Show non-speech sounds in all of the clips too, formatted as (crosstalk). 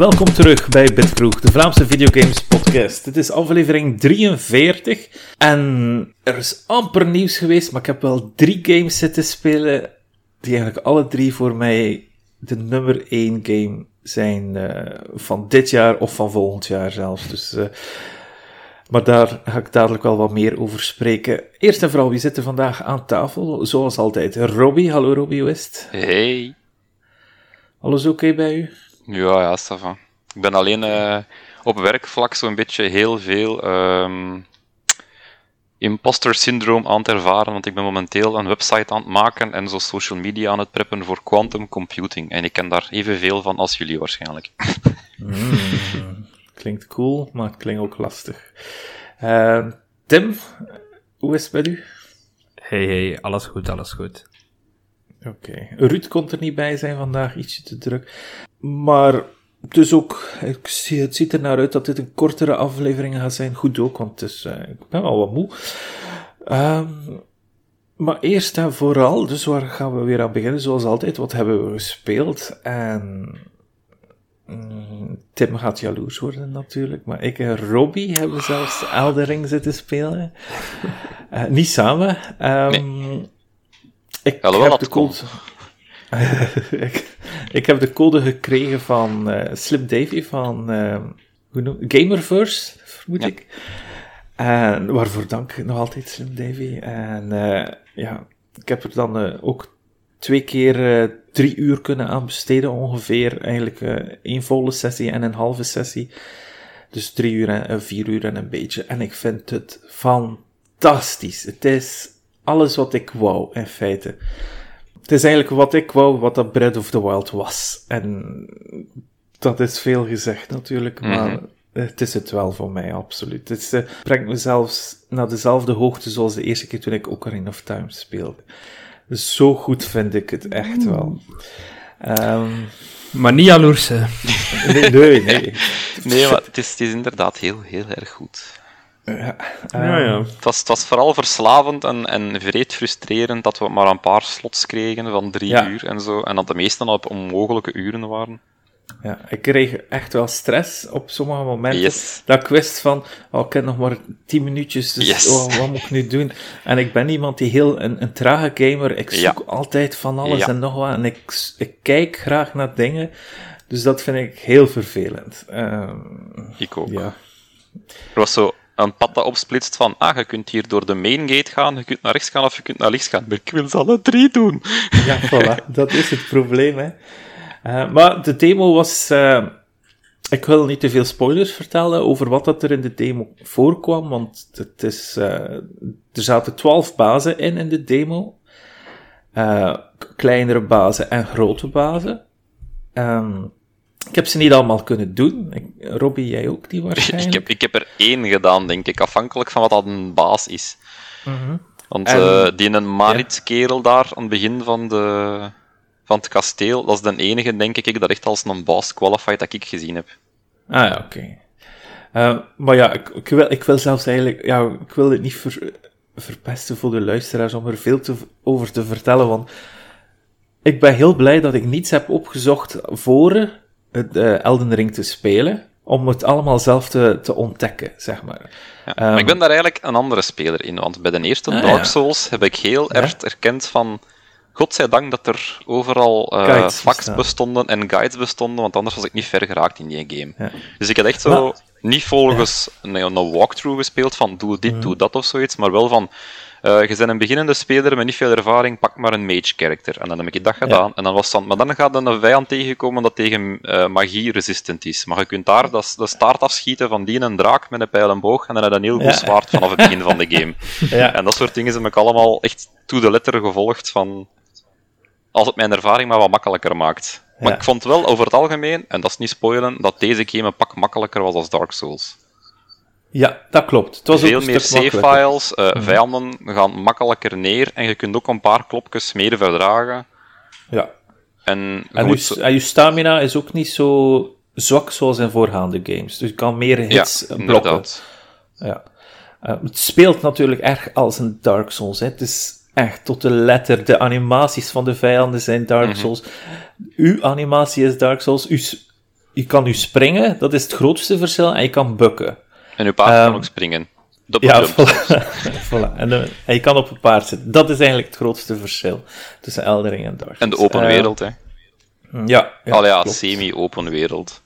welkom terug bij Bitkroeg, de Vlaamse videogames podcast. Dit is aflevering 43 en er is amper nieuws geweest, maar ik heb wel drie games zitten spelen die eigenlijk alle drie voor mij de nummer 1 game zijn uh, van dit jaar of van volgend jaar zelfs. Dus, uh, maar daar ga ik dadelijk wel wat meer over spreken. Eerst en vooral, wie zitten vandaag aan tafel? Zoals altijd, Robbie. Hallo Robbie, West. Hey. Alles oké okay bij u? Ja, ja, Stefan. Ik ben alleen uh, op werkvlak zo'n beetje heel veel um, imposter syndroom aan het ervaren, want ik ben momenteel een website aan het maken en zo social media aan het preppen voor quantum computing. En ik ken daar evenveel van als jullie waarschijnlijk. Mm, klinkt cool, maar het klinkt ook lastig. Uh, Tim, hoe is het met u? Hey, hey, alles goed, alles goed. Oké. Okay. Ruud kon er niet bij zijn vandaag, ietsje te druk. Maar dus ook, ik zie, het ziet er naar uit dat dit een kortere aflevering gaat zijn. Goed ook, want het is, uh, ik ben wel wat moe. Um, maar eerst en vooral, dus waar gaan we weer aan beginnen? Zoals altijd, wat hebben we gespeeld? En mm, Tim gaat jaloers worden natuurlijk, maar ik en Robbie hebben zelfs Eldering zitten spelen. Uh, (laughs) niet samen. Um, nee. Ik heb de code... (laughs) ik, ik, heb de code gekregen van uh, Slip Davy van uh, hoe noem, Gamerverse, vermoed ja. ik. En waarvoor dank nog altijd Slim Davy. En uh, ja, ik heb er dan ook twee keer drie uur kunnen aan besteden ongeveer. Eigenlijk één volle sessie en een halve sessie. Dus drie uur en vier uur en een beetje. En ik vind het fantastisch. Het is alles wat ik wou, in feite. Het is eigenlijk wat ik wou, wat dat Breath of the Wild was. En dat is veel gezegd natuurlijk, maar mm -hmm. het is het wel voor mij, absoluut. Het uh, brengt me zelfs naar dezelfde hoogte zoals de eerste keer toen ik Ocarina of Time speelde. Zo goed vind ik het echt wel. Um, maar niet jaloers, hè? nee, nee, nee. nee maar het is, het is inderdaad heel, heel erg goed. Ja, ja, ja. Het, was, het was vooral verslavend en, en vreed frustrerend dat we maar een paar slots kregen van drie ja. uur en zo. En dat de meeste op onmogelijke uren waren. Ja, ik kreeg echt wel stress op sommige momenten. Yes. Dat ik wist van, oh, ik heb nog maar tien minuutjes, dus yes. oh, wat moet ik nu doen? En ik ben iemand die heel, een, een trage gamer, ik zoek ja. altijd van alles en nog wat. En ik, ik kijk graag naar dingen. Dus dat vind ik heel vervelend. Um, ik ook. Ja. Er was zo een pad dat opsplitst van, ah, je kunt hier door de main gate gaan, je kunt naar rechts gaan of je kunt naar links gaan. Maar ik wil ze alle drie doen. Ja, (laughs) voilà. dat is het probleem, hè. Uh, maar de demo was... Uh, ik wil niet te veel spoilers vertellen over wat dat er in de demo voorkwam, want het is... Uh, er zaten twaalf bazen in, in de demo. kleinere bazen en grote bazen. Um, ik heb ze niet allemaal kunnen doen. Ik, Robbie, jij ook die waarschijnlijk? ik, heb, ik heb er één gedaan, denk ik, afhankelijk van wat dat een baas is. Mm -hmm. Want en, uh, die een Marit-kerel daar aan het begin van, de, van het kasteel, dat is de enige, denk ik, dat echt als een baas qualified dat ik gezien heb. Ah ja, oké. Okay. Uh, maar ja, ik, ik, wil, ik wil zelfs eigenlijk, ja, ik wil het niet ver, verpesten voor de luisteraars om er veel te, over te vertellen, want ik ben heel blij dat ik niets heb opgezocht voor uh, Elden Ring te spelen, om het allemaal zelf te, te ontdekken, zeg maar. Ja, um, maar ik ben daar eigenlijk een andere speler in, want bij de eerste ah, Dark Souls ja. heb ik heel erg erkend van, godzijdank dat er overal uh, facts bestonden en guides bestonden, want anders was ik niet ver geraakt in die game. Dus ik had echt zo, maar, niet volgens een, een walkthrough gespeeld van doe dit, mm. doe dat of zoiets, maar wel van, uh, je bent een beginnende speler met niet veel ervaring, pak maar een mage character. En dan heb ik dat gedaan. Ja. En dan was dan, maar dan gaat er een vijand tegenkomen dat tegen uh, magie resistent is. Maar je kunt daar de, de staart afschieten van die een draak met een pijl en boog en dan heb je een heel goed ja. zwaard vanaf het begin van de game. (laughs) Ja. En dat soort dingen heb ik allemaal echt to de letter gevolgd van als het mijn ervaring maar wat makkelijker maakt. Maar ik vond wel over het algemeen, en dat is niet spoilen, dat deze game een pak makkelijker was als Dark Souls. Ja, dat klopt. Het was Veel meer save-files, uh, vijanden gaan makkelijker neer en je kunt ook een paar klopjes meer verdragen. Ja. En, en, je, en je stamina is ook niet zo zwak zoals in voorgaande games. Dus je kan meer hits ja, blokken. Ja. Uh, het speelt natuurlijk erg als een Dark Souls. Hè. Het is echt tot de letter. De animaties van de vijanden zijn Dark mhm. Souls. Uw animatie is Dark Souls. U, je kan u springen, dat is het grootste verschil, en je kan bukken. En uw paard kan ehm, ook springen. ja, (laughs) voilà. En, en, je kan op een paard zitten. Dat is eigenlijk het grootste verschil tussen Eldering en Dark Souls. En de open ehm, wereld, hè. Ja. ja Al ja, semi-open wereld.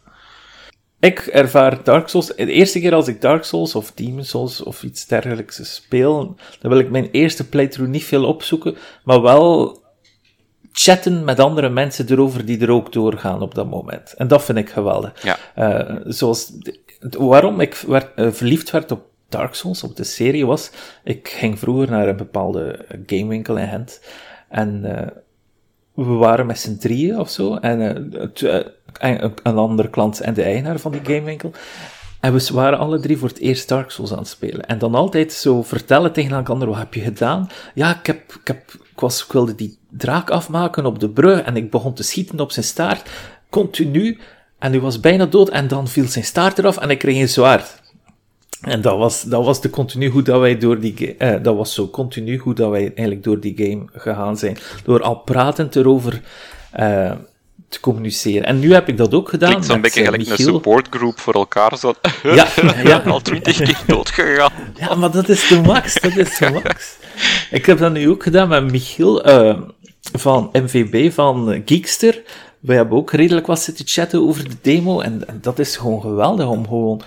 Ik ervaar Dark Souls... De eerste keer als ik Dark Souls of Demon Souls of iets dergelijks speel, dan wil ik mijn eerste playthrough niet veel opzoeken, maar wel chatten met andere mensen erover die er ook doorgaan op dat moment. En dat vind ik geweldig. Ja. Uh, zoals, waarom ik uh, verliefd werd op Dark Souls, op de serie, was, ik ging vroeger naar een bepaalde gamewinkel in Gent, en uh, we waren met z'n drieën of zo, en een andere klant en de eigenaar van die gamewinkel. En we waren alle drie voor het eerst Dark Souls aan het spelen. En dan altijd zo vertellen tegen elkaar, wat heb je gedaan? Ja, ik, heb, ik, heb, ik, was, ik wilde die draak afmaken op de brug en ik begon te schieten op zijn staart. Continu. En hij was bijna dood en dan viel zijn staart eraf en ik kreeg een zwaard. En dat was, dat was de continu hoe dat wij door die eh, dat was zo continu hoe dat wij eigenlijk door die game gegaan zijn. Door al pratend erover, eh, te communiceren. En nu heb ik dat ook gedaan. Klinkt zo'n beetje eh, gelijk een supportgroep voor elkaar. Zo. Ja, (laughs) ja. (laughs) al twintig keer doodgegaan. Ja, maar dat is de max. Dat is de max. Ik heb dat nu ook gedaan met Michiel uh, van MVB van Geekster. We hebben ook redelijk wat zitten chatten over de demo. En, en dat is gewoon geweldig om gewoon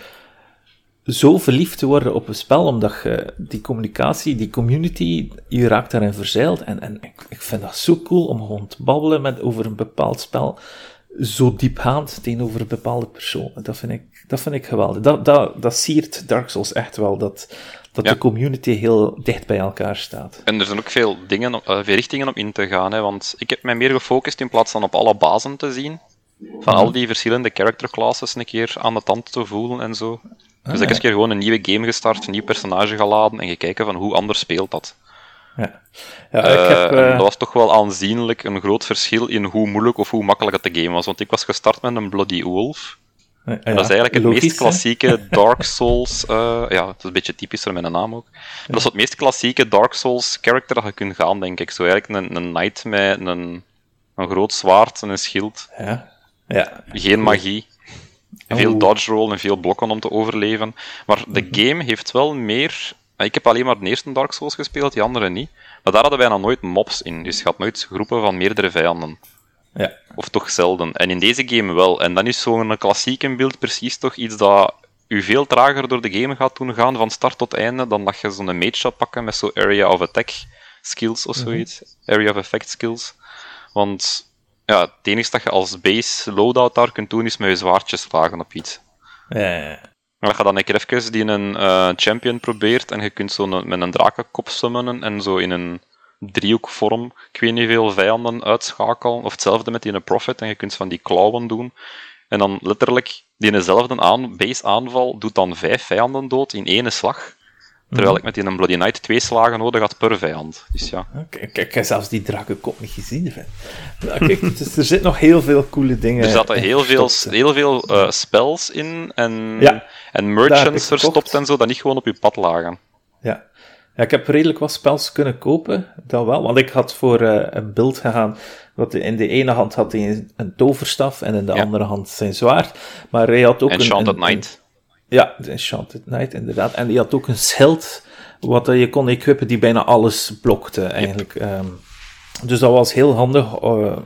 zo verliefd te worden op een spel, omdat je die communicatie, die community, je raakt daarin verzeild. En, en ik, ik vind dat zo cool om gewoon te babbelen met, over een bepaald spel, zo diepgaand tegenover bepaalde personen. Dat vind ik, dat vind ik geweldig. Dat, dat, dat siert Dark Souls echt wel, dat, dat de community heel dicht bij elkaar staat. En er zijn ook veel dingen, uh, veel richtingen om in te gaan, hè, want ik heb mij meer gefocust in plaats van op alle bazen te zien, van al die verschillende character classes een keer aan de tand te voelen en zo. Dus ik heb eens keer gewoon een nieuwe game gestart, een nieuw personage geladen en gekeken van hoe anders speelt dat. Ja. ja ik heb, uh... Dat was toch wel aanzienlijk een groot verschil in hoe moeilijk of hoe makkelijk het de game was. Want ik was gestart met een Bloody Wolf. Ja, dat is eigenlijk het meest klassieke (laughs) Dark Souls. Uh, ja, het is een beetje typischer met een naam ook. Dat is het meest klassieke Dark Souls character dat je kunt gaan, denk ik. Zo eigenlijk een, een knight met een, een groot zwaard en een schild. Ja. Ja. Geen magie. Veel dodge roll en veel blokken om te overleven. Maar de mhm. game heeft wel meer. Ik heb alleen maar de eerste Dark Souls gespeeld, die andere niet. Maar daar hadden wij nog nooit mobs in. Dus je had nooit groepen van meerdere vijanden. Ja. Of toch zelden. En in deze game wel. En dan is zo'n klassieke beeld precies toch iets dat u veel trager door de game gaat doen gaan van start tot einde dan dat je zo'n mage zou pakken met zo'n area of attack skills of mhm. zoiets. Area of effect skills. Want ja, het enige dat je als base loadout daar kunt doen, is met je zwaardje slagen op iets. Ja, als je dan een keer die een uh, champion probeert en je kunt zo met een drakenkop summonen en zo in een driehoekvorm, ik weet niet veel vijanden uitschakelen, of hetzelfde met die een prophet en je kunt van die klauwen doen. En dan letterlijk, die aan, base aanval doet dan vijf vijanden dood in één slag. Terwijl mhm. ik met die een Bloody Knight twee slagen nodig had per vijand. Dus ja. Kijk, ik heb zelfs die drakenkop niet gezien. Kijk, dus er zitten nog heel veel coole dingen Er zaten heel veel, heel veel uh, spells in en, en merchants verstopt en zo, dat niet gewoon op je pad lagen. Ja. ja, ik heb redelijk wat spells kunnen kopen, dat wel. Want ik had voor uh, een beeld gegaan, wat in de ene hand had hij een toverstaf en in de andere hand zijn zwaard. Maar hij had ook Enchanted een... Knight. Ja, de Enchanted Knight, inderdaad. En die had ook een schild, wat je kon equippen, die bijna alles blokte, eigenlijk. Yep. Um, dus dat was heel handig, uh,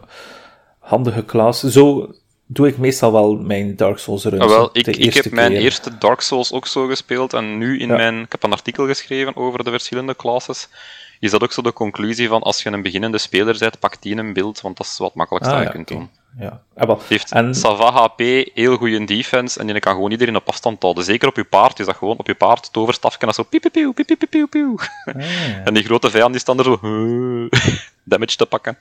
handige klas. Zo doe ik meestal wel mijn Dark Souls runs. Ah, wel, ik, ik heb mijn eerste Dark Souls ook zo gespeeld, en nu in mijn... Ik heb een artikel geschreven over de verschillende classes. Is dat ook zo de conclusie van, als je een beginnende speler bent, pak die een beeld, want dat is wat makkelijkst ah, dat je kunt doen ja. ja wel. heeft en... Sava HP, heel goede defense, en die kan gewoon iedereen op afstand houden. Zeker op je paard, is dat gewoon op je paard toverstafje en zo piep piep piep ah, (laughs) En die grote vijand die staan er zo damage te pakken.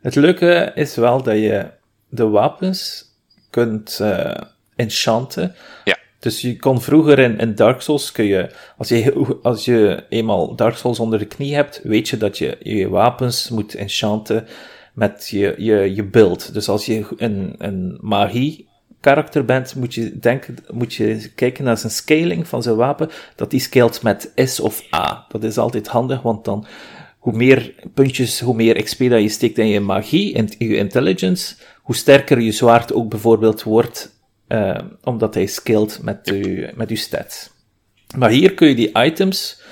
Het leuke is wel dat je de wapens kunt uh, enchanten. Ja. Dus je kon vroeger in, in Dark Souls, kun je als, je, als je eenmaal Dark Souls onder de knie hebt, weet je dat je je wapens moet enchanten met je, je, je build. Dus als je een, een magie karakter bent, moet je, denken, moet je kijken naar zijn scaling van zijn wapen, dat die scalt met S of A. Dat is altijd handig, want dan hoe meer puntjes, hoe meer XP dat je steekt in je magie en je intelligence, hoe sterker je zwaard ook bijvoorbeeld wordt, uh, omdat hij skilled met, je, met je stats. Maar hier kun je die items,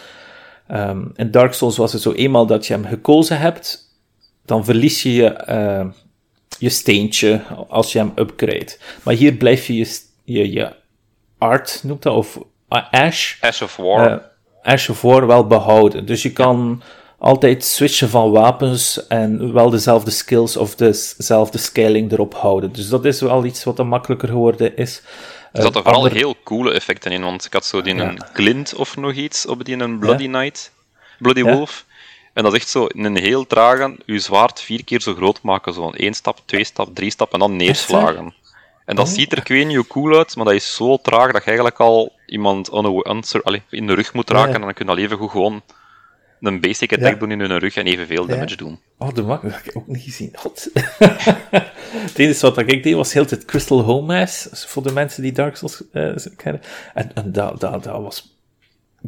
um, in Dark Souls was het zo eenmaal dat je hem gekozen hebt, dan verlies je je, uh, je steentje als je hem upgrade. Maar hier blijf je je, je, je art, noemt dat, of ash. Ash of War. Uh, Ash of War wel behouden. Dus je kan altijd switchen van wapens en wel dezelfde skills of dezelfde scaling erop houden. Dus dat is wel iets wat er makkelijker geworden is. Er zaten vooral heel coole effecten in, want ik had zo die een glint of nog iets op die een Bloody Knight, Bloody Wolf. En dat is echt zo in een heel trage je zwaard vier keer zo groot maken. Zo één stap, twee stap, drie stap en dan neerslagen. En dat oh. ziet er, ik weet niet hoe cool uit, maar dat is zo traag dat je eigenlijk al iemand in de rug moet raken en dan kun je al even goed gewoon een basic attack doen in hun rug en evenveel damage doen. Oh, de mak, dat heb ik ook niet gezien. God. (laughs) het enige wat ik deed was heel het Crystal Home voor de mensen die Dark Souls uh, kennen. En, en dat, dat, dat was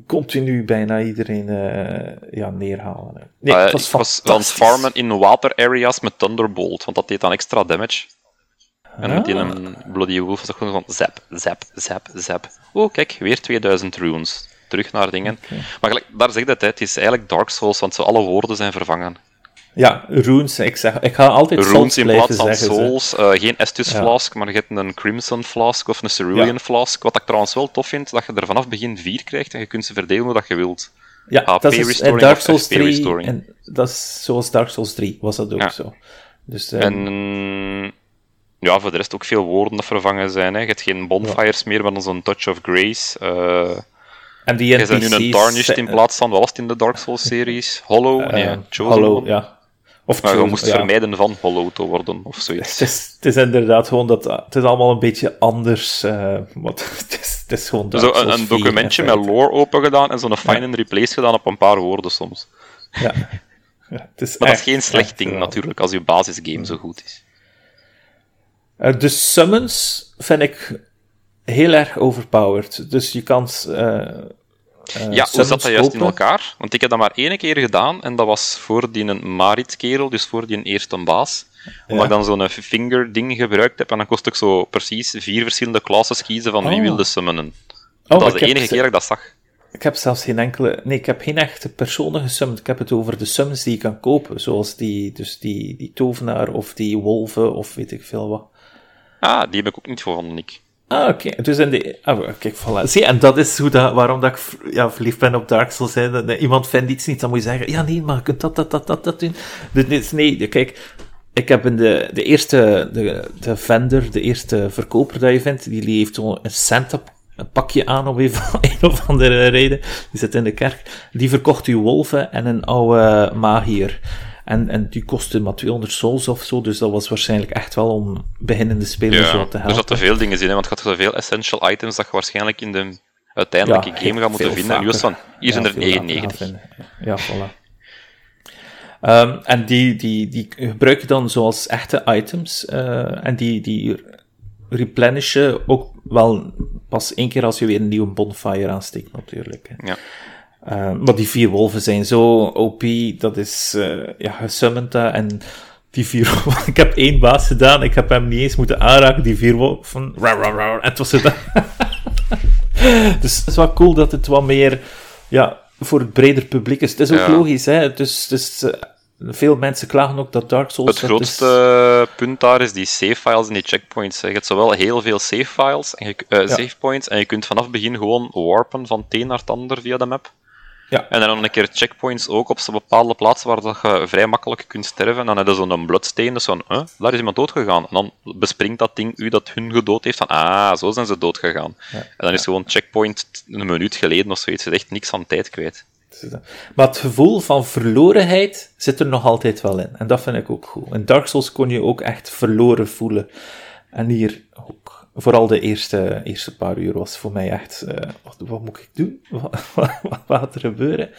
continu bijna iedereen uh, ja, neerhalen. Nee, het was farmen in water areas met Thunderbolt, want dat deed dan extra damage. En met die een Bloody Wolf was gewoon van zap, zap, zap, zap. Oh, kijk, weer 2000 runes terug naar dingen. Maar gelijk, daar zegt het, hè, het is eigenlijk Dark Souls, want ze alle woorden zijn vervangen. Ja, runes. Ik, zeg, ik ga altijd runes in plaats van souls. Uh, geen Estus Flask, maar je hebt een Crimson Flask of een Cerulean Flask. Wat ik trouwens wel tof vind, dat je er vanaf begin vier krijgt en je kunt ze verdelen hoe dat je wilt. Ja, HP dat is Dark Souls 3. En dat is zoals Dark Souls 3 was dat ook zo. Dus, um... En ja, voor de rest ook veel woorden dat vervangen zijn. Hè. Je hebt geen bonfires meer, maar dan zo'n Touch of Grace. Uh, en die NPC's... Je bent nu een Tarnished in plaats van, wat was het in de Dark Souls-series? Hollow? Uh, nee, Chosen Hollow, ja. Of maar je moest vermijden van Hollow te worden, of zoiets. Het is, het is inderdaad gewoon dat... Het is allemaal een beetje anders, uh, wat, (laughs) het, is, het is gewoon Zo een, een documentje met lore open gedaan en zo'n find and replace gedaan op een paar woorden soms. Ja. ja het is maar dat is geen slecht ding, natuurlijk, als je basisgame zo goed is. Uh, de summons vind ik heel erg overpowered. Dus je kan. Uh, uh, ja, hoe zat dat juist in elkaar? Want ik heb dat maar één keer gedaan en dat was voor die Marit-kerel, dus voor die eerste baas. Omdat ik dan zo'n finger-ding gebruikt heb en dan kost ik zo precies vier verschillende classes kiezen van wie oh. wilde summonen. Oh, dat is de enige keer dat ik dat zag. Ik heb zelfs geen enkele... Nee, ik heb geen echte personen gesummand. Ik heb het over de summons die je kan kopen. Zoals die, dus die, die tovenaar of die wolven of weet ik veel wat. Ah, die heb ik ook niet gevonden, Nick. Ah, oké. Dus in de... Oh, kijk, voilà. Zie, en dat is hoe dat, waarom dat ik ja, verliefd ben op Dark Souls. Dat, iemand vindt iets niet, dan moet je zeggen, ja, nee, maar je kunt dat, dat, dat, dat, dat doen. Dus, nee, kijk, ik heb in de, de eerste, de, de vendor, de eerste verkoper dat je vindt, die heeft een cent op een pakje aan om een, (laughs) een of andere reden. Die zit in de kerk. Die verkocht u wolven en een oude magier. En, en die kostte maar 200 souls of zo, dus dat was waarschijnlijk echt wel om beginnende spelers ja, wat te helpen. Er zaten veel dingen in, hè, want je had zoveel essential items dat je waarschijnlijk in de uiteindelijke game gaat moeten vinden. En van, hier zijn er 99. Ja, voilà. Um, en die, die, die gebruik je dan zoals echte items. Uh, en die, die replenishen ook wel pas één keer als je weer een nieuwe bonfire aansteekt, natuurlijk. Ja. Uh, maar die vier wolven zijn zo OP, dat is, uh, ja, gesummoned en die vier (laughs) wolven, ik heb één baas gedaan, ik heb hem niet eens moeten aanraken, die vier wolven, rar, rar, rar, en het was het. (laughs) dus het is wel cool dat het wat meer, ja, voor het breder publiek is. Het is ook ja. logisch, hè, dus, dus veel mensen klagen ook dat Dark Souls... Het grootste is... punt daar is die save files en die checkpoints. Je hebt zowel heel veel save files en je, ja. save points, en je kunt vanaf begin gewoon warpen van het een naar het ander via de map. Ja. En dan een keer checkpoints ook op bepaalde plaatsen waar dat je vrij makkelijk kunt sterven. En dan heb je zo'n bloodsteen, dus van, huh, daar is iemand doodgegaan. En dan bespringt dat ding u dat hun gedood heeft, van, ah, zo zijn ze doodgegaan. Ja. En dan is gewoon checkpoint een minuut geleden of zoiets. Je echt niks van tijd kwijt. Maar het gevoel van verlorenheid zit er nog altijd wel in. En dat vind ik ook goed. In Dark Souls kon je ook echt verloren voelen. En hier ook vooral de eerste, eerste paar uur was voor mij echt, uh, wat, wat, moet ik doen? (laughs) Wat, wat, gaat er gebeuren?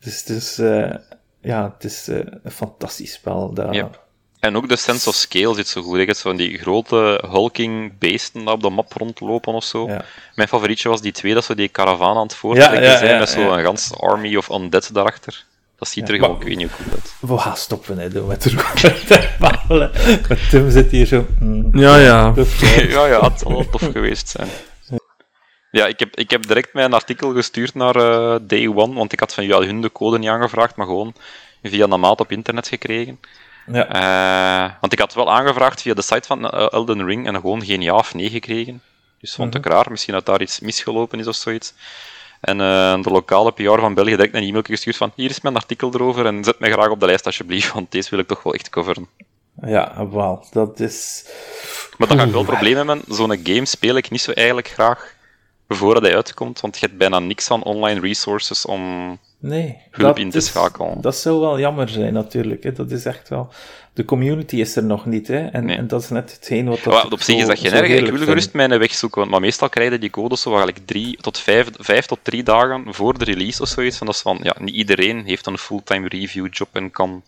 Dus het is, uh, ja, het is uh, een fantastisch spel. Dat... Yep. En ook de sense of scale zit zo goed. Ik heb van die grote hulking beesten op de map rondlopen of zo. Ja. Mijn favorietje was die twee, dat ze die karavaan aan het voortrekken ja, ja, zijn, met zo'n gans army of undead daarachter. Dat Dat ziet er gewoon, ik weet niet hoe uit. We gaan stoppen, hè, doen met de (laughs) Tim zit hier zo... Mm, ja, ja. (laughs) ja, ja, het zal wel tof geweest zijn. Ja, ik heb, ik heb direct mijn artikel gestuurd naar uh, Day One, want ik had van jou hun de code niet aangevraagd, maar gewoon via een maat op internet gekregen. Ja. Uh, want ik had wel aangevraagd via de site van uh, Elden Ring en gewoon geen ja of nee gekregen. Dus vond ik mhm. raar, misschien dat daar iets misgelopen is of zoiets. En uh, de lokale PR van België direct een e-mail gestuurd van hier is mijn artikel erover en zet mij graag op de lijst alsjeblieft, want deze wil ik toch wel echt coveren. Ja, wel, dat is... Maar dan ga ik wel problemen hebben. Zo'n game speel ik niet zo eigenlijk graag voordat hij uitkomt, want je hebt bijna niks aan online resources om nee, hulp in te schakelen. Dat zou wel jammer zijn, natuurlijk. Hè. Dat is echt wel... De community is er nog niet, hè. En, en dat is net hetgeen wat... Dat op zich is dat geen erg. Ik wil gerust mijn weg zoeken, maar meestal krijgen die codes zo eigenlijk drie tot vijf, vijf tot drie dagen voor de release of zoiets. Van dat is van, ja, niet iedereen heeft een fulltime review job en kan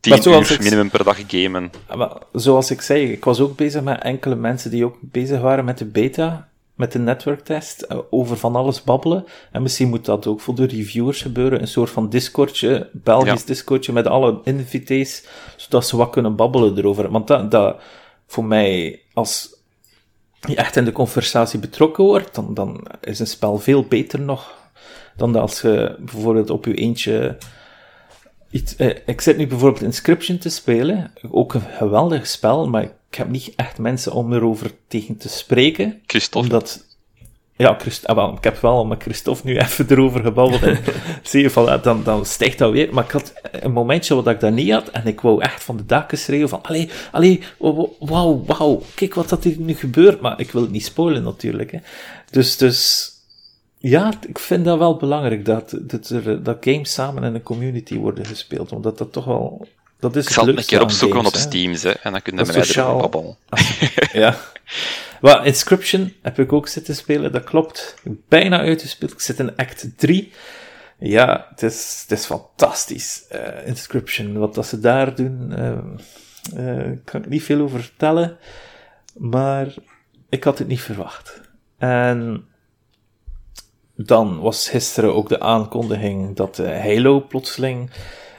10 uur minimum per dag gamen. Maar zoals ik zei, ik was ook bezig met enkele mensen die ook bezig waren met de beta met de netwerktest eh, over van alles babbelen. En misschien moet dat ook voor de reviewers gebeuren. Een soort van Discordje, Belgisch Discordje met alle invitees, zodat ze wat kunnen babbelen erover. Want dat, dat voor mij, als je echt in de conversatie betrokken wordt, dan, dan is een spel veel beter nog dan als je bijvoorbeeld op je eentje Iets, eh, ik zit nu bijvoorbeeld Inscription te spelen. Ook een geweldig spel, maar ik heb niet echt mensen om erover tegen te spreken. Christophe. Omdat, ja, Christ, ah, wel, ik heb wel met Christophe nu (laughs) even erover gebabbeld. En (laughs) zie je, van, dan, dan stijgt dat weer. Maar ik had een momentje wat ik dat niet had. En ik wou echt van de daken schreeuwen van, allee, allee, wauw, wauw, kijk wat dat hier nu gebeurt. Maar ik wil het niet spoilen natuurlijk. Hè. Dus, dus ja, ik vind dat wel belangrijk dat, dat, er, dat games samen in een community worden gespeeld. Omdat dat toch wel. Dat is ik zal het een keer opzoeken op Steam, hè, en dan kun je met sociaal... babbelen. (laughs) ja. Well, Inscription heb ik ook zitten spelen, dat klopt. Bijna uitgespeeld. Ik zit in Act 3. Ja, het is, het is fantastisch. Uh, Inscription, wat dat ze daar doen, uh, uh, kan ik niet veel over vertellen. Maar ik had het niet verwacht. En dan was gisteren ook de aankondiging dat Halo plotseling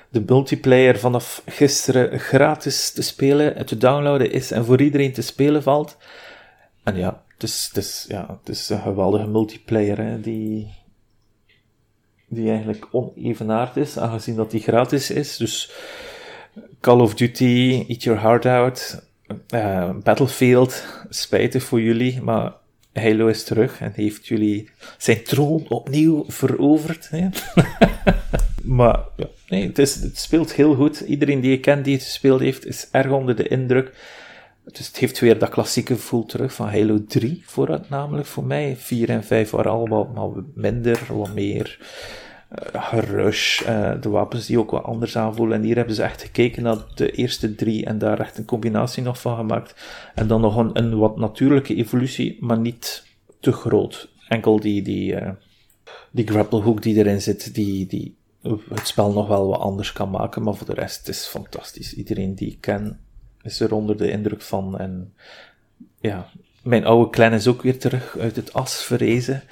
de multiplayer vanaf gisteren gratis te spelen en te downloaden is en voor iedereen te spelen valt. En ja, het is, het is, ja, het is een geweldige multiplayer hè, die, die eigenlijk onevenaard is, aangezien dat die gratis is. Dus Call of Duty, Eat Your Heart Out, uh, Battlefield, spijtig voor jullie, maar Halo is terug en heeft jullie zijn troon opnieuw veroverd. Hè? (laughs) maar ja, nee, het, is, het speelt heel goed. Iedereen die je kent die het gespeeld heeft, is erg onder de indruk. Dus het heeft weer dat klassieke gevoel terug van Halo 3 vooruit, namelijk voor mij. 4 en 5 waren allemaal wat minder, wat meer uh, gerush, uh, de wapens die ook wat anders aanvoelen. En hier hebben ze echt gekeken naar de eerste drie en daar echt een combinatie nog van gemaakt. En dan nog een, wat natuurlijke evolutie, maar niet te groot. Enkel die, die, uh, die grapple hook die erin zit, die, die het spel nog wel wat anders kan maken. Maar voor de rest is het fantastisch. Iedereen die ik ken is er onder de indruk van. En ja, mijn oude clan is ook weer terug uit het as verrezen.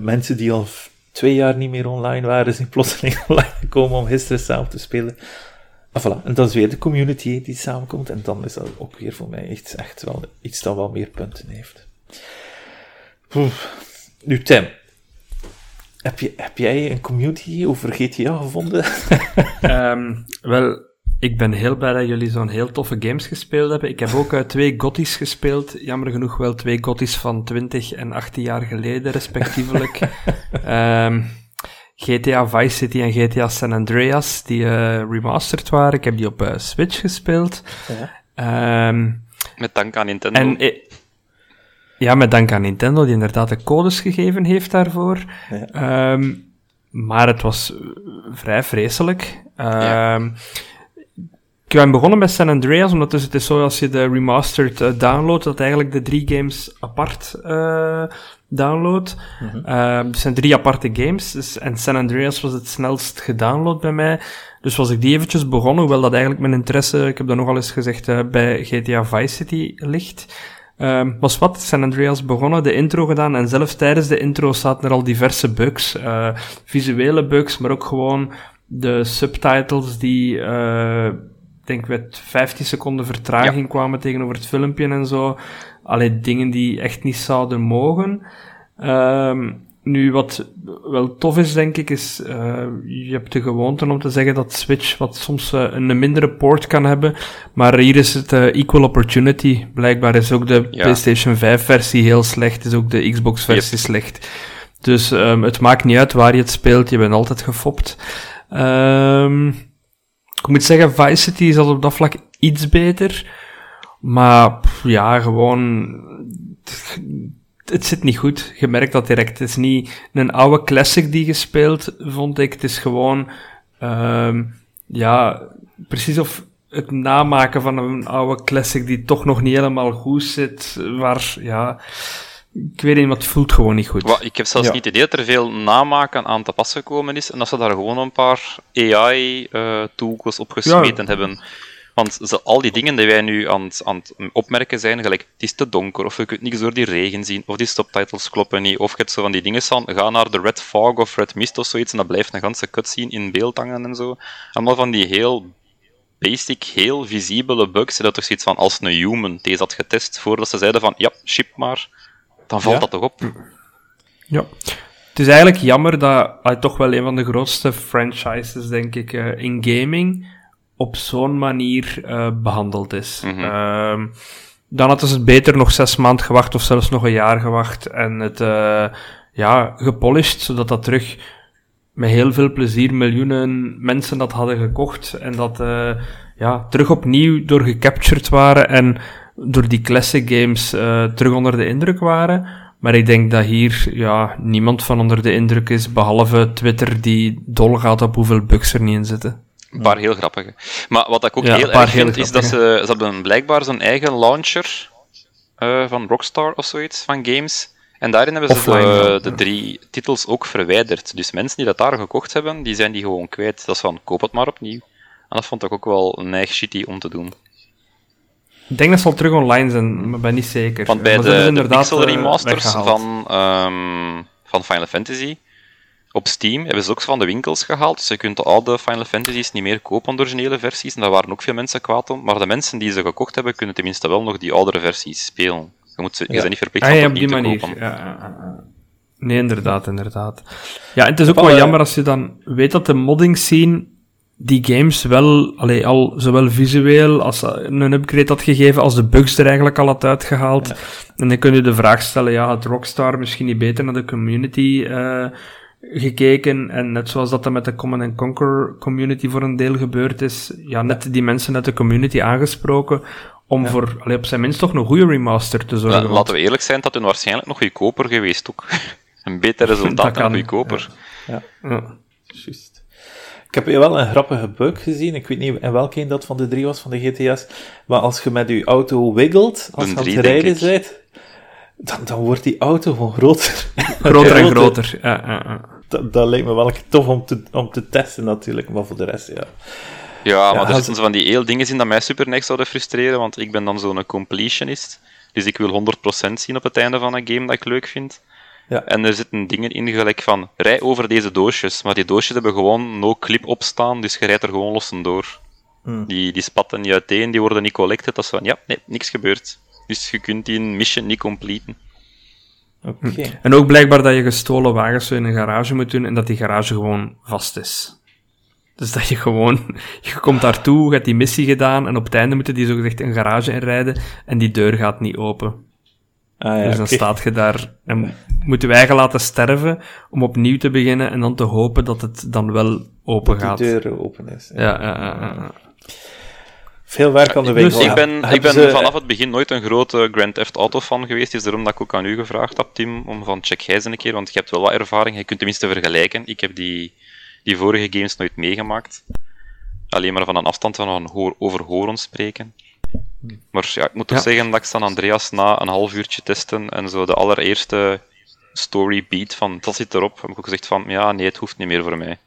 mensen die al twee jaar niet meer online waren, zijn plotseling (laughs) online gekomen om gisteren samen te spelen. Ah, voilà. En dat is weer de community die samenkomt. En dan is dat ook weer voor mij echt, echt wel iets dat wel meer punten heeft. Nu, Tim. Heb, je, heb jij een community over GTA gevonden? um, (laughs) wel, ik ben heel blij dat jullie zo'n heel toffe games gespeeld hebben. Ik heb ook uh, twee Gothi's gespeeld. Jammer genoeg wel twee Gothi's van 20 en 18 jaar geleden, respectievelijk. (laughs) um, GTA Vice City en GTA San Andreas, die uh, remastered waren. Ik heb die op uh, Switch gespeeld. Ja. Um, met dank aan Nintendo. En, ja, met dank aan Nintendo, die inderdaad de codes gegeven heeft daarvoor. Ja. Um, maar het was vrij vreselijk. Ja. Ik ben begonnen met San Andreas, omdat dus het is zo als je de remastered uh, downloadt, dat eigenlijk de drie games apart uh, downloadt. Mm -hmm. uh, het zijn drie aparte games, dus, en San Andreas was het snelst gedownload bij mij. Dus was ik die eventjes begonnen, hoewel dat eigenlijk mijn interesse, ik heb dat nogal eens gezegd, uh, bij GTA Vice City ligt. Um, was wat, San Andreas begonnen, de intro gedaan en zelfs tijdens de intro zaten er al diverse bugs. Uh, visuele bugs, maar ook gewoon de subtitles die, uh, denk met 15 seconden vertraging kwamen tegenover het filmpje en zo. Alleen dingen die echt niet zouden mogen. Um, nu, wat wel tof is, denk ik, is, uh, je hebt de gewoonte om te zeggen dat Switch wat soms uh, een mindere port kan hebben, maar hier is het uh, equal opportunity. Blijkbaar is ook de PlayStation 5 versie heel slecht, is ook de Xbox versie slecht. Dus um, het maakt niet uit waar je het speelt, je bent altijd gefopt. Um, ik moet zeggen, Vice City is al op dat vlak iets beter, maar ja, gewoon het zit niet goed. Je merkt dat direct. Het is niet een oude classic die je speelt, vond ik. Het is gewoon, um, ja, precies of het namaken van een oude classic die toch nog niet helemaal goed zit, waar, ja, ik weet niet, het voelt gewoon niet goed. ik heb zelfs niet het idee dat er veel namaken aan te pas gekomen is en dat ze daar gewoon een paar AI-tools uh, op gesmeten hebben. Want al die dingen die wij nu aan het, aan het opmerken zijn, gelijk het is te donker, of je kunt niks door die regen zien, of die subtitles kloppen niet, of je hebt zo van die dingen staan, ga naar de Red Fog of Red Mist of zoiets, en dat blijft een ganse cutscene in beeld hangen en zo. Allemaal van die heel basic, heel visibele bugs, dat toch zoiets van, als een human deze had getest, voordat ze zeiden van, ja, ship maar, dan valt dat toch op. Ja. Het is eigenlijk jammer dat hij toch wel een van de grootste franchises, denk ik, uh, in gaming op zo'n manier uh, behandeld is. Mm -hmm. dan hadden ze het beter nog zes maanden gewacht of zelfs nog een jaar gewacht en het uh, ja, gepolished, zodat dat terug met heel veel plezier miljoenen mensen dat hadden gekocht en dat uh, ja, terug opnieuw door gecaptured waren en door die classic games terug onder de indruk waren. Maar ik denk dat hier ja, niemand van onder de indruk is, behalve Twitter die dol gaat op hoeveel bugs er niet in zitten. Een paar heel grappige. Maar wat ik ook heel erg vind, is dat ze, ze hebben blijkbaar zijn eigen launcher uh, van Rockstar of zoiets, van games. En daarin hebben ze de, de, drie titels ook verwijderd. Dus mensen die dat daar gekocht hebben, die zijn die gewoon kwijt. Dat is van, koop het maar opnieuw. En dat vond ik ook wel een eigen shitty om te doen. Ik denk dat ze al terug online zijn, maar ben niet zeker. Want bij de, de Pixel eh, remasters van, um, van Final Fantasy op Steam hebben ze ook van de winkels gehaald. Dus je kunt de oude Final Fantasies niet meer kopen, de originele versies. En daar waren ook veel mensen kwaad om. Maar de mensen die ze gekocht hebben, kunnen tenminste wel nog die oudere versies spelen. Je, moet ze, je bent niet verplicht ah, om op die te manier. kopen. Ja, nee, inderdaad, inderdaad. Ja, en het is ook wel jammer als je dan weet dat de modding scene die games wel, allee, al zowel visueel als een upgrade had gegeven, als de bugs er eigenlijk al had uitgehaald. En dan kun je de vraag stellen, ja, had Rockstar misschien niet beter naar de community uh, gekeken. En net zoals dat er met de Common Conquer community voor een deel gebeurd is, ja, net die mensen uit de community aangesproken om voor allee, op zijn minst toch een goede remaster te zorgen. Ja, laten we eerlijk zijn, dat hun waarschijnlijk nog goedkoper geweest ook. (laughs) een beter resultaat (laughs) dan goedkoper. Ja, ja. juist. Ik heb wel een grappige bug gezien. Ik weet niet in welke een dat van de drie was van de GTS. Maar als je met je auto wiggelt, als je aan het rijden bent, dan, dan wordt die auto gewoon groter. (laughs) groter en groter. Ja, ja, ja. Dat, dat lijkt me wel tof om te, om te testen natuurlijk, maar voor de rest, ja. Ja, maar er zitten zo van die heel dingen in dat mij super niks zouden frustreren, want ik ben dan zo'n completionist. Dus ik wil 100% zien op het einde van een game dat ik leuk vind. Ja. En er zitten dingen in, gelijk van, rij over deze doosjes. Maar die doosjes hebben gewoon no clip opstaan, dus je rijdt er gewoon los door. Hmm. Die, die spatten niet uiteen, die worden niet collected. Dat is van, ja, nee, niks gebeurt. Dus je kunt die mission niet completen. Hm. En ook blijkbaar dat je gestolen wagens in een garage moet doen en dat die garage gewoon vast is. Dus dat je gewoon, (laughs) je komt daartoe, je hebt die missie gedaan en op het einde moeten die zogezegd een garage inrijden en die deur gaat niet open. Ah, ja, dus dan staat je daar en moeten wij eigen laten sterven om opnieuw te beginnen en dan te hopen dat het dan wel open gaat. Dat de deur open is. Ja, ja, ja. ja. Veel werk aan de winkel. Dus ik ben, ik ben vanaf het begin nooit een grote Grand Theft Auto fan geweest. is daarom dat ik ook aan u gevraagd heb, Tim, om van check jij een keer, want je hebt wel wat ervaring. Je kunt tenminste vergelijken. Ik heb die, die vorige games nooit meegemaakt. Alleen maar van een afstand van hoor, over horen spreken. Maar ja, ik moet toch zeggen dat ik San Andreas na een half uurtje testen en zo de allereerste story beat van dat zit erop, heb ik ook gezegd van ja, nee, het hoeft niet meer voor mij.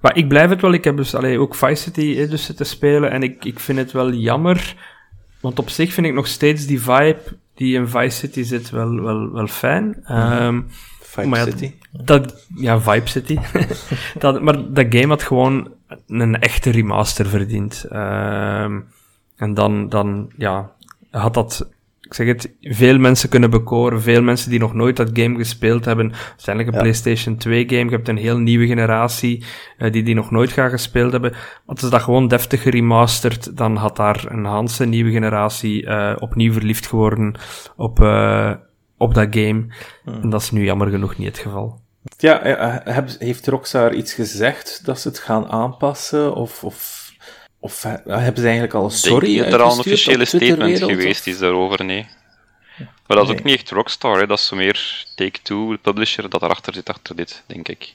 Maar ik blijf het wel, ik heb dus allee, ook Vice City dus zitten spelen en ik, ik vind het wel jammer, want op zich vind ik nog steeds die vibe die in Vice City zit wel, wel, wel fijn. Um, Vibe City. Dat, ja, Vibe City. (laughs) dat, maar dat game had gewoon een echte remaster verdiend. Um, en dan, dan ja, had dat ik zeg het, veel mensen kunnen bekoren, veel mensen die nog nooit dat game gespeeld hebben. Uiteindelijk een PlayStation 2 game, je hebt een heel nieuwe generatie uh, die die nog nooit gaan gespeeld hebben. Want is dat gewoon deftig geremasterd, dan had daar een Hanse nieuwe generatie uh, opnieuw verliefd geworden op, uh, op dat game. Hmm. En dat is nu jammer genoeg niet het geval. Ja, heeft Rockstar iets gezegd dat ze het gaan aanpassen? Of, of of hebben ze eigenlijk al een sorry denk er al een officiële statement geweest is daarover, nee. Maar dat is ook niet echt Rockstar, hè. dat is meer Take-Two, de publisher, dat erachter zit, achter dit, denk ik.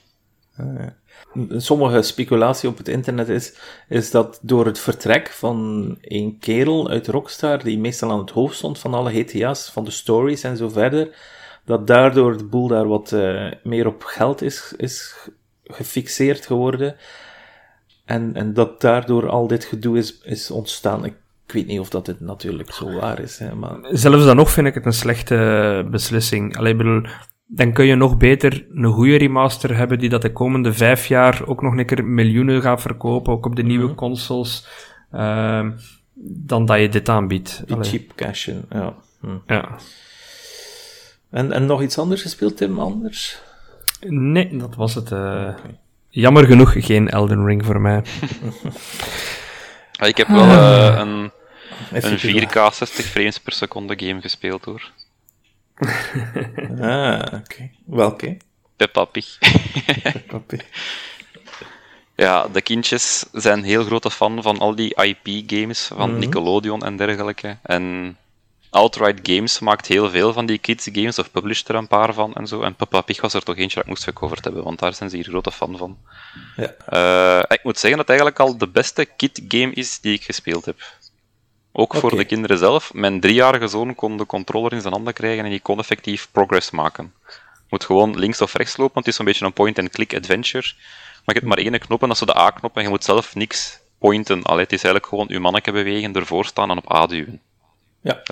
Ah, Sommige speculatie op het internet is, is dat door het vertrek van een kerel uit Rockstar, die meestal aan het hoofd stond van alle GTA's, van de stories en zo verder, dat daardoor de boel daar wat uh, meer op geld is, is gefixeerd geworden. En, en dat daardoor al dit gedoe is, is ontstaan. Ik, weet niet of dat het natuurlijk zo waar is. Hè, maar... Zelfs dan nog vind ik het een slechte beslissing. Alleen bedoel, dan kun je nog beter een goede remaster hebben die dat de komende vijf jaar ook nog een keer miljoenen gaat verkopen, ook op de nieuwe mhm. consoles, uh, dan dat je dit aanbiedt. Die cheap cash in, ja. Hm. ja. En, en nog iets anders gespeeld, Tim, anders? Nee, dat was het. Uh... Jammer genoeg geen Elden Ring voor mij. ik heb wel uh, een, een 4K 60 frames per seconde game gespeeld hoor. (laughs) ah, oké. Okay. Welke? Peppa Pig. (laughs) Peppa Pig. Ja, de kindjes zijn heel grote fan van al die IP-games van mhm. Nickelodeon en dergelijke. En Outright Games maakt heel veel van die kids games, of published er een paar van en zo. En Peppa Pig was er toch eentje dat ik moest gecoverd hebben, want daar zijn ze hier grote fan van. Ja. Uh, ik moet zeggen dat het eigenlijk al de beste kid game is die ik gespeeld heb. Ook voor de kinderen zelf. Mijn driejarige zoon kon de controller in zijn handen krijgen en die kon effectief progress maken. Je moet gewoon links of rechts lopen, want het is een beetje een point-and-click adventure. Maar je hebt maar één knop en dat is de A-knop en je moet zelf niks pointen. Allee, het is eigenlijk gewoon je manneke bewegen, ervoor staan en op A duwen. Ja.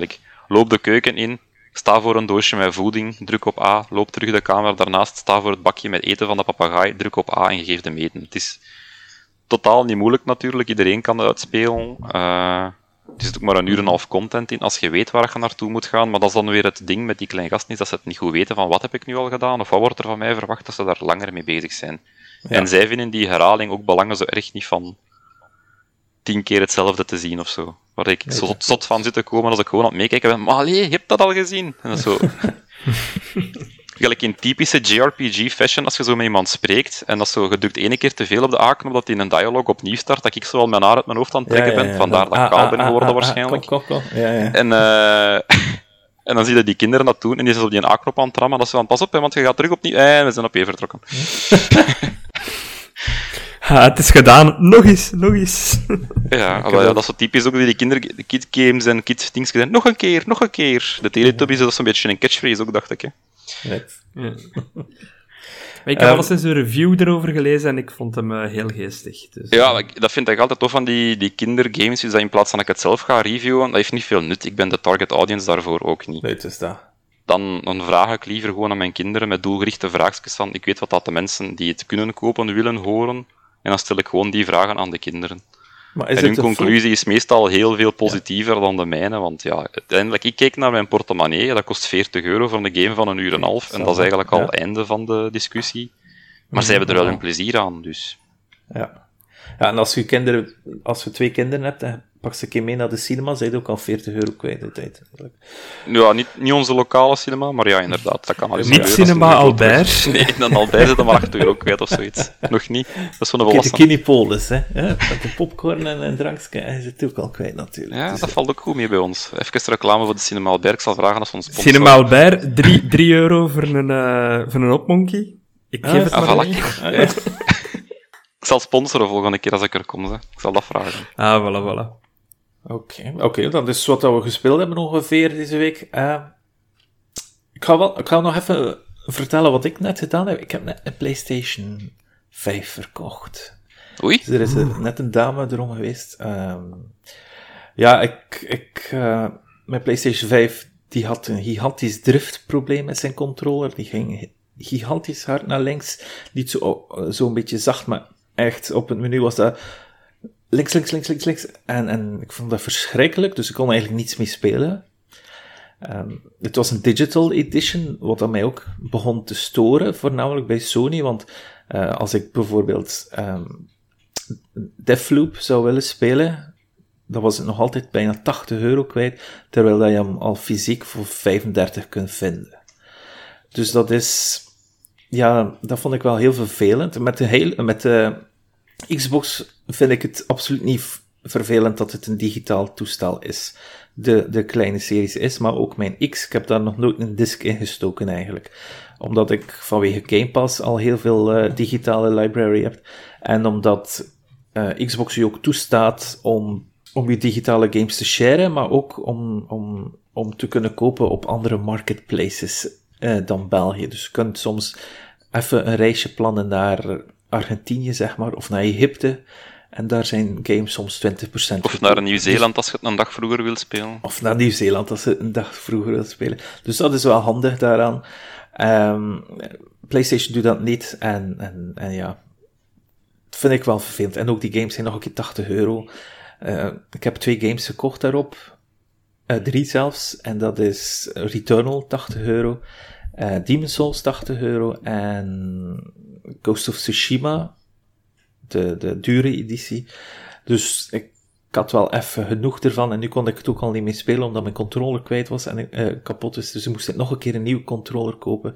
Loop de keuken in, sta voor een doosje met voeding, druk op A, loop terug de kamer daarnaast, sta voor het bakje met eten van de papegaai, druk op A en je geeft hem eten. Het is totaal niet moeilijk natuurlijk, iedereen kan het uitspelen. Uh, het is ook maar een uur en een half content in, als je weet waar je naartoe moet gaan, maar dat is dan weer het ding met die kleine gasten, is dat ze het niet goed weten van wat heb ik nu al gedaan, of wat wordt er van mij verwacht, dat ze daar langer mee bezig zijn. En zij vinden die herhaling ook belangen zo erg niet van tien keer hetzelfde te zien of zo. Waar ik zo zot van zit te komen als ik gewoon aan het meekijken ben. Maar allee, je hebt dat al gezien. En dat zo. (laughs) Gelijk in typische JRPG-fashion, als je zo met iemand spreekt en dat zo gedrukt ene keer te veel op de A-knop, dat in een dialoog opnieuw start, dat ik zo al mijn haar uit mijn hoofd aan het trekken ben. Vandaar dat ik kaal ben geworden waarschijnlijk. En, uh, en dan zie je die kinderen dat doen en die zijn op die A-knop aan het rammen. Dat ze van, pas op, hè, want je gaat terug opnieuw. En we zijn op je vertrokken. (laughs) Ha, het is gedaan. Nog eens, nog eens. (laughs) Ja, maar, ja dat is zo typisch ook die kinder, de kidgames en kids gedaan. Nog een keer, nog een keer. De Teletubbies, dat is een beetje een catchphrase ook, dacht ik. Hè. Net. Ja. ik heb um, al eens een review erover gelezen en ik vond hem uh, heel geestig. Dus, ja, uh... dat vind ik altijd tof van die, die kindergames, is dat in plaats van dat ik het zelf ga reviewen, dat heeft niet veel nut. Ik ben de target audience daarvoor ook niet. Nee, het is dat. Dan, dan vraag ik liever gewoon aan mijn kinderen met doelgerichte vraagjes van, ik weet wat dat de mensen die het kunnen kopen willen horen, en dan stel ik gewoon die vragen aan de kinderen. Maar en hun conclusie is meestal heel veel positiever dan de mijne, want ja, uiteindelijk, ik keek naar mijn portemonnee, dat kost 40 euro voor een game van een uur en een half, en dat is eigenlijk al het einde van de discussie. Maar zij hebben er wel hun plezier aan, dus... Ja. Ja, en als je, kinderen, als je twee kinderen hebt, pak ze een keer mee naar de cinema, zijn je ook al 40 euro kwijt de tijd. Ja, niet, niet onze lokale cinema, maar ja, inderdaad, dat kan al eens Niet cinema Albert? Nee, dan Albert zit dan maar 8 euro kwijt of zoiets. Nog niet. Dat is van de volwassenen. De Kinepolis, hè. Ja, met de popcorn en een drankje, hij zit ook al kwijt natuurlijk. Ja, dus, dat valt ook goed mee bij ons. Even reclame voor de cinema Albert. Ik zal vragen als we ons sponsor... Cinema Albert, 3 euro voor een, uh, voor een opmonkey. Ik geef het ah, maar. Ah, ja. (laughs) Ik zal sponsoren volgende keer als ik er kom. Hè. Ik zal dat vragen. Ah, voilà, voilà. Oké, oké, dat is wat we gespeeld hebben ongeveer deze week. Uh, ik, ga wel, ik ga nog even vertellen wat ik net gedaan heb. Ik heb net een PlayStation 5 verkocht. Oei. Dus er is net een dame erom geweest. Um, ja, ik, ik, uh, mijn PlayStation 5 die had een gigantisch driftprobleem met zijn controller. Die ging gigantisch hard naar links. Niet zo, zo een beetje zacht, maar echt op het menu was dat links, links, links, links, links. En, en ik vond dat verschrikkelijk, dus ik kon eigenlijk niets mee spelen. Um, het was een digital edition, wat dat mij ook begon te storen, voornamelijk bij Sony, want uh, als ik bijvoorbeeld um, Deathloop zou willen spelen, dan was het nog altijd bijna 80 euro kwijt, terwijl je hem al fysiek voor 35 kunt vinden. Dus dat is, ja, dat vond ik wel heel vervelend. Met de, hele, met de Xbox vind ik het absoluut niet vervelend dat het een digitaal toestel is. De, de kleine series is, maar ook mijn X. Ik heb daar nog nooit een disk in gestoken eigenlijk. Omdat ik vanwege Game Pass al heel veel uh, digitale library heb. En omdat uh, Xbox je ook toestaat om, om je digitale games te sharen, maar ook om, om, om te kunnen kopen op andere marketplaces uh, dan België. Dus je kunt soms even een reisje plannen naar Argentinië, zeg maar, of naar Egypte. En daar zijn games soms 20% Of naar Nieuw-Zeeland als je het een dag vroeger wil spelen. Of naar Nieuw-Zeeland als je het een dag vroeger wil spelen. Dus dat is wel handig daaraan. Um, PlayStation doet dat niet. En, en, en ja, dat vind ik wel vervelend. En ook die games zijn nog een keer 80 euro. Uh, ik heb twee games gekocht daarop. Uh, drie zelfs. En dat is Returnal, 80 euro. Uh, Demon's Souls, 80 euro. En Ghost of Tsushima, de, de dure editie. Dus ik, had wel even genoeg ervan en nu kon ik het ook al niet meer spelen omdat mijn controller kwijt was en uh, kapot is. Dus ik moest nog een keer een nieuwe controller kopen.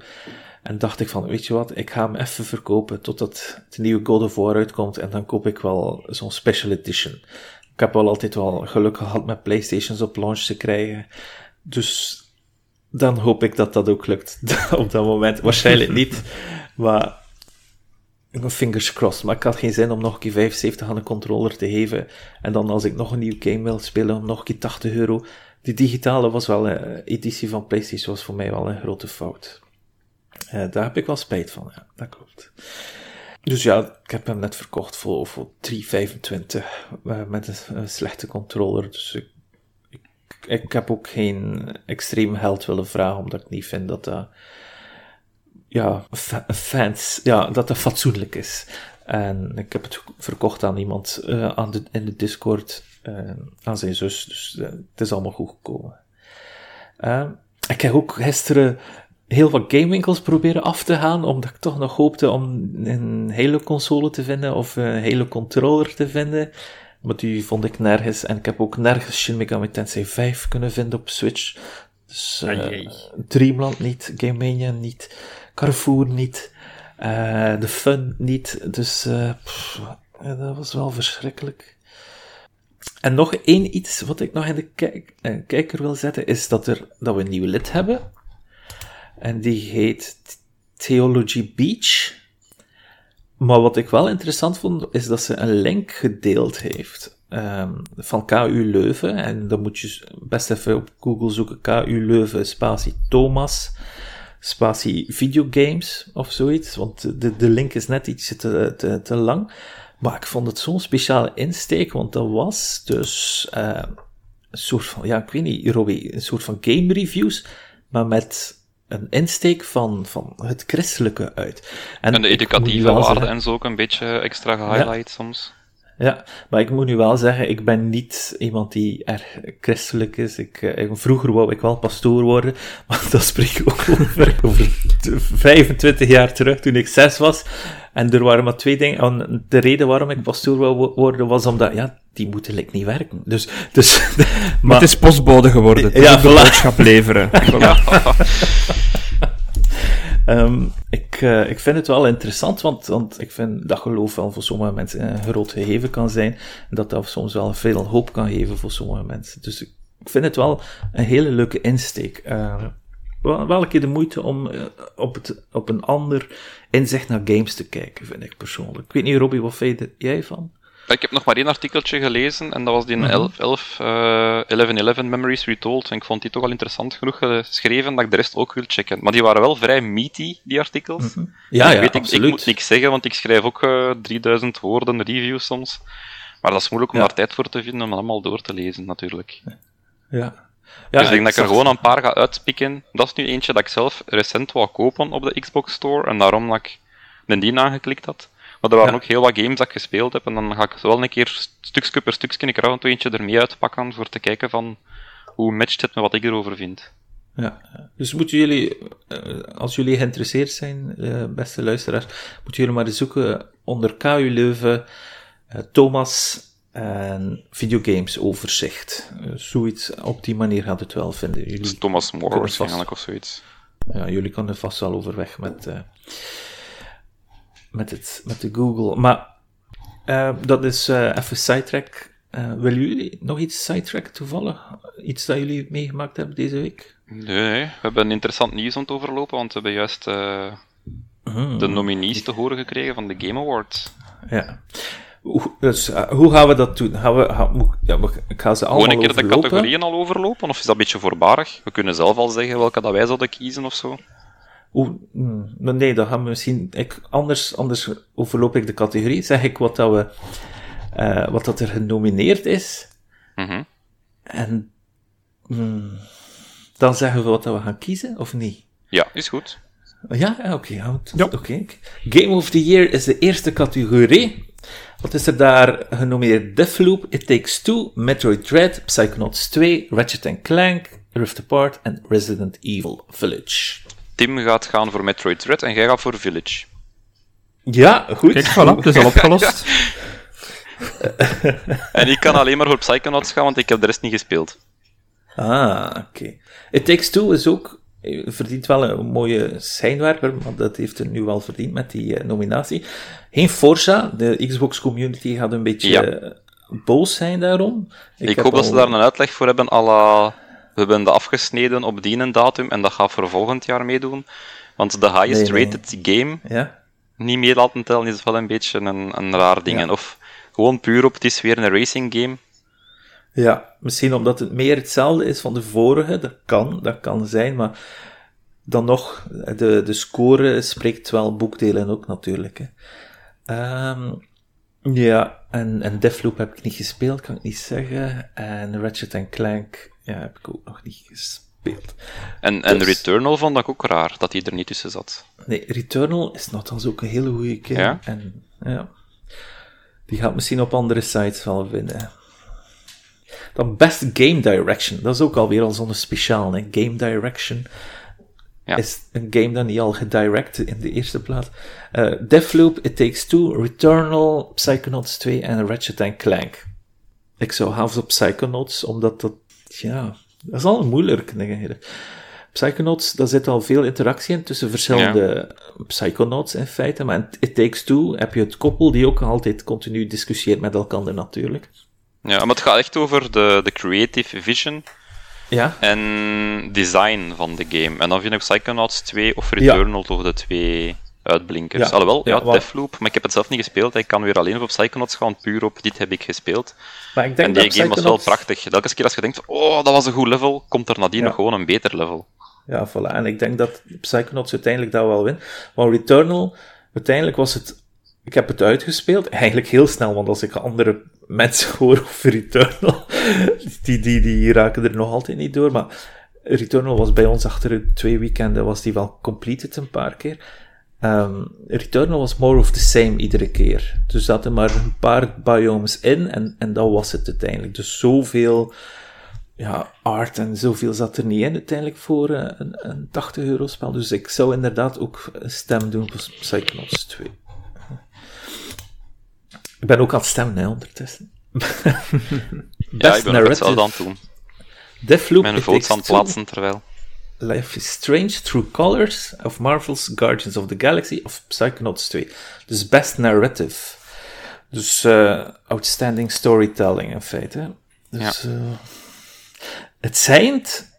En dacht ik van, weet je wat, ik ga hem even verkopen totdat de nieuwe God of War uitkomt en dan koop ik wel zo'n special edition. Ik heb wel altijd wel geluk gehad met Playstations op launch te krijgen. Dus dan hoop ik dat dat ook lukt (laughs) op dat moment. Waarschijnlijk niet, maar fingers crossed, maar ik had geen zin om nog een keer 75 aan een controller te geven. En dan als ik nog een nieuw game wil spelen, om nog een keer 80 euro. Die digitale was wel, een eh, editie van PlayStation was voor mij wel een grote fout. Uh, daar heb ik wel spijt van, ja, dat klopt. Dus ja, ik heb hem net verkocht voor, voor 3,25 uh, met een, slechte controller. Dus ik, ik, ik, heb ook geen extreem geld willen vragen, omdat ik niet vind dat dat ja, fans, ja, dat dat fatsoenlijk is. En ik heb het verkocht aan iemand uh, aan de, in de Discord, uh, aan zijn zus, dus uh, het is allemaal goed gekomen. ik heb ook gisteren heel wat gamewinkels proberen af te gaan, omdat ik toch nog hoopte om een hele console te vinden of een hele controller te vinden. Maar die vond ik nergens. En ik heb ook nergens Shin Megami Tensei 5 kunnen vinden op Switch. Dus Dreamland niet, Game Mania niet. Carrefour niet, uh, de Fun niet. Dus pff, dat was wel verschrikkelijk. En nog één iets wat ik nog in de kijk, uh, kijker wil zetten, is dat, er, dat we een nieuwe lid hebben. En die heet Theology Beach. Maar wat ik wel interessant vond, is dat ze een link gedeeld heeft. Um, van KU Leuven. En dan moet je best even op Google zoeken. KU Leuven, spatie Thomas spatie videogames of zoiets, want de, de link is net iets te, te, te lang. Maar ik vond het zo'n speciale insteek, want dat was dus uh, een soort van, ja, ik weet niet, Robbie, een soort van game reviews, maar met een insteek van, van het christelijke uit. En, de educatieve waarde en zo ook een beetje extra gehighlight soms. Ja, maar ik moet nu wel zeggen, ik ben niet iemand die erg christelijk is. Ik, eh, vroeger wou ik wel pastoor worden, (laughs) maar dat spreek ik ook over, over 25 jaar terug, toen ik zes was. En er waren maar twee dingen. De reden waarom ik pastoor wou worden, was omdat, ja, die moeten like, niet werken. Dus, dus, (laughs) maar... Het is postbode geworden. Ja, boodschap leveren. (laughs) Ja. Um, ik, uh, ik vind het wel interessant, want, want ik vind dat geloof wel voor sommige mensen een groot gegeven kan zijn. En dat dat soms wel veel hoop kan geven voor sommige mensen. Dus ik vind het wel een hele leuke insteek. Uh, wel, een keer de moeite om uh, op, het, op een ander inzicht naar games te kijken, vind ik persoonlijk. Ik weet niet, Robbie, wat vind jij van? Ik heb nog maar één artikeltje gelezen en dat was die mm 11, 11, uh, 11, Memories Retold. En ik vond die toch al interessant genoeg geschreven dat ik de rest ook wil checken. Maar die waren wel vrij meaty, die artikels. Mm -hmm. Ja, ja, weet, ik, ik, moet niks zeggen, want ik schrijf ook uh, eh, 3000 woorden reviews soms. Maar dat is moeilijk om ja. daar tijd voor te vinden om allemaal door te lezen, natuurlijk. Ja. Ja, dus ik denk dat ik er gewoon een paar ga uitpikken. Dat is nu eentje dat ik zelf recent wou kopen op de Xbox Store. En daarom dat ik de die aangeklikt had. Maar er waren ook heel wat games dat ik gespeeld heb. En dan ga ik wel een keer stukje per stukje ik er af en toe eentje ermee uitpakken. Voor te kijken van hoe matcht het met wat ik erover vind. Ja, dus moeten jullie, eh, als jullie geïnteresseerd zijn, eh, beste luisteraars, moeten jullie maar eens zoeken onder KU Leuven, eh, Thomas en videogames overzicht. Zoiets, op die manier gaat het wel vinden. Jullie Thomas More waarschijnlijk of zoiets. Ja, jullie kunnen vast wel overweg met, met, het, met de Google. Maar dat is even sidetrack. willen jullie nog iets sidetrack toevallig? Iets dat jullie meegemaakt hebben deze week? Nee, we hebben interessant nieuws aan het overlopen, want we hebben juist uh, de nominees te horen gekregen van de Game Awards. Ja. Dus uh, hoe gaan we dat doen? Gaan we, gaan, ja, ik ga ze allemaal Gewoon een keer de categorieën al overlopen, of is dat een beetje voorbarig? We kunnen zelf al zeggen welke dat wij zouden kiezen of zo. Hmm, nee, dan gaan we misschien... Ik, anders, anders overloop ik de categorie. Zeg ik wat, dat we, uh, wat dat er genomineerd is. Mm -hmm. En... Hmm, dan zeggen we wat we gaan kiezen, of niet? Ja, is goed. Ja, oké. Okay, ja. Oké. Game of the Year is de eerste categorie. Wat is er daar genomineerd? Deathloop, It Takes Two, Metroid Dread, Psychonauts 2, Ratchet Clank, Rift Apart en Resident Evil Village. Tim gaat gaan voor Metroid Dread en jij gaat voor Village. Ja, goed. Kijk, voilà, het is al (laughs) opgelost. (laughs) en ik kan alleen maar voor Psychonauts gaan, want ik heb de rest niet gespeeld. Ah, oké. It Takes Two is ook, verdient wel een mooie schijnwerper, maar dat heeft het nu wel verdiend met die uh, nominatie. Geen Forza, de Xbox community gaat een beetje ja. boos zijn daarom. Ik, ik hoop dat ze daar een uitleg voor hebben, alla, we hebben de afgesneden op die datum en dat gaat voor volgend jaar meedoen. Want de highest nee, nee. rated game ja? niet meer laten tellen is wel een beetje een, een raar ding. Ja. Of gewoon puur op, het is weer een racing game. Ja, misschien omdat het meer hetzelfde is van de vorige. Dat kan, dat kan zijn, maar dan nog, de, de score spreekt wel boekdelen ook natuurlijk. Hè. Um, ja, en, en Deathloop heb ik niet gespeeld, kan ik niet zeggen. En Ratchet Clank ja, heb ik ook nog niet gespeeld. En, en dus, Returnal vond ik ook raar, dat hij er niet tussen zat. Nee, Returnal is nogthans ook een hele goede game. Ja? En ja, die gaat misschien op andere sites wel vinden. Dan Best Game Direction. Dat is ook alweer al zo'n speciaal. Hè? Game Direction ja. is een game dat niet al gedirect in de eerste plaats. Uh, Deathloop, It Takes Two, Returnal, Psychonauts 2 en Ratchet Clank. Ik zou half op Psychonauts, omdat dat, ja, dat is al moeilijk. Psychonauts, daar zit al veel interactie in tussen verschillende ja. Psychonauts in feite, maar in It Takes Two heb je het koppel die ook altijd continu discussieert met elkaar natuurlijk. Ja, maar het gaat echt over de, de creative vision ja. en design van de game. En dan vind ik Psychonauts 2 of Returnal ja. toch de twee uitblinkers. Ja. Alhoewel, ja, ja Deathloop, maar ik heb het zelf niet gespeeld. Ik kan weer alleen op Psychonauts gaan, puur op dit heb ik gespeeld. Maar ik denk en die dat game was wel prachtig. Elke keer als je denkt, oh, dat was een goed level, komt er nadien nog gewoon een beter level. Ja, voilà. En ik denk dat Psychonauts uiteindelijk dat wel wint. Maar Returnal, uiteindelijk was het... Ik heb het uitgespeeld, eigenlijk heel snel, want als ik andere mensen (laughs) hoor over Returnal, die, die, die raken er nog altijd niet door. Maar Returnal was bij ons achter twee weekenden, was die wel completed een paar keer. Um, Returnal was more of the same iedere keer. Dus zaten maar een paar biomes in en, en dat was het uiteindelijk. Dus zoveel ja, art en zoveel zat er niet in uiteindelijk voor uh, een, een 80 euro spel. Dus ik zou inderdaad ook een stem doen voor Psychonauts 2. Ik ben ook aan het stemmen, hè, ondertussen. (laughs) ja, ik ben ook hetzelfde aan het doen. Deathloop, Mijn votes aan het plaatsen terwijl. Life is Strange, Through Colors, of Marvel's Guardians of the Galaxy, of Psychonauts 2. Dus Best Narrative. Dus uh, Outstanding Storytelling, in feite. Dus, ja. uh, het schijnt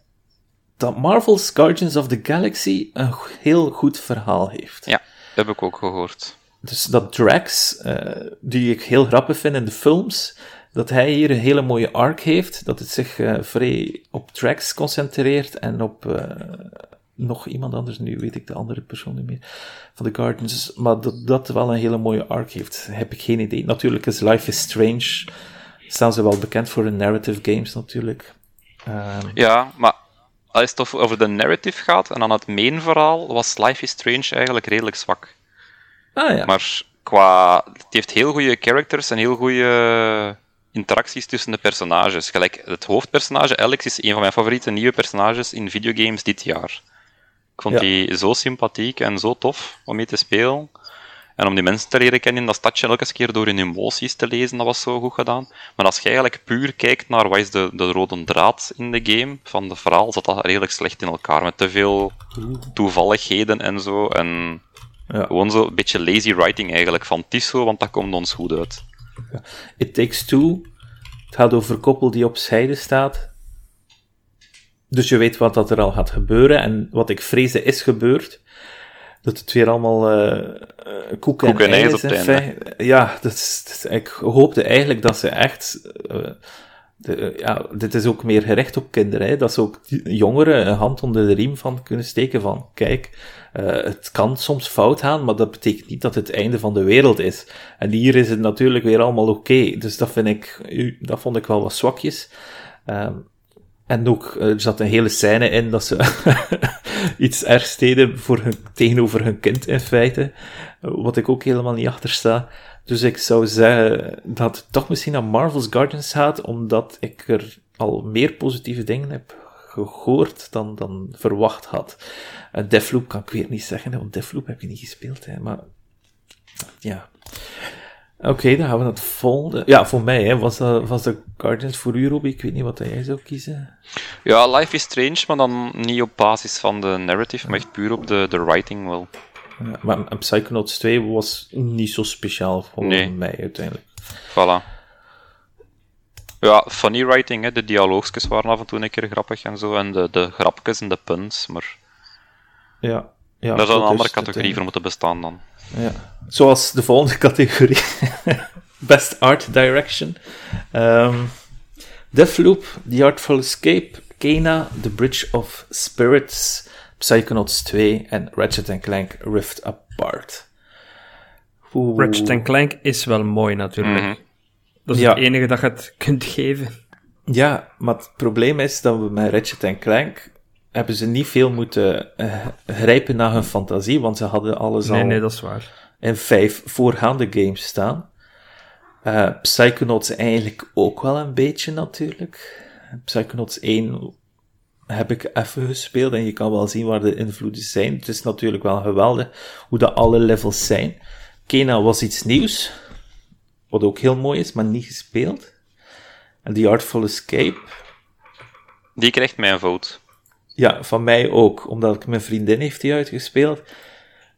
dat Marvel's Guardians of the Galaxy een heel goed verhaal heeft. Ja, heb ik ook gehoord. Dus dat Drax, uh, die ik heel grappig vind in de films, dat hij hier een hele mooie arc heeft, dat het zich uh, vrij op Drax concentreert en op uh, nog iemand anders, nu weet ik de andere persoon niet meer, van de Guardians, maar dat dat wel een hele mooie arc heeft, heb ik geen idee. Natuurlijk is Life is Strange, staan ze wel bekend voor hun narrative games natuurlijk. Ehm, ja, maar als het over de narrative gaat en dan het main verhaal, was Life is Strange eigenlijk redelijk zwak. Ah ja. Maar qua... Het heeft heel goede characters en heel goede interacties tussen de personages. Gelijk, het hoofdpersonage, Alex, is een van mijn favoriete nieuwe personages in videogames dit jaar. Ik vond die zo sympathiek en zo tof om mee te spelen. En om die mensen te leren kennen in dat stadje elke keer door hun emoties te lezen, dat was zo goed gedaan. Maar als je eigenlijk puur kijkt naar wat is de, de rode draad in de game van de verhaal, zat dat redelijk slecht in elkaar. Met te veel toevalligheden en zo. En ja. gewoon zo een beetje lazy writing eigenlijk van Tiso, want dat komt ons goed uit. It Takes Two, het gaat over een koppel die op zijde staat. Dus je weet wat dat er al gaat gebeuren. En wat ik vreesde is gebeurd. Dat het weer allemaal uh, koek en, koek ijs op Ja, dat is, ik hoopte eigenlijk dat ze echt... Uh, de, ja, dit is ook meer gericht op kinderen, hè, dat ze ook jongeren een hand onder de riem van kunnen steken van, kijk, uh, het kan soms fout gaan, maar dat betekent niet dat het einde van de wereld is. En hier is het natuurlijk weer allemaal oké, dus dat vind ik, dat vond ik wel wat zwakjes. Um, en ook, er zat een hele scène in dat ze (laughs) iets ergs deden voor hun, tegenover hun kind in feite. Wat ik ook helemaal niet achter sta. Dus ik zou zeggen dat het toch misschien aan Marvel's Guardians gaat, omdat ik er al meer positieve dingen heb gehoord dan, dan verwacht had. Uh, Deathloop kan ik weer niet zeggen, want Deathloop heb je niet gespeeld. Hè, maar ja. Oké, dan gaan we naar het volgende. Ja, voor mij hè, was, dat, was de Guardians voor u, Robbie. Ik weet niet wat jij zou kiezen. Ja, Life is Strange, maar dan niet op basis van de narrative, maar echt puur op de, de writing wel. Ja, maar Psychonauts 2 was niet zo speciaal voor mij uiteindelijk. Voilà. Ja, funny writing, hè. de dialoogjes waren af en toe een keer grappig en zo, en de, de grapjes en de puns, maar... Ja. ja Daar zou een andere categorie voor moeten bestaan dan. Ja. Zoals de volgende (laughs) categorie. Best Art Direction. Um, Deathloop, The Artful Escape, Kena, The Bridge of Spirits, Psychonauts 2 en Ratchet Clank Rift Apart. Oeh. Ratchet Clank is wel mooi natuurlijk. Mhm. Dat is het enige dat je het kunt geven. Ja, maar het probleem is dat we met Ratchet Clank hebben ze niet veel moeten uh, grijpen naar hun fantasie, want ze hadden alles nee, al nee, dat is waar. in vijf voorgaande games staan. Uh, Psychonauts eigenlijk ook wel een beetje natuurlijk. Psychonauts 1 heb ik even gespeeld en je kan wel zien waar de invloeden zijn. Het is natuurlijk wel geweldig hoe dat alle levels zijn. Kena was iets nieuws, wat ook heel mooi is, maar niet gespeeld. En The Artful Escape... Die krijgt mijn vote. Ja, van mij ook, omdat ik mijn vriendin heeft die uitgespeeld.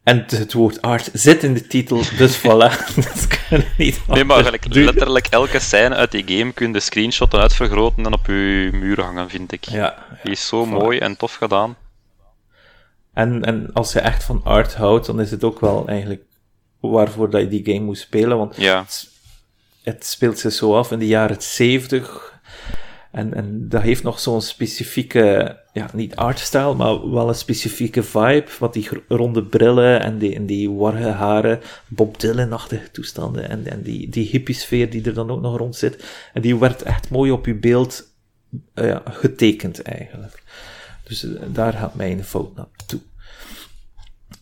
En het woord art zit in de titel, dus (laughs) voilà. dat kan niet Nee, maar eigenlijk, letterlijk elke scène uit die game kun je screenshotten uitvergroten en op je muur hangen, vind ik. Ja. Die is zo mooi en tof gedaan. En, en als je echt van art houdt, dan is het ook wel eigenlijk waarvoor dat je die game moet spelen, want ja. het, het speelt zich zo af in de jaren 70 en, en dat heeft nog zo'n specifieke, ja, niet artstyle, maar wel een specifieke vibe. Wat die ronde brillen en die, en die warge haren, Bob Dylan-achtige toestanden. En, en die, die hippie-sfeer die er dan ook nog rond zit. En die werd echt mooi op je beeld uh, getekend eigenlijk. Dus uh, daar gaat mijn fout naartoe.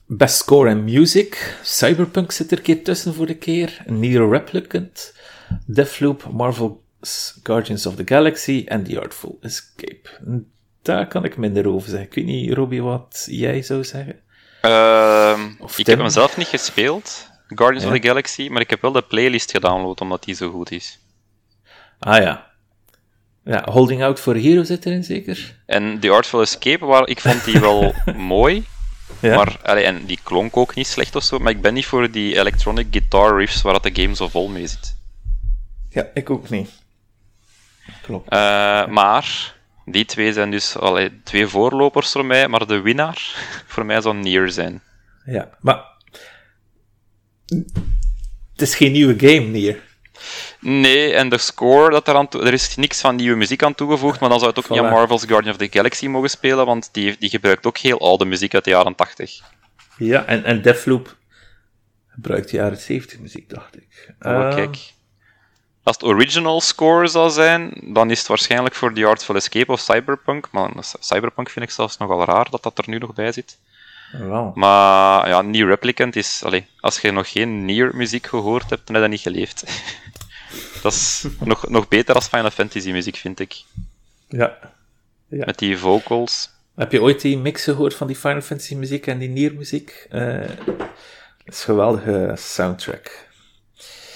Best score en music. Cyberpunk zit er een keer tussen voor de keer. Near Replicant. Deathloop, Marvel Guardians of the Galaxy en The Artful Escape. Daar kan ik minder over zeggen. Ik weet niet, Robbie, wat jij zou zeggen? Uh, ik heb hem zelf niet gespeeld, Guardians of the Galaxy, maar ik heb wel de playlist gedownload omdat die zo goed is. Ah ja. Ja, Holding Out for Hero zit erin zeker? En The Artful Escape, waar, ik vond die wel (laughs) mooi. Ja. Maar, allee, en die klonk ook niet slecht of zo, maar ik ben niet voor die electronic guitar riffs waar dat de game zo vol mee zit. Ja, ik ook niet. Klopt. Uh, maar die twee zijn dus allee, twee voorlopers voor mij, maar de winnaar (laughs) voor mij zou Nier zijn. Ja, maar het is geen nieuwe game, Nier. Nee, en de score, dat eraan er is niks van nieuwe muziek aan toegevoegd, maar dan zou het ook niet aan Marvel's Guardian of the Galaxy mogen spelen, want die, die gebruikt ook heel oude muziek uit de jaren 80. Ja, en, en Deathloop gebruikt de jaren 70 muziek, dacht ik. Oh, uh, kijk. Als het original score zou zijn, dan is het waarschijnlijk voor The Artful Escape of Cyberpunk. Maar Cyberpunk vind ik zelfs nogal raar dat dat er nu nog bij zit. Wow. Maar ja, Nier Replicant is... Allez, als je nog geen Nier-muziek gehoord hebt, dan heb je dat niet geleefd. (laughs) dat is nog, nog beter als Final Fantasy-muziek, vind ik. Ja. ja. Met die vocals. Heb je ooit die mix gehoord van die Final Fantasy-muziek en die Nier-muziek? Uh, dat is een geweldige soundtrack.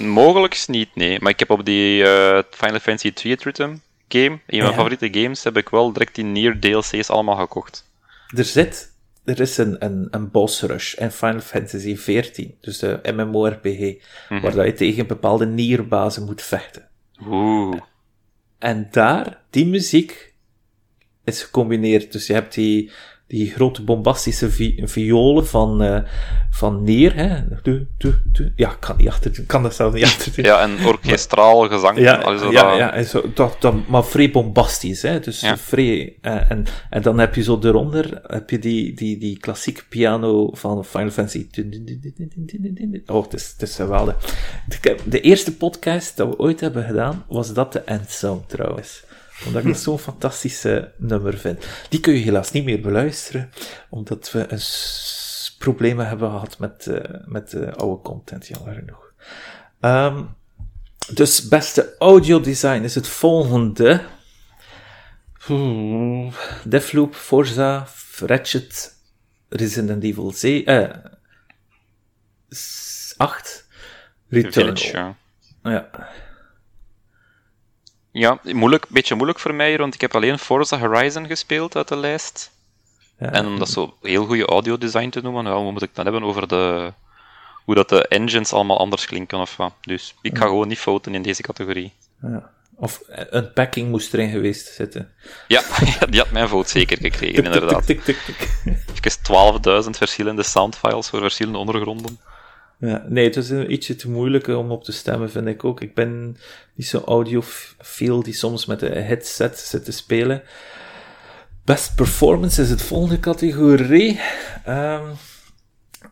Mogelijk niet, nee. Maar ik heb op die uh, Final Fantasy 2 Rhythm game, een van mijn favoriete games, heb ik wel direct die Nier DLC's allemaal gekocht. Er zit, er is een, een, een boss rush in Final Fantasy 14, dus de MMORPG, mm -hmm. waar je tegen bepaalde Nierbazen moet vechten. Oeh. En daar, die muziek is gecombineerd. Dus je hebt die, die grote bombastische vi violen van, uh, van Neer. Hè. Du, du, du. Ja, kan, niet achter, kan dat zelf niet achter Ja, en orkestraal gezang. Ja, ja, dat... ja en zo, dat, dat, maar vrij bombastisch. Hè. Dus ja. vrij, uh, en, en dan heb je zo eronder heb je die, die, die klassieke piano van Final Fantasy. Oh, het is, het is geweldig. De eerste podcast dat we ooit hebben gedaan, was dat de endsong trouwens omdat ik dat zo'n fantastische nummer vind. Die kun je helaas niet meer beluisteren, omdat we een problemen hebben gehad met, uh, met uh, oude content, jammer genoeg. Um, dus beste audiodesign is het volgende. Hmm. Deathloop, Forza, Ratchet, Resident Evil 7, uh, 8, Return. ja. ja. Ja, moeilijk, een beetje moeilijk voor mij want ik heb alleen Forza Horizon gespeeld uit de lijst. Ja. En om dat zo heel goede audiodesign te noemen, wat moet ik dan hebben over de, hoe dat de engines allemaal anders klinken of wat. Dus ik ga gewoon niet fouten in deze categorie. Ja. Of een packing moest erin geweest zitten. Ja, (laughs) die had mijn vote zeker gekregen, inderdaad. Tik, tik, tik, tik. 12.000 verschillende soundfiles voor verschillende ondergronden. Ja, nee, het is een ietsje te moeilijk om op te stemmen, vind ik ook. Ik ben niet zo audiofiel die soms met een headset zit te spelen. Best performance is het volgende categorie. Um,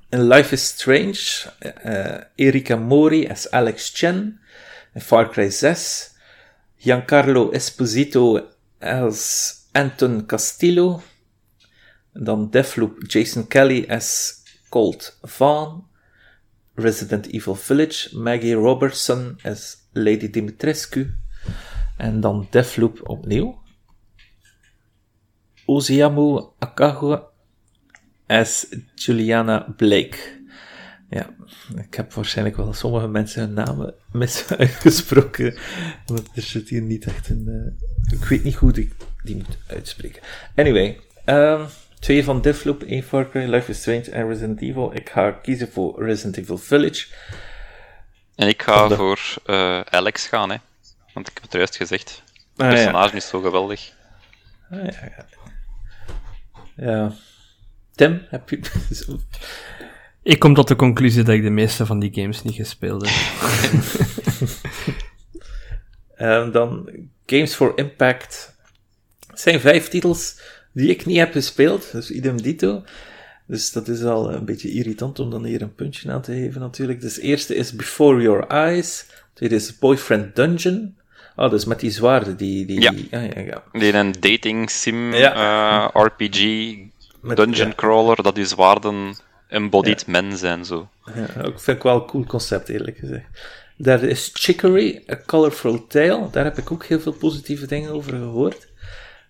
in Life is Strange, uh, Erika Mori als Alex Chen. In Far Cry 6, Giancarlo Esposito als Anton Castillo. Dan Deathloop, Jason Kelly als Colt Vaughn. Resident Evil Village, Maggie Robertson as Lady Dimitrescu. En dan Deathloop opnieuw. Oziamu Akago as Juliana Blake. Ja, ik heb waarschijnlijk wel sommige mensen hun namen mis (laughs) uitgesproken, want er zit hier niet echt een... Uh, ik weet niet hoe ik die moet uitspreken. Anyway, um, Twee van Deathloop, één Far Cry, Life is Strange en Resident Evil. Ik ga kiezen voor Resident Evil Village. En ik ga voor uh, Alex gaan, hè. Want ik heb het juist gezegd. Het ah, personage ja. is zo geweldig. Ah, ja, ja. ja. Tim, heb je... (laughs) ik kom tot de conclusie dat ik de meeste van die games niet gespeeld heb. um, (laughs) dan Games for Impact. Het zijn vijf titels die ik niet heb gespeeld, dus idem dito. Dus dat is al een beetje irritant om dan hier een puntje aan te geven natuurlijk. Dus eerste is Before Your Eyes. Tweede is Boyfriend Dungeon. Oh, dus met die zwaarden, die... die ja. Die, ah, ja, ja. die een dating sim, ja. uh, RPG, met, dungeon crawler, dat die zwaarden embodied men zijn, zo. Ja, ik vind ik wel een cool concept, eerlijk gezegd. Daar is Chicory, A Colorful Tale. Daar heb ik ook heel veel positieve dingen over gehoord.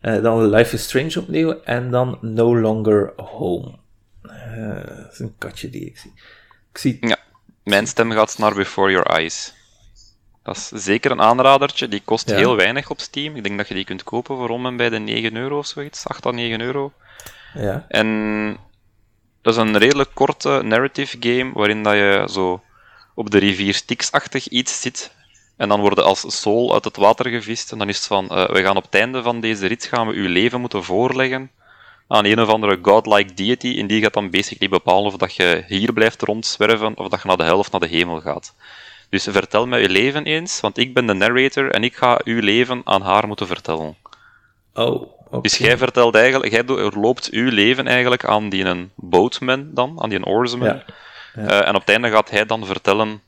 Uh, dan Life is Strange opnieuw. En dan No Longer Home. Uh, dat is een katje die ik zie. Ik zie... Ja, mijn stem gaat naar Before Your Eyes. Dat is zeker een aanradertje. Die kost heel weinig op Steam. Ik denk dat je die kunt kopen voor om en bij de 9 euro of zoiets. 8 à 9 euro. Ja. En dat is een redelijk korte narrative game waarin dat je zo op de rivier Styx-achtig iets zit en dan worden als soul uit het water gevist. En dan is het van, uh, we gaan op het einde van deze rit gaan we uw leven moeten voorleggen aan een of andere godlike deity. En die gaat dan basically bepalen of dat je hier blijft rondzwerven of dat je naar de helft naar de hemel gaat. Dus vertel mij uw leven eens, want ik ben de narrator en ik ga uw leven aan haar moeten vertellen. Oh, okay. Dus jij vertelt eigenlijk, jij loopt uw leven eigenlijk aan die een boatman dan, aan die een oarsman. Ja. Ja. Uh, en op het einde gaat hij dan vertellen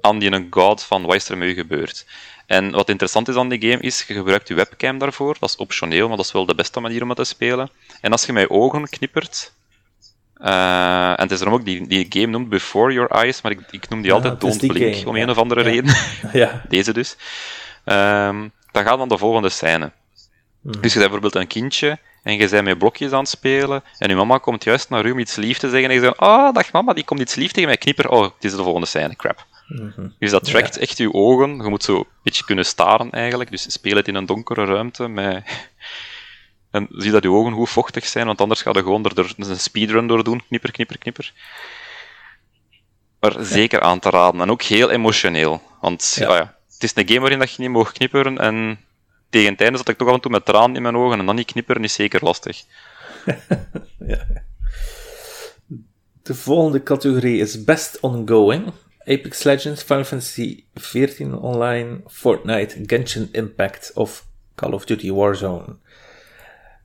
aan die god van wat is er met u gebeurd. En wat interessant is aan die game is, je gebruikt je webcam daarvoor. Dat is optioneel, maar dat is wel de beste manier om het te spelen. En als je met je ogen knippert, uh, en het is daarom ook, die, die game noemt Before Your Eyes, maar ik, ik noem die altijd Don't Blink, game, om een of andere reden. (laughs) ja. Deze dus. Um, dan gaat dan de volgende scène. Hmm. Dus je bent bijvoorbeeld een kindje en je bent met blokjes aan het spelen en je mama komt juist naar u om iets lief te zeggen en je zegt, ah, oh, dag mama, die komt iets lief tegen mij knipper. Oh, het is de volgende scène, crap. Mhm. Dus dat trekt echt je ogen. Je moet zo een beetje kunnen staren eigenlijk. Dus speel het in een donkere ruimte met... (laughs) En zie dat je ogen goed vochtig zijn, want anders ga je gewoon er een speedrun door doen. Knipper, knipper, knipper. Maar zeker aan te raden. En ook heel emotioneel. Want ja. ja, het is een game waarin dat je niet mag knipperen. En tegen het einde zat ik toch af en toe met tranen in mijn ogen. En dan niet knipperen is zeker lastig. (laughs) ja. De volgende categorie is Best Ongoing. Apex Legends, Final Fantasy XIV Online, Fortnite, Genshin Impact of Call of Duty Warzone.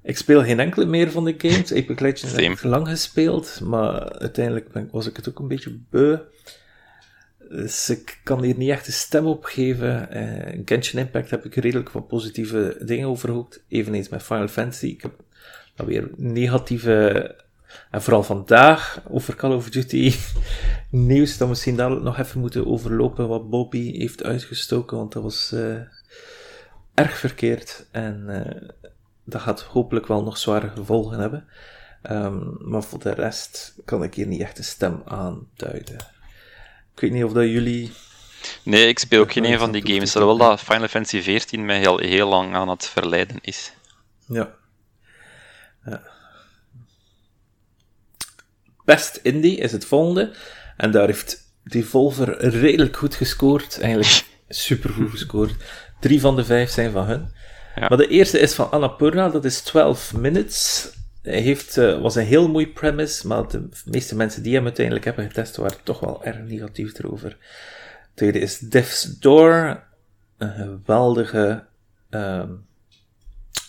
Ik speel geen enkele meer van de games. Apex Legends heb ik lang gespeeld, maar uiteindelijk ben, was ik het ook een beetje beu. Dus ik kan hier niet echt een stem op geven. Uh, Genshin Impact heb ik redelijk wat positieve dingen over gehoord. Eveneens met Final Fantasy. Ik heb dan weer negatieve en vooral vandaag over Call of Duty (laughs) nieuws dat we misschien dadelijk nog even moeten overlopen wat Bobby heeft uitgestoken, want dat was uh, erg verkeerd en uh, dat gaat hopelijk wel nog zware gevolgen hebben. Um, maar voor de rest kan ik hier niet echt een stem aanduiden. Ik weet niet of dat jullie... Nee, ik speel ook geen een van die games. Terwijl dat Final Fantasy XIV mij heel, heel lang aan het verleiden is. Ja. ja. Best Indie is het volgende. En daar heeft Devolver redelijk goed gescoord. Eigenlijk (laughs) super goed gescoord. Drie van de vijf zijn van hun. Ja. Maar de eerste is van Annapurna, dat is 12 Minutes. Hij heeft, uh, was een heel mooi premise, maar de meeste mensen die hem uiteindelijk hebben getest waren toch wel erg negatief erover. De tweede is Death's Door, een geweldige um,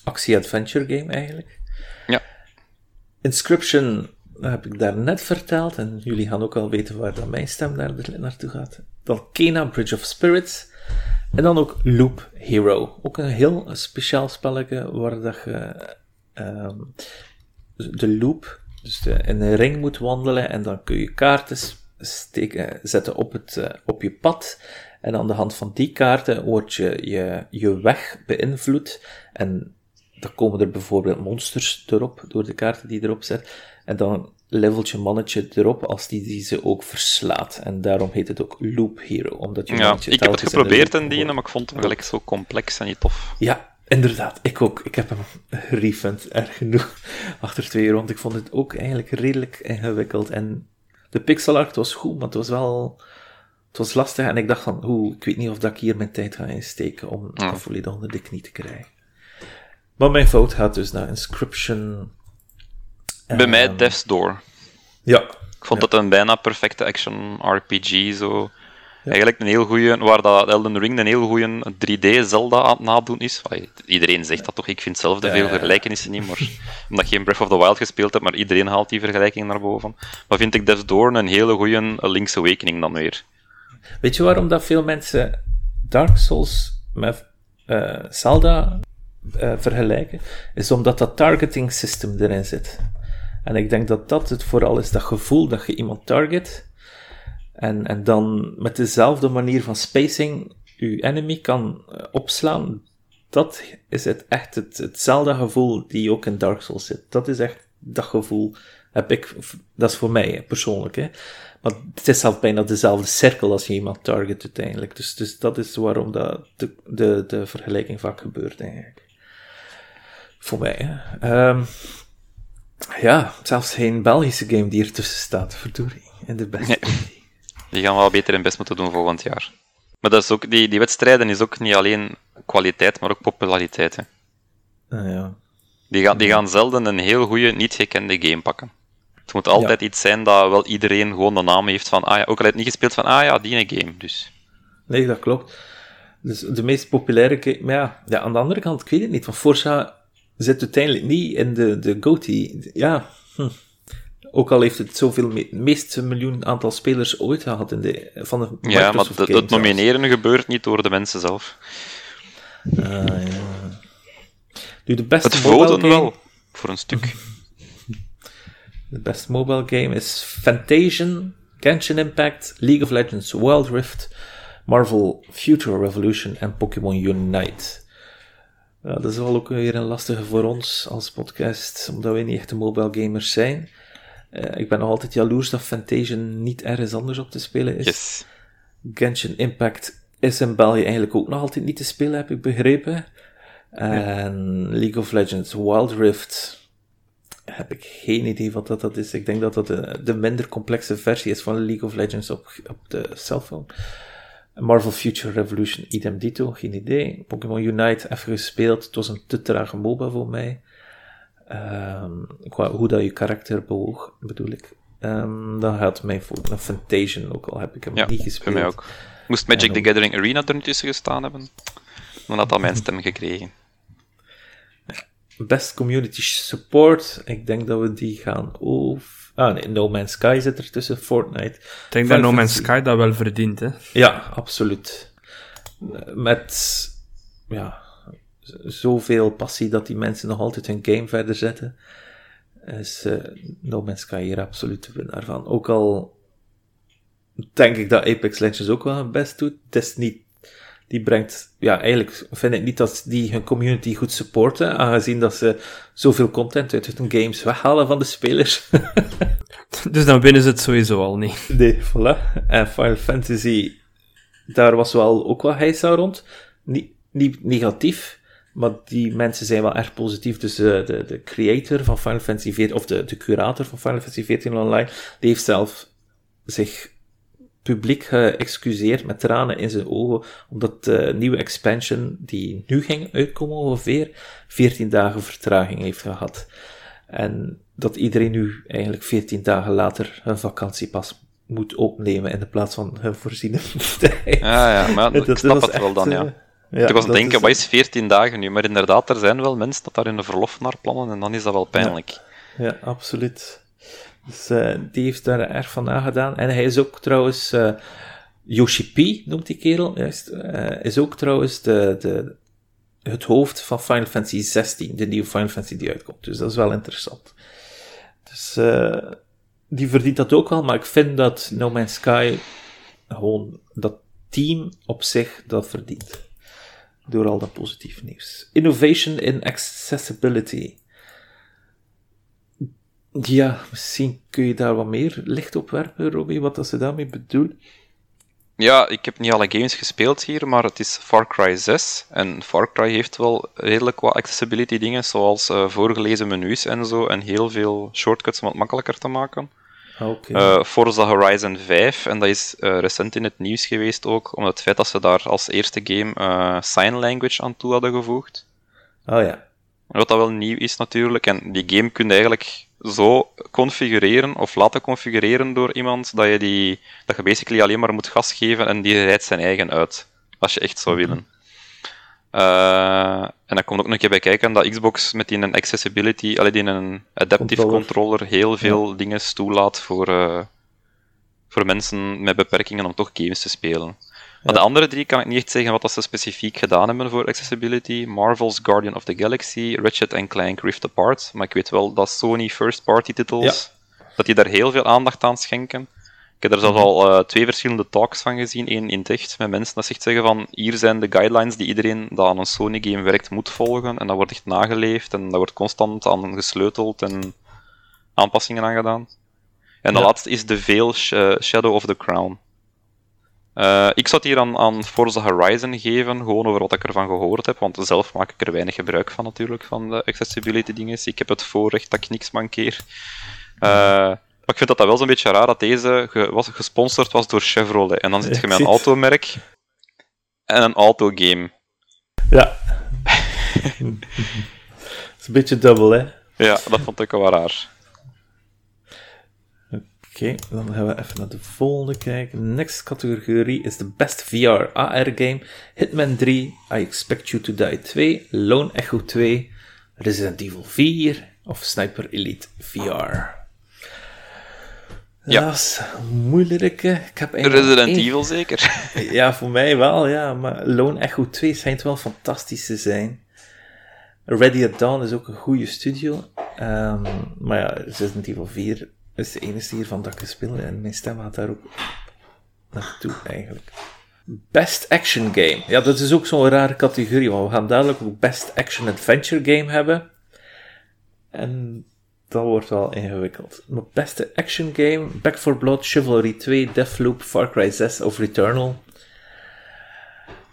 actie-adventure game eigenlijk. Ja. Inscription dat heb ik daar net verteld, en jullie gaan ook al weten waar dan mijn stem naar, naartoe gaat. Dan Kena, Bridge of Spirits. En dan ook Loop Hero. Ook een heel speciaal spelletje waar dat je uh, de loop, dus de, in een ring moet wandelen en dan kun je kaarten steken, zetten op, het, uh, op je pad. En aan de hand van die kaarten wordt je, je, je weg beïnvloed. En dan komen er bijvoorbeeld monsters erop, door de kaarten die erop zet. En dan levelt je mannetje erop als die, die ze ook verslaat. En daarom heet het ook Loop Hero. Omdat je ja, ik heb het geprobeerd in die, maar ik vond hem gelijk zo complex en niet tof. Ja, inderdaad. Ik ook. Ik heb hem refund erg genoeg (laughs) achter twee uur, want ik vond het ook eigenlijk redelijk ingewikkeld. En de pixel art was goed, maar het was wel... Het was lastig en ik dacht van, hoe, ik weet niet of dat ik hier mijn tijd ga insteken om ja. volledig onder de knie te krijgen. Maar mijn fout gaat dus naar Inscription bij mij ehm, Death's Door. Ja. Ik vond het een bijna perfecte action RPG. Zo. Eigenlijk een heel goede, waar dat Elden Ring een heel goede 3D Zelda aan het nadoen is. Iedereen zegt dat toch, ik vind zelf de veel vergelijkenissen niet, maar omdat je geen Breath of the Wild gespeeld hebt, maar iedereen haalt die vergelijking naar boven. Maar vind ik Death's Door een hele goede Link's Awakening dan weer. Weet je waarom dat veel mensen Dark Souls met uh, Zelda uh, vergelijken? Is omdat dat targeting system erin zit. En ik denk dat dat het vooral is, dat gevoel dat je iemand target. En, en dan met dezelfde manier van spacing je enemy kan eh, opslaan. Dat is het echt het, hetzelfde gevoel die ook in Dark Souls zit. Dat is echt dat gevoel heb ik, dat is voor mij persoonlijk. Hè. Maar het is zelf bijna dezelfde cirkel als je iemand target uiteindelijk. Dus, dus dat is waarom dat de, de, de vergelijking vaak gebeurt eigenlijk. Voor mij. Hè. Um, ja, zelfs geen Belgische game die ertussen staat, verdorie. In de beste. Die gaan wel beter hun best moeten doen volgend jaar. Maar dat is ook, die, die wedstrijden is ook niet alleen kwaliteit, maar ook populariteit. Hè. Ah, ja. die, gaan, die gaan zelden een heel goede, niet gekende game pakken. Het moet altijd iets zijn dat wel iedereen gewoon de naam heeft van, ah ja, ook al het niet gespeeld van, ah ja, die game, dus. Nee, dat klopt. Dus de meest populaire game, maar ja, ja, aan de andere kant, ik weet het niet, van Forza zit uiteindelijk niet in de, de GOTY. Ja, hm. Ook al heeft het zoveel, het meeste miljoen aantal spelers ooit gehad in de, van de Microsoft Ja, maar het, het nomineren gebeurt niet door de mensen zelf. Ah, ja. Nu, de beste het voten wel, voor een stuk. (laughs) de beste mobile game is Fantasian, Genshin Impact, League of Legends Wild Rift, Marvel Future Revolution en Pokémon Unite. Ja, dat is wel ook weer een lastige voor ons als podcast, omdat we niet echte mobile gamers zijn. Uh, ik ben nog altijd jaloers dat Fantasian niet ergens anders op te spelen is. Yes. Genshin Impact is in België eigenlijk ook nog altijd niet te spelen, heb ik begrepen. En League of Legends Wild Rift heb ik geen idee wat dat, dat is. Ik denk dat dat de, de minder complexe versie is van League of Legends op, op de cellphone. Marvel Future Revolution, idem dito, geen idee. Pokémon Unite, even gespeeld. Het was een te trage MOBA voor mij. Um, qua hoe dat je karakter bewoog, bedoel ik. Um, dan gaat mij voor een Fantasian, ook al heb ik hem niet gespeeld. Voor mij ook. Moest Magic the Gathering Arena er tussen gestaan hebben, dan had dat mijn stem gekregen. Best Community Support, ik denk dat we die gaan over Ah nee, No Man's Sky zit er tussen Fortnite. Ik denk dat No Man's Sky dat wel verdient, hè? Ja, absoluut. Met ja, zoveel passie dat die mensen nog altijd hun game verder zetten, is uh, No Man's Sky hier absoluut de winnaar van. Ook al denk ik dat Apex Legends ook wel hun best doet. Het is niet die brengt, ja, eigenlijk vind ik niet dat die hun community goed supporten, aangezien dat ze zoveel content uit hun games weghalen van de spelers. (laughs) dus dan winnen ze het sowieso al niet. (laughs) Nee, voilà. En Final Fantasy, daar was wel ook wat heisa rond. Niet, niet negatief, maar die mensen zijn wel erg positief. Dus de, de, de creator van Final Fantasy 14, of de, de curator van Final Fantasy 14 Online, die heeft zelf zich publiek geëxcuseerd met tranen in zijn ogen, omdat de nieuwe expansion, die nu ging uitkomen ongeveer, 14 dagen vertraging heeft gehad. En dat iedereen nu eigenlijk 14 dagen later hun vakantiepas moet opnemen in de plaats van hun voorziene (laughs) tijd. Ja, ja, maar (laughs) dat, ik snap het wel dan, ja. Eh, ja ik was aan denken, wat is 14 dagen nu? Maar inderdaad, er zijn wel mensen dat daar in de verlof naar plannen en dan is dat wel pijnlijk. Ja, ja absoluut. Dus uh, die heeft daar erg van nagedaan. En hij is ook trouwens, uh, Yoshi P noemt die kerel, uh, is ook trouwens de, de, het hoofd van Final Fantasy 16, de nieuwe Final Fantasy die uitkomt. Dus dat is wel interessant. Dus die verdient dat ook wel, maar ik vind dat No Man's Sky gewoon dat team op zich dat verdient. Door al dat positieve nieuws. Innovation in accessibility. Ja, misschien kun je daar wat meer licht op werpen, Robbie, wat dat ze daarmee bedoelen. Ja, ik heb niet alle games gespeeld hier, maar het is Far Cry 6. En Far Cry heeft wel redelijk wat accessibility dingen, zoals uh, voorgelezen menus en zo, en heel veel shortcuts om het makkelijker te maken. Ah, okay. Uh, Forza Horizon 5, en dat is uh, recent in het nieuws geweest ook, om het feit dat ze daar als eerste game sign language aan toe hadden gevoegd. Oh ja. Wat dat wel nieuw is natuurlijk, en die game kun je eigenlijk zo configureren of laten configureren door iemand dat je, die, dat je basically alleen maar moet gas geven en die rijdt zijn eigen uit. Als je echt zou mhm. willen. Uh, en dan komt ook nog een keer bij kijken dat Xbox met die een accessibility, alleen die een adaptive controller, heel veel dingen toelaat voor, uh, voor mensen met beperkingen om toch games te spelen. Maar de andere drie kan ik niet echt zeggen wat dat ze specifiek gedaan hebben voor accessibility. Marvel's Guardian of the Galaxy, Ratchet Clank Rift Apart. Maar ik weet wel dat Sony first-party titles, dat die daar heel veel aandacht aan schenken. Ik heb er zelfs al uh, twee verschillende talks van gezien. Eén in echt, met mensen die echt zeggen van hier zijn de guidelines die iedereen dat aan een Sony-game werkt moet volgen. En dat wordt echt nageleefd en dat wordt constant aan gesleuteld en aanpassingen aan gedaan. En de laatste is The Veil Shadow of the Crown. Uh, ik zat hier aan, aan Forza Horizon geven, gewoon over wat ik ervan gehoord heb, want zelf maak ik er weinig gebruik van natuurlijk, van de accessibility dingen. Ik heb het voorrecht dat ik niks mankeer. Uh, maar ik vind dat dat wel zo'n beetje raar dat deze ge was, gesponsord was door Chevrolet. En dan zit je met een automerk en een autogame. Ja. (laughs) Het is een beetje dubbel, hè? Ja, dat vond ik wel raar. Oké, dan gaan we even naar de volgende kijken. Next categorie is de Best VR AR Game. Hitman 3, I Expect You to Die 2, Lone Echo 2, Resident Evil 4 of Sniper Elite VR. Ja, dat is moeilijk. Ik heb Resident Evil zeker? (laughs) Ja, voor mij wel, ja. Maar Lone Echo 2 schijnt wel fantastisch te zijn. Ready at Dawn is ook een goede studio. Um, maar ja, Resident Evil 4 is de enige hiervan dat ik gespeeld en mijn stem gaat daar ook naartoe eigenlijk. Best Action Game. Ja, dat is ook zo'n rare categorie, want we gaan dadelijk ook Best Action Adventure Game hebben. En dat wordt wel ingewikkeld. Maar beste action game, Back 4 Blood, Chivalry 2, Deathloop, Far Cry 6 of Returnal.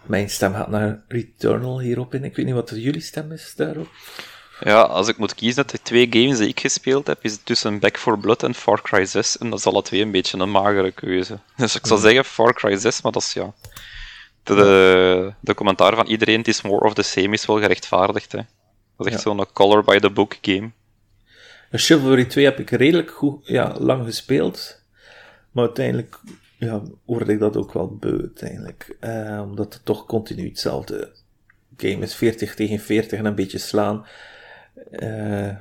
Mijn stem gaat naar Returnal hierop in. Ik weet niet wat jullie stem is daarop. Ja, als ik moet kiezen uit de twee games die ik gespeeld heb, is het tussen Back 4 Blood en Far Cry 6. En dat is alle twee een beetje een magere keuze. Dus ik zou zeggen Far Cry 6, maar dat is ja. De, de, commentaar van iedereen, het is more of the same, is wel gerechtvaardigd. Hè. Dat is echt ja. zo'n color by the book game. Chivalry 2 heb ik redelijk goed, ja, lang gespeeld. Maar uiteindelijk ja, word ik dat ook wel beu, uiteindelijk. Eh, omdat het toch continu hetzelfde game is. 40 tegen 40 en een beetje slaan. Uh,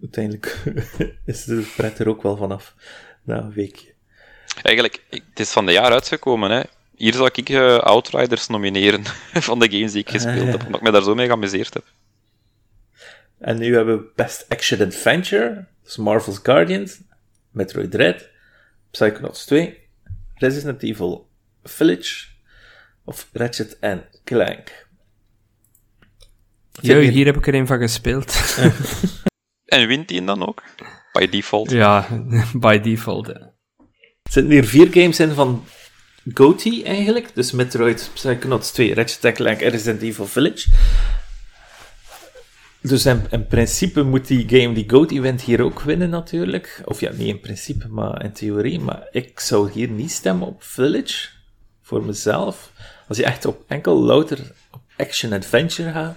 uiteindelijk (laughs) is de pret er ook wel vanaf. Na een weekje. Eigenlijk, het is van de jaar uitgekomen, hè. Hier zal ik uh, Outriders nomineren (laughs) van de games die ik gespeeld heb, omdat ik me daar zo mee geamuseerd heb. En nu hebben we Best Action Adventure, dus Marvel's Guardians, Metroid Dread, Psychonauts 2, Resident Evil Village of Ratchet Clank. Jo, hier heb ik er een van gespeeld. (laughs) en wint die dan ook? By default? Ja, (laughs) by default. Er zitten hier vier games in van GOTY eigenlijk. Dus Metroid, Psychonauts 2, Ratchet Clank en Resident Evil Village. Dus in, in, principe moet die game die GOAT event hier ook winnen natuurlijk. Of ja, niet in principe, maar in theorie. Maar ik zou hier niet stemmen op Village. Voor mezelf. Als je echt op enkel louter op action-adventure gaat,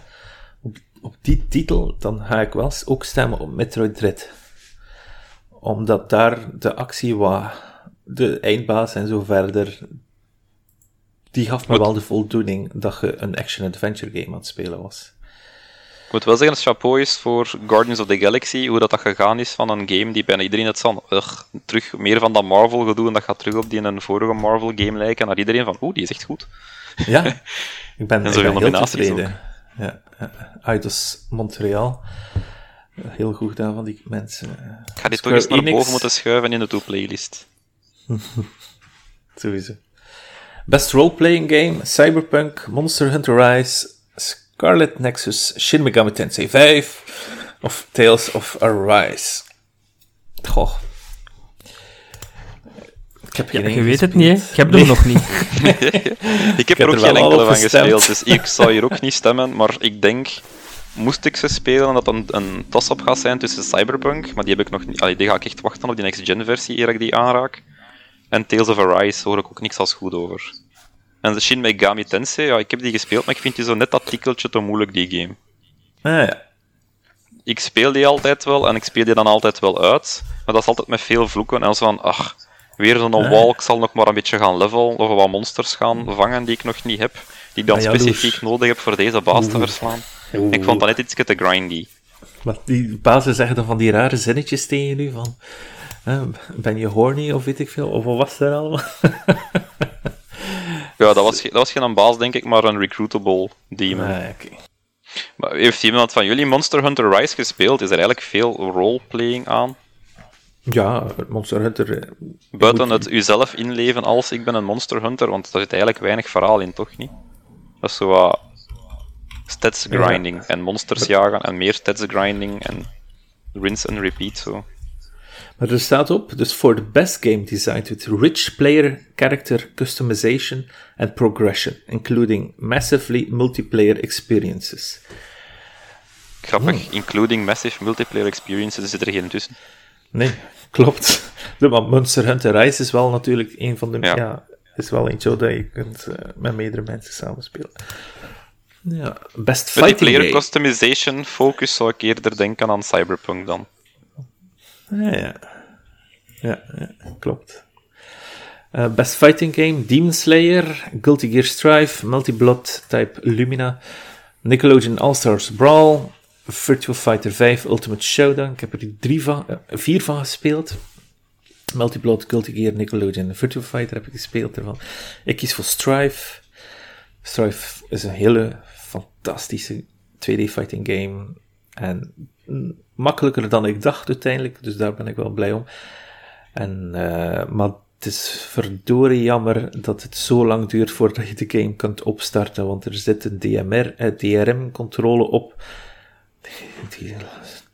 op, die titel, dan ga ik wel ook stemmen op Metroid Dread. Omdat daar de actie wat de eindbaas en zo verder, die gaf me wel de voldoening dat je een action-adventure game aan het spelen was. Ik moet wel zeggen, dat chapeau is voor Guardians of the Galaxy, hoe dat, dat gegaan is van een game die bijna iedereen het van terug meer van dat Marvel gedoe en dat gaat terug op die in een vorige Marvel game lijken, naar iedereen van, oeh, die is echt goed. Ja, (laughs) ik ben, en ik ben heel tevreden. Ja, Eidos Montreal. Heel goed gedaan van die mensen. Ik ga dit toch eens naar boven moeten schuiven in de to-playlist. (laughs) Sowieso. Best role-playing game, Cyberpunk, Monster Hunter Rise, Scarlet Nexus, Shin Megami Tensei 5 of Tales of Arise. Goh. Ik heb geen je weet het niet, hè? (laughs) (laughs) Ik heb hem nog niet. ik heb er ook geen enkele van gespeeld, dus ik zou hier ook niet stemmen, maar ik denk, moest ik ze spelen, dat een, een toss-up gaat zijn tussen Cyberpunk, maar die heb ik nog niet, allee, die ga ik echt wachten op die next-gen versie, eer ik die aanraak. En Tales of Arise hoor ik ook niks als goed over. En de Shin Megami Tensei, ja, ik heb die gespeeld, maar ik vind die zo net dat tikkeltje te moeilijk, die game. Ah, ja. Ik speel die altijd wel, en ik speel die dan altijd wel uit, maar dat is altijd met veel vloeken, en zo van, ach, weer zo'n ah, wall, ik zal nog maar een beetje gaan levelen, of wat monsters gaan vangen die ik nog niet heb, die ik dan ah, specifiek nodig heb voor deze baas te verslaan. Ik vond dat net iets te grindy. Maar die bazen zeggen dan van die rare zinnetjes tegen u, van... ben je horny, of weet ik veel, of wat was er allemaal? (laughs) Ja, dat was, dat was geen baas, denk ik, maar een recruitable demon. Ah, Maar heeft iemand van jullie Monster Hunter Rise gespeeld? Is er eigenlijk veel roleplaying aan? Ja, Monster Hunter... Eh, Buiten het uzelf inleven als ik ben een Monster Hunter, want daar zit eigenlijk weinig verhaal in, toch niet? Dat is zo wat stats grinding en monsters jagen en meer stats grinding en rinse and repeat zo. Maar er staat op, dus for the best game designed with rich player character customization and progression, including massively multiplayer experiences. Grappig, hmm. including massive multiplayer experiences, zit er geen tussen. Nee, klopt. (laughs) De, Monster Hunter Rise is wel natuurlijk een van de... Ja. is wel eentje dat je kunt uh, met meerdere mensen samenspelen. Ja, best fighting player customization focus zou ik eerder denken aan Cyberpunk dan. Ja, ja. ja, klopt. Uh, best Fighting Game, Demon Slayer, Guilty Gear Strive, Multi-Blood Type Lumina, Nickelodeon All-Stars Brawl, Virtua Fighter 5 Ultimate Showdown. Ik heb er drie van, uh, vier van gespeeld. Multiplot, Guilty Gear, Nickelodeon, Virtua Fighter heb ik gespeeld ervan. Ik kies voor Strife. Strife is een hele fantastische 2D fighting game. En makkelijker dan ik dacht uiteindelijk, dus daar ben ik wel blij om. En, uh, maar het is verdorie jammer dat het zo lang duurt voordat je de game kunt opstarten, want er zit een DMR, eh, DRM-controle op. Die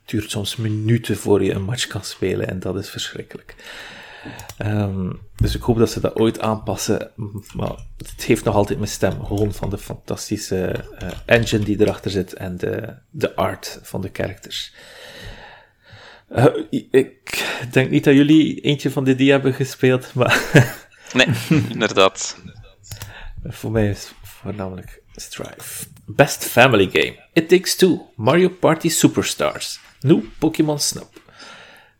duurt soms minuten voor je een match kan spelen en dat is verschrikkelijk. Um, dus ik hoop dat ze dat ooit aanpassen. Maar het heeft nog altijd mijn stem. Gewoon van de fantastische uh, engine die erachter zit en de, de art van de characters. Uh, ik denk niet dat jullie eentje van die die hebben gespeeld, maar... nee, inderdaad. (laughs) Voor mij is voornamelijk Strife. Best Family Game. It Takes Two. Mario Party Superstars. New Pokémon Snap.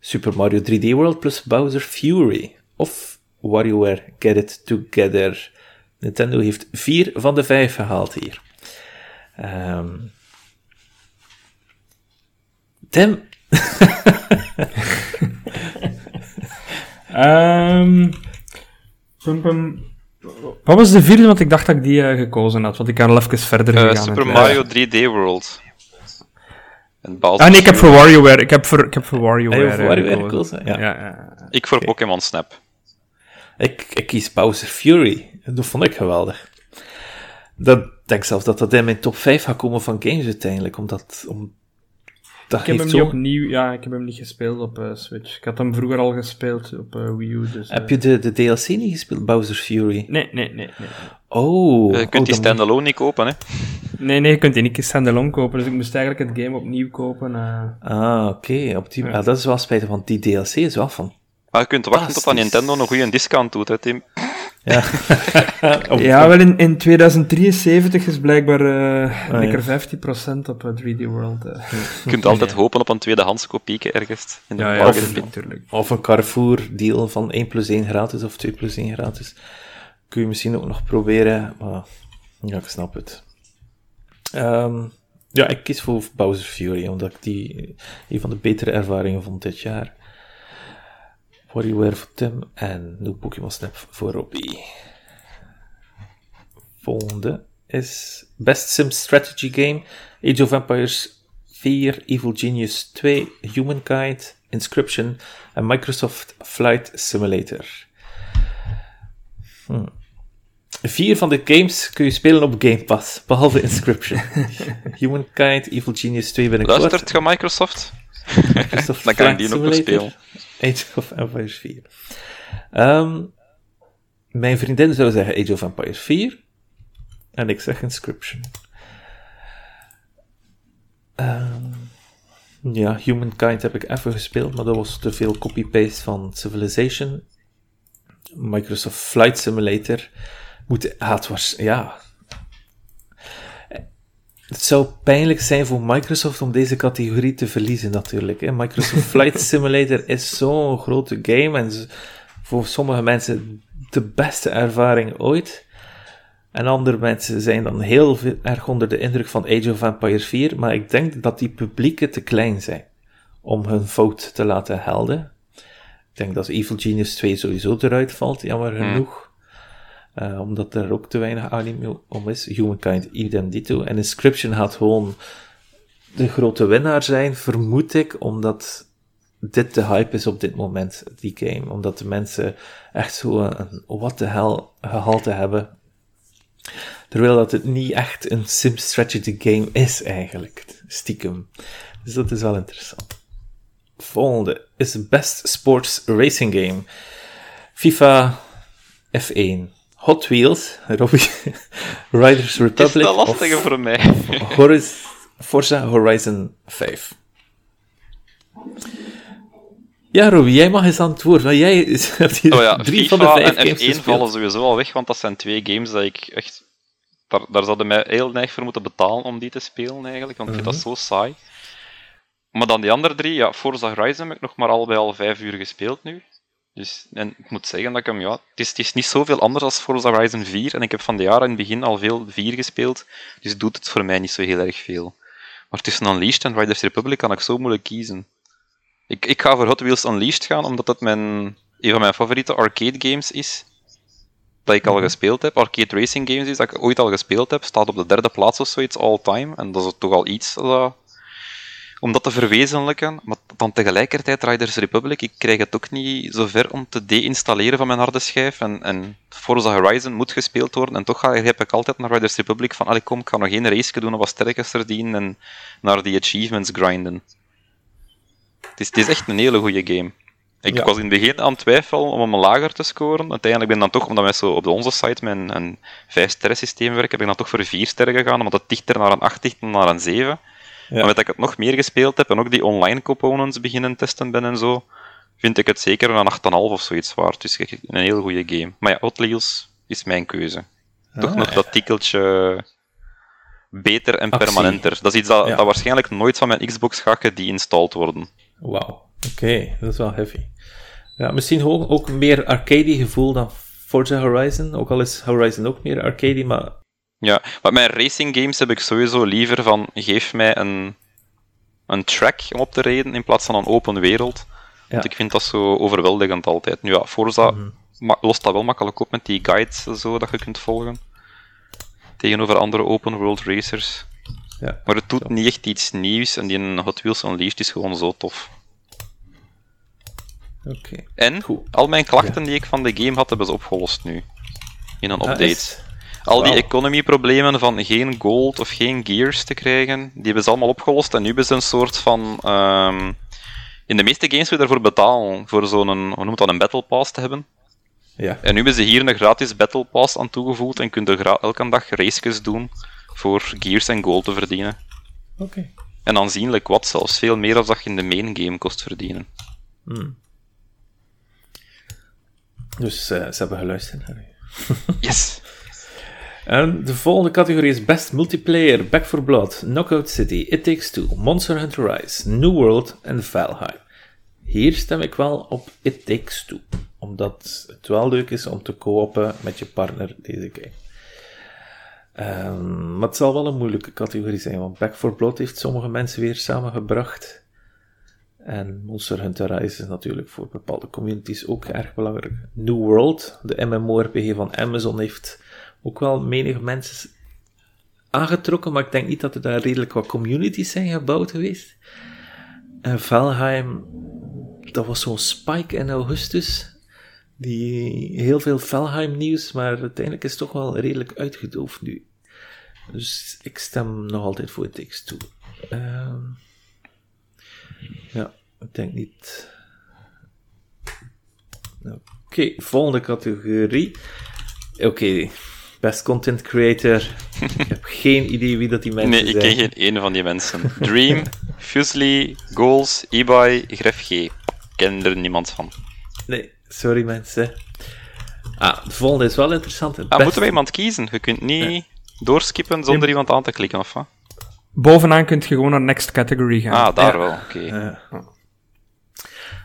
Super Mario 3D World plus Bowser Fury. Of WarioWare Get It Together. Nintendo heeft vier van de vijf gehaald hier. Um, Tim. um, Wat was de vierde? Want ik dacht dat ik die uh, gekozen had. Want ik kan al even verder uh, gegaan. Super Mario 3D World. ah nee, ik heb voor WarioWare. Ik heb voor, ik heb voor WarioWare, ah, voor WarioWare gekozen. Ja. Ja, ja. Ik voor okay. Pokémon Snap. Ik, ik kies Bowser Fury. Dat vond ik geweldig. Dat denk zelfs dat dat in mijn top 5 gaat komen van games uiteindelijk. Omdat, om, dat ik heb hem zo... niet opnieuw, ja, ik heb hem niet gespeeld op uh, Switch. Ik had hem vroeger al gespeeld op uh, Wii U. Dus, heb je de, de DLC niet gespeeld, Bowser Fury? Nee, nee, nee. nee. Oh. je kunt oh, die standalone moet... niet kopen, hè? Nee, nee, je kunt die niet standalone kopen. Dus ik moest eigenlijk het game opnieuw kopen. Uh... Ah, oké. Okay. Op die... Ja. Ah, dat is wel spijtig, want die DLC is wel van. Maar je kunt wachten tot aan Nintendo een goede discount doet, hè, Tim? (laughs) Ja, ja wel in, in 2073 is blijkbaar uh, oh, ja. 15% op 3D eh, World. Uh. Je kunt altijd ja. hopen op een tweedehands kopieke ergens. In de ja, ja, of, natuurlijk. Of een Carrefour deal van 1 plus 1 gratis of 2 plus 1 gratis. Kun je misschien ook nog proberen, maar ja, ik snap het. Um, ja, ik kies voor Bowser Fury, omdat ik die een van de betere ervaringen vond dit jaar. WarioWare voor Tim en New Pokémon Snap voor Robbie. Volgende is Best Sim Strategy Game, Age of Empires 4, Evil Genius 2, Humankind, Inscription en Microsoft Flight Simulator. Hm. Vier van de games kun je spelen op Game Pass, behalve Inscription. (laughs) Humankind, Evil Genius 2 ben ik Luistert je Microsoft? (laughs) Microsoft Dan kan je die nog nog spelen. Age of Empires 4. Um, mijn vriendin zou zeggen Age of Empires 4. En ik zeg Inscription. Um, ja, Humankind heb ik even gespeeld, maar dat was te veel copy-paste van Civilization. Microsoft Flight Simulator moet, was, ja. Het zou pijnlijk zijn voor Microsoft om deze categorie te verliezen, natuurlijk. Hè. Microsoft (laughs) Flight Simulator is zo'n grote game en voor sommige mensen de beste ervaring ooit. En andere mensen zijn dan heel veel, erg onder de indruk van Age of Empires 4, maar ik denk dat die publieken te klein zijn om hun fout te laten helden. Ik denk dat Evil Genius 2 sowieso eruit valt, jammer hmm. genoeg. Uh, omdat er ook te weinig anime om is. Humankind, idem. En Inscription gaat gewoon de grote winnaar zijn, vermoed ik, omdat dit de hype is op dit moment, die game. Omdat de mensen echt zo een what the hell gehalte hebben. Terwijl dat het niet echt een sim strategy game is eigenlijk, stiekem. Dus dat is wel interessant. Volgende is Best Sports Racing Game. FIFA F1. Hot Wheels, Robbie, (laughs) Riders Republic. Is dat lastiger voor mij? (laughs) Horizon, Forza Horizon 5. Ja, Robbie, jij mag eens antwoorden. Want jij (laughs) hebt hier oh ja, drie FIFA van de vijf en games F1 gespeeld. vallen sowieso al weg, want dat zijn twee games dat ik echt... Daar, daar zouden mij heel neig voor moeten betalen om die te spelen, eigenlijk, want ik vind dat Mhm. zo saai. Maar dan die andere drie, ja, Forza Horizon heb ik nog maar al bij al vijf uur gespeeld nu. Dus, en ik moet zeggen dat ik hem, ja, het is, het is niet zoveel anders als Forza Horizon 4. En ik heb van de jaren in het begin al veel 4 gespeeld. Dus doet het voor mij niet zo heel erg veel. Maar tussen Unleashed en Riders Republic kan ik zo moeilijk kiezen. Ik, ik ga voor Hot Wheels Unleashed gaan, omdat het mijn een van mijn favoriete arcade games is, dat ik al mhm. gespeeld heb, arcade racing games is, dat ik ooit al gespeeld heb, staat op de derde plaats of zoiets all time. En dat is toch al iets dat, om dat te verwezenlijken. Maar dan tegelijkertijd Riders Republic, ik krijg het ook niet zo ver om te deinstalleren van mijn harde schijf. En, en Forza Horizon moet gespeeld worden. En toch ga, heb ik altijd naar Riders Republic van, allee kom, ik ga nog geen race doen of wat sterkers verdienen en naar die achievements grinden. Het is, het is echt een hele goede game. Ik was in het begin aan het twijfelen om hem lager te scoren. Uiteindelijk ben ik dan toch, omdat wij zo op onze site met een, een 5 sterren systeem werken, heb ik dan toch voor 4 sterren gegaan, omdat het dichter naar een 8 dichter naar een 7. Ja. Maar met dat ik het nog meer gespeeld heb en ook die online components beginnen testen ben en zo, vind ik het zeker een 8,5 of zoiets waard. Dus een heel goede game. Maar ja, Hot Wheels is mijn keuze. Toch ah, nog dat tikkeltje beter en permanenter. Dat is iets dat, dat waarschijnlijk nooit van mijn Xbox gaat geïnstalleerd worden. Wauw, oké, dat is wel heavy. Ja, misschien ook, ook meer arcade gevoel dan Forza Horizon, ook al is Horizon ook meer arcade, maar... Ja, maar mijn racing games heb ik sowieso liever van, geef mij een, een track om op te rijden in plaats van een open wereld. Want ik vind dat zo overweldigend altijd. Nu ja, Forza mm lost dat wel makkelijk op met die guides zo dat je kunt volgen. Tegenover andere open world racers. Ja, maar het doet niet echt iets nieuws en die Hot Wheels Unleashed is gewoon zo tof. Oké. En al mijn klachten die ik van de game had, hebben ze opgelost nu. In een update. Al die economy-problemen van geen gold of geen gears te krijgen, die hebben ze allemaal opgelost. En nu hebben ze een soort van. Um, in de meeste games moet je daarvoor betalen, voor zo'n, hoe noemt dat, een battle pass te hebben. Ja. En nu hebben ze hier een gratis battle pass aan toegevoegd en kun je elke dag races doen voor gears en gold te verdienen. Oké. En aanzienlijk wat zelfs, veel meer dan dat je in de main game kost verdienen. Hmm. Dus uh, ze hebben geluisterd naar u. yes! (laughs) En de volgende categorie is Best Multiplayer, Back 4 Blood, Knockout City, It Takes Two, Monster Hunter Rise, New World en Valheim. Hier stem ik wel op It Takes Two, omdat het wel leuk is om te kopen met je partner deze game. Um, maar het zal wel een moeilijke categorie zijn, want Back 4 Blood heeft sommige mensen weer samengebracht. En Monster Hunter Rise is natuurlijk voor bepaalde communities ook erg belangrijk. New World, de MMORPG van Amazon, heeft ook wel menig mensen aangetrokken, maar ik denk niet dat er daar redelijk wat communities zijn gebouwd geweest. En Valheim, dat was zo'n spike in augustus, die heel veel Valheim nieuws, maar uiteindelijk is het toch wel redelijk uitgedoofd nu. Dus ik stem nog altijd voor het Takes-Two. Ehm, ja, ik denk niet. Oké, volgende categorie. Oké, best content creator. ik heb geen idee wie dat die mensen zijn. Nee, ik ken geen ene van die mensen. Dream, Fusely, Goals, eBay, Gref G. Ik ken er niemand van. Nee, sorry mensen. Ah, de volgende is wel interessant. Ah, moeten we iemand kiezen? Je kunt niet doorskippen zonder iemand aan te klikken, of wat? Bovenaan kun je gewoon naar next category gaan. Ah, daar wel, oké.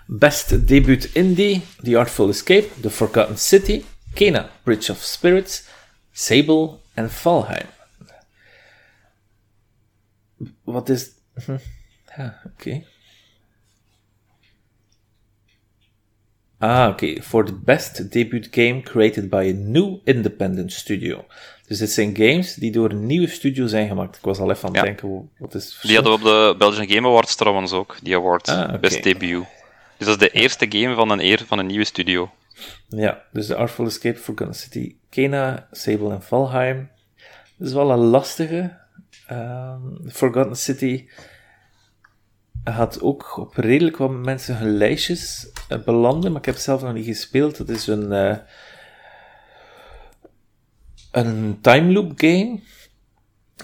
Best debut indie, The Artful Escape, The Forgotten City, Kena, Bridge of Spirits, Sable en Valheim. Wat is... Hm. Ja, oké. Ah, oké. For the best debut game created by a new independent studio. Dus dit zijn games die door een nieuwe studio zijn gemaakt. Ik was al even aan het denken, wat is Die hadden we op de Belgian Game Awards trouwens ook, die award. Ah, Best debut. Dus dat is de eerste game van een, eer, van een nieuwe studio. Ja, dus de Artful Escape, Forgotten City, Kena, Sable en Valheim. Dat is wel een lastige. Um, Forgotten City had ook op redelijk wat mensen hun lijstjes uh, belanden, maar ik heb het zelf nog niet gespeeld. Dat is een, uh, een time loop game,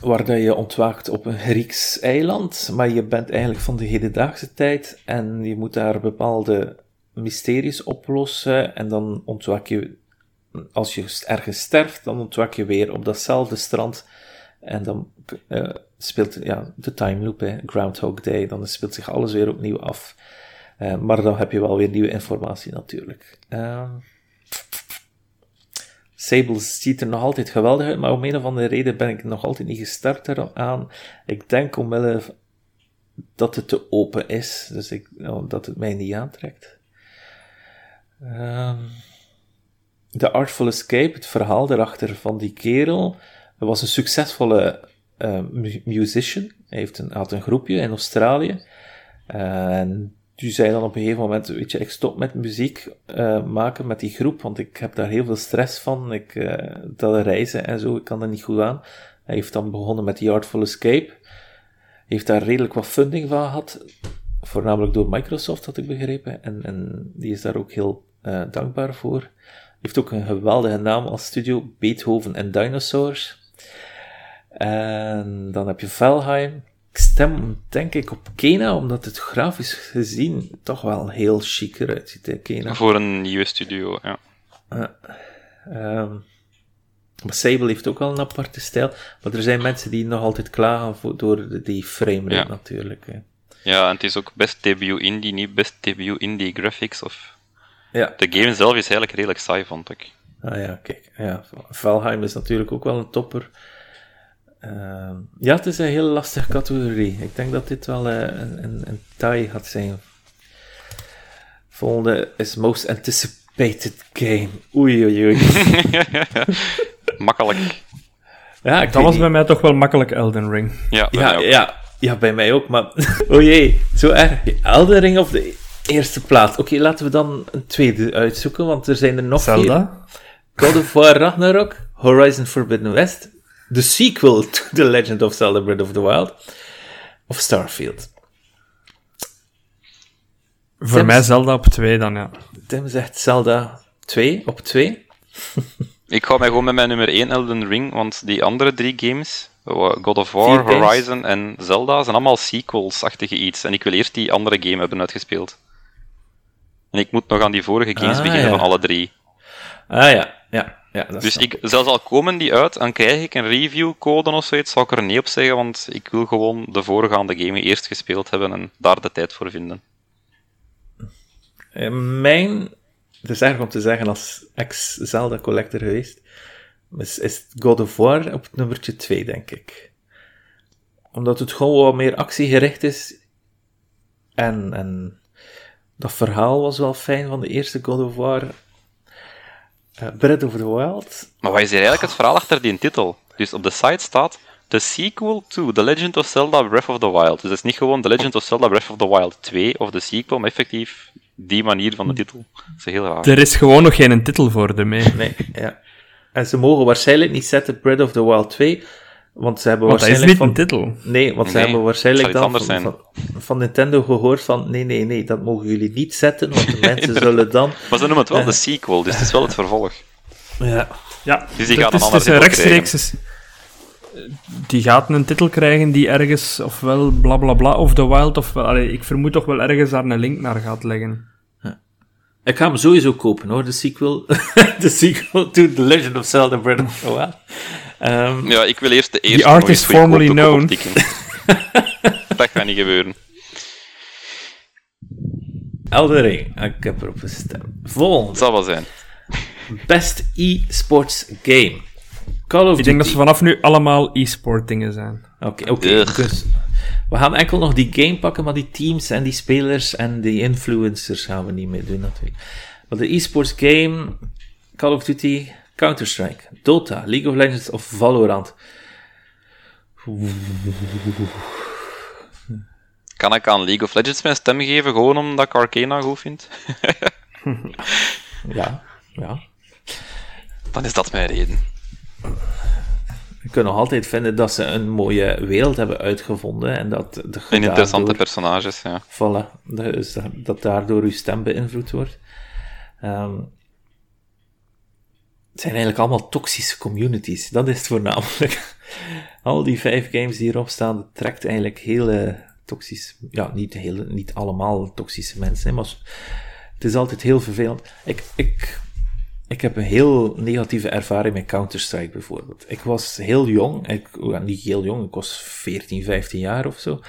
waar je ontwaakt op een Grieks eiland, maar je bent eigenlijk van de hedendaagse tijd en je moet daar bepaalde mysteries oplossen en dan ontwaak je, als je ergens sterft, dan ontwaak je weer op datzelfde strand en dan uh, speelt ja, de time loop, hè, Groundhog Day, dan speelt zich alles weer opnieuw af. Uh, maar dan heb je wel weer nieuwe informatie natuurlijk. Uh, Sable ziet er nog altijd geweldig uit, maar om een of andere reden ben ik nog altijd niet gestart eraan. Ik denk omwille dat het te open is, dus ik, nou, dat het mij niet aantrekt. Um, The Artful Escape, het verhaal daarachter van die kerel. Hij was een succesvolle uh, musician. Hij heeft een, had een groepje in Australië. Uh, en die zei dan op een gegeven moment, weet je, ik stop met muziek uh, maken met die groep, want ik heb daar heel veel stress van. Ik, dat reizen en zo, ik kan er niet goed aan. Hij heeft dan begonnen met The Artful Escape. Heeft daar redelijk wat funding van gehad. Voornamelijk door Microsoft, had ik begrepen. En, en die is daar ook heel dankbaar voor. Heeft ook een geweldige naam als studio, Beethoven en Dinosaurs. En dan heb je Valheim. Ik stem denk ik op Kena, omdat het grafisch gezien toch wel heel chic eruit ziet, hè, Kena. Voor een nieuwe studio, ja. Uh, maar Sable heeft ook wel een aparte stijl, maar er zijn mensen die nog altijd klagen voor, door die framerate ja. natuurlijk. Hè. Ja, en het is ook best debut indie, niet best debut indie graphics of ja. De game zelf is eigenlijk redelijk saai, vond ik. Ah ja, kijk. Ja, Valheim is natuurlijk ook wel een topper. Uh, ja, het is een heel lastige categorie. Ik denk dat dit wel uh, een, een, een tie gaat zijn. Volgende is Most Anticipated Game. Oei, oei, oei. (laughs) makkelijk. Ja, ik dat was bij mij toch wel makkelijk Elden Ring. Ja, bij ja, mij ook. ja, ja, bij mij ook. Maar, (laughs) oh jee, zo erg. Elden Ring of de eerste plaats. Oké, laten we dan een tweede uitzoeken, want er zijn er nog Zelda? vier. God of War Ragnarok, Horizon Forbidden West, de sequel to (laughs) The Legend of Zelda Breath of the Wild, of Starfield. Voor Tim- mij Zelda op 2 dan, ja. Tim zegt Zelda 2 op 2. (laughs) Ik ga mij gewoon met mijn nummer 1 Elden Ring, want die andere drie games, God of War. Horizon en Zelda, zijn allemaal sequels-achtige iets. En ik wil eerst die andere game hebben uitgespeeld. En ik moet nog aan die vorige games Ah, beginnen ja. van alle drie. Ah ja, ja, ja. Dat Dus ik, zelfs al komen die uit, dan krijg ik een reviewcode of zoiets, zou ik er nee op zeggen, want ik wil gewoon de voorgaande game eerst gespeeld hebben en daar de tijd voor vinden. Eh, Mijn, het is erg om te zeggen als ex-Zelda collector geweest, is, is God of War op nummertje 2, denk ik. Omdat het gewoon wat meer actiegericht is. En, en dat verhaal was wel fijn van de eerste God of War. Eh, Breath of the Wild. Maar wat is hier eigenlijk het verhaal achter die titel? Dus op de site staat The sequel to The Legend of Zelda Breath of the Wild. Dus het is niet gewoon The Legend of Zelda Breath of the Wild 2 of de sequel, maar effectief die manier van de titel. Dat is heel raar. Er is gewoon nog geen titel voor ermee. Nee, ja. En ze mogen waarschijnlijk niet zetten Breath of the Wild 2, want ze hebben Want dat is waarschijnlijk niet van... een titel. Nee, want ze hebben waarschijnlijk dan van, anders van, van Nintendo gehoord van nee, nee, nee, dat mogen jullie niet zetten, want de (laughs) mensen zullen dan... Maar ze noemen het wel de sequel, dus het is wel het vervolg. Ja, Ja, Dus die gaat een is- ander het is een titel rechtstreeks. is- Die gaat een titel krijgen die ergens, ofwel bla bla bla, of The Wild, ofwel. Allee, ik vermoed toch wel ergens daar een link naar gaat leggen. ik ga hem sowieso kopen hoor, de sequel. (laughs) de sequel to The Legend of Zelda Breath of the Wild. Ehm, Ja, ik wil eerst de eerste art nog eens is goedkoop formerly known. (laughs) dat gaat niet gebeuren. Elden Ring, ik heb erop gestemd. Volgende, zal wel zijn. best e-sports game. Call of Ik denk dat ze vanaf nu allemaal e-sport dingen zijn. Oké, oké. Dus we gaan enkel nog die game pakken, maar die teams en die spelers en die influencers gaan we niet meer doen natuurlijk. Maar de esports game, Call of Duty, Counter-Strike, Dota, League of Legends of Valorant. Kan ik aan League of Legends mijn stem geven, gewoon omdat ik Arcana goed vind? (laughs) Ja, ja. Dan is dat mijn reden. We kunnen nog altijd vinden dat ze een mooie wereld hebben uitgevonden en dat, de, En interessante daardoor- personages, ja. Voilà, dus dat, dat daardoor uw stem beïnvloed wordt. Ehm, het zijn eigenlijk allemaal toxische communities, dat is het voornamelijk. (laughs) Al die vijf games die hierop staan, dat trekt eigenlijk hele toxische, ja, niet, hele, niet allemaal toxische mensen, maar het is altijd heel vervelend. Ik, ik, ik heb een heel negatieve ervaring met Counter-Strike bijvoorbeeld. Ik was heel jong, ik, niet heel jong, ik was 14, 15 jaar of zo.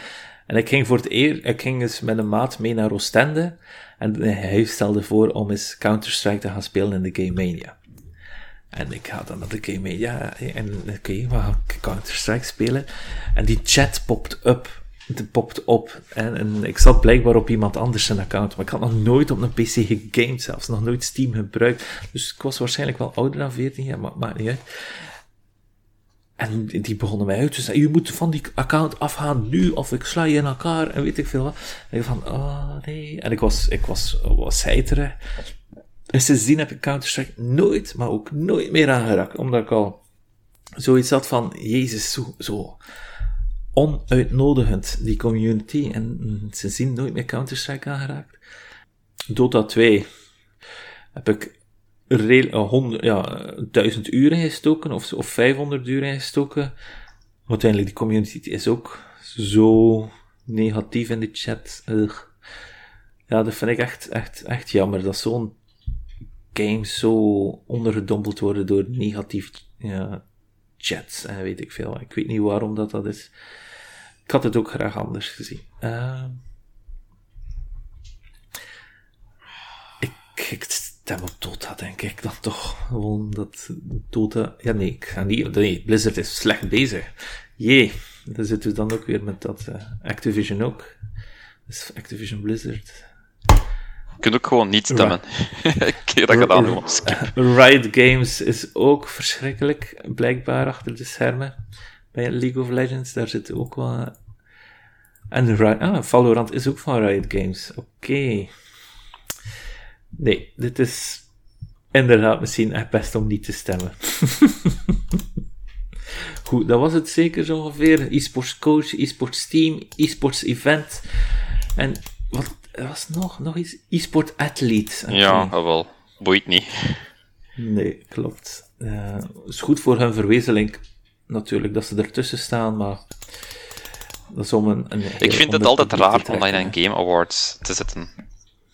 En ik ging voor het eer, ik ging eens met een maat mee naar Oostende. En hij stelde voor om eens Counter-Strike te gaan spelen in de Game Mania. En ik ga dan naar de Game Mania en oké, we gaan Counter-Strike spelen. En die chat popt up. popt op. En, ik zat blijkbaar op iemand anders zijn account, maar ik had nog nooit op een PC gegamed zelfs, nog nooit Steam gebruikt. Dus ik was waarschijnlijk wel ouder dan 14 jaar, maar maakt niet uit. En die begonnen mij uit te zeggen, je moet van die account afgaan nu, of ik sla je in elkaar, en weet ik veel wat. En ik van, oh nee. En ik was, ik was, was. En sindsdien heb ik Counter-Strike nooit, maar ook nooit meer aangeraakt, omdat ik al zoiets had van, jezus, zo, onuitnodigend, die community. En sindsdien nooit meer Counter-Strike aangeraakt. Dota 2 heb ik reel, 100, ja, 1000 uren gestoken, of, of 500 uren gestoken. Uiteindelijk, die community is ook zo negatief in de chat. Ja, dat vind ik echt, echt, echt jammer. Dat zo'n game zo ondergedompeld worden door negatief ja, chats en weet ik veel. Ik weet niet waarom dat, dat is. Ik had het ook graag anders gezien. Uh, ik, ik stem op Dota, denk ik dan toch. Gewoon dat Dota... Ja, nee, ik ga niet... Nee, Blizzard is slecht bezig. Jee, dan zitten we dan ook weer met dat uh, Activision ook. Dus Activision Blizzard. Je kunt ook gewoon niet stemmen. (laughs) dat gedaan. Riot Games is ook verschrikkelijk, blijkbaar, achter de schermen bij League of Legends. Daar zitten ook wel. En ah, Valorant is ook van Riot Games. Oké. Nee, dit is inderdaad misschien echt best om niet te stemmen. (laughs) Goed, dat was het zeker zo ongeveer. E-sports coach, e-sports team, e-sports event. En wat was nog? Nog iets? E-sport athlete. Ja, wel. Boeit niet. Nee, klopt. Uh, is goed voor hun verwezenlijk natuurlijk dat ze ertussen staan, maar dat is om een, een Ik vind het altijd raar om in een Game Awards te zetten.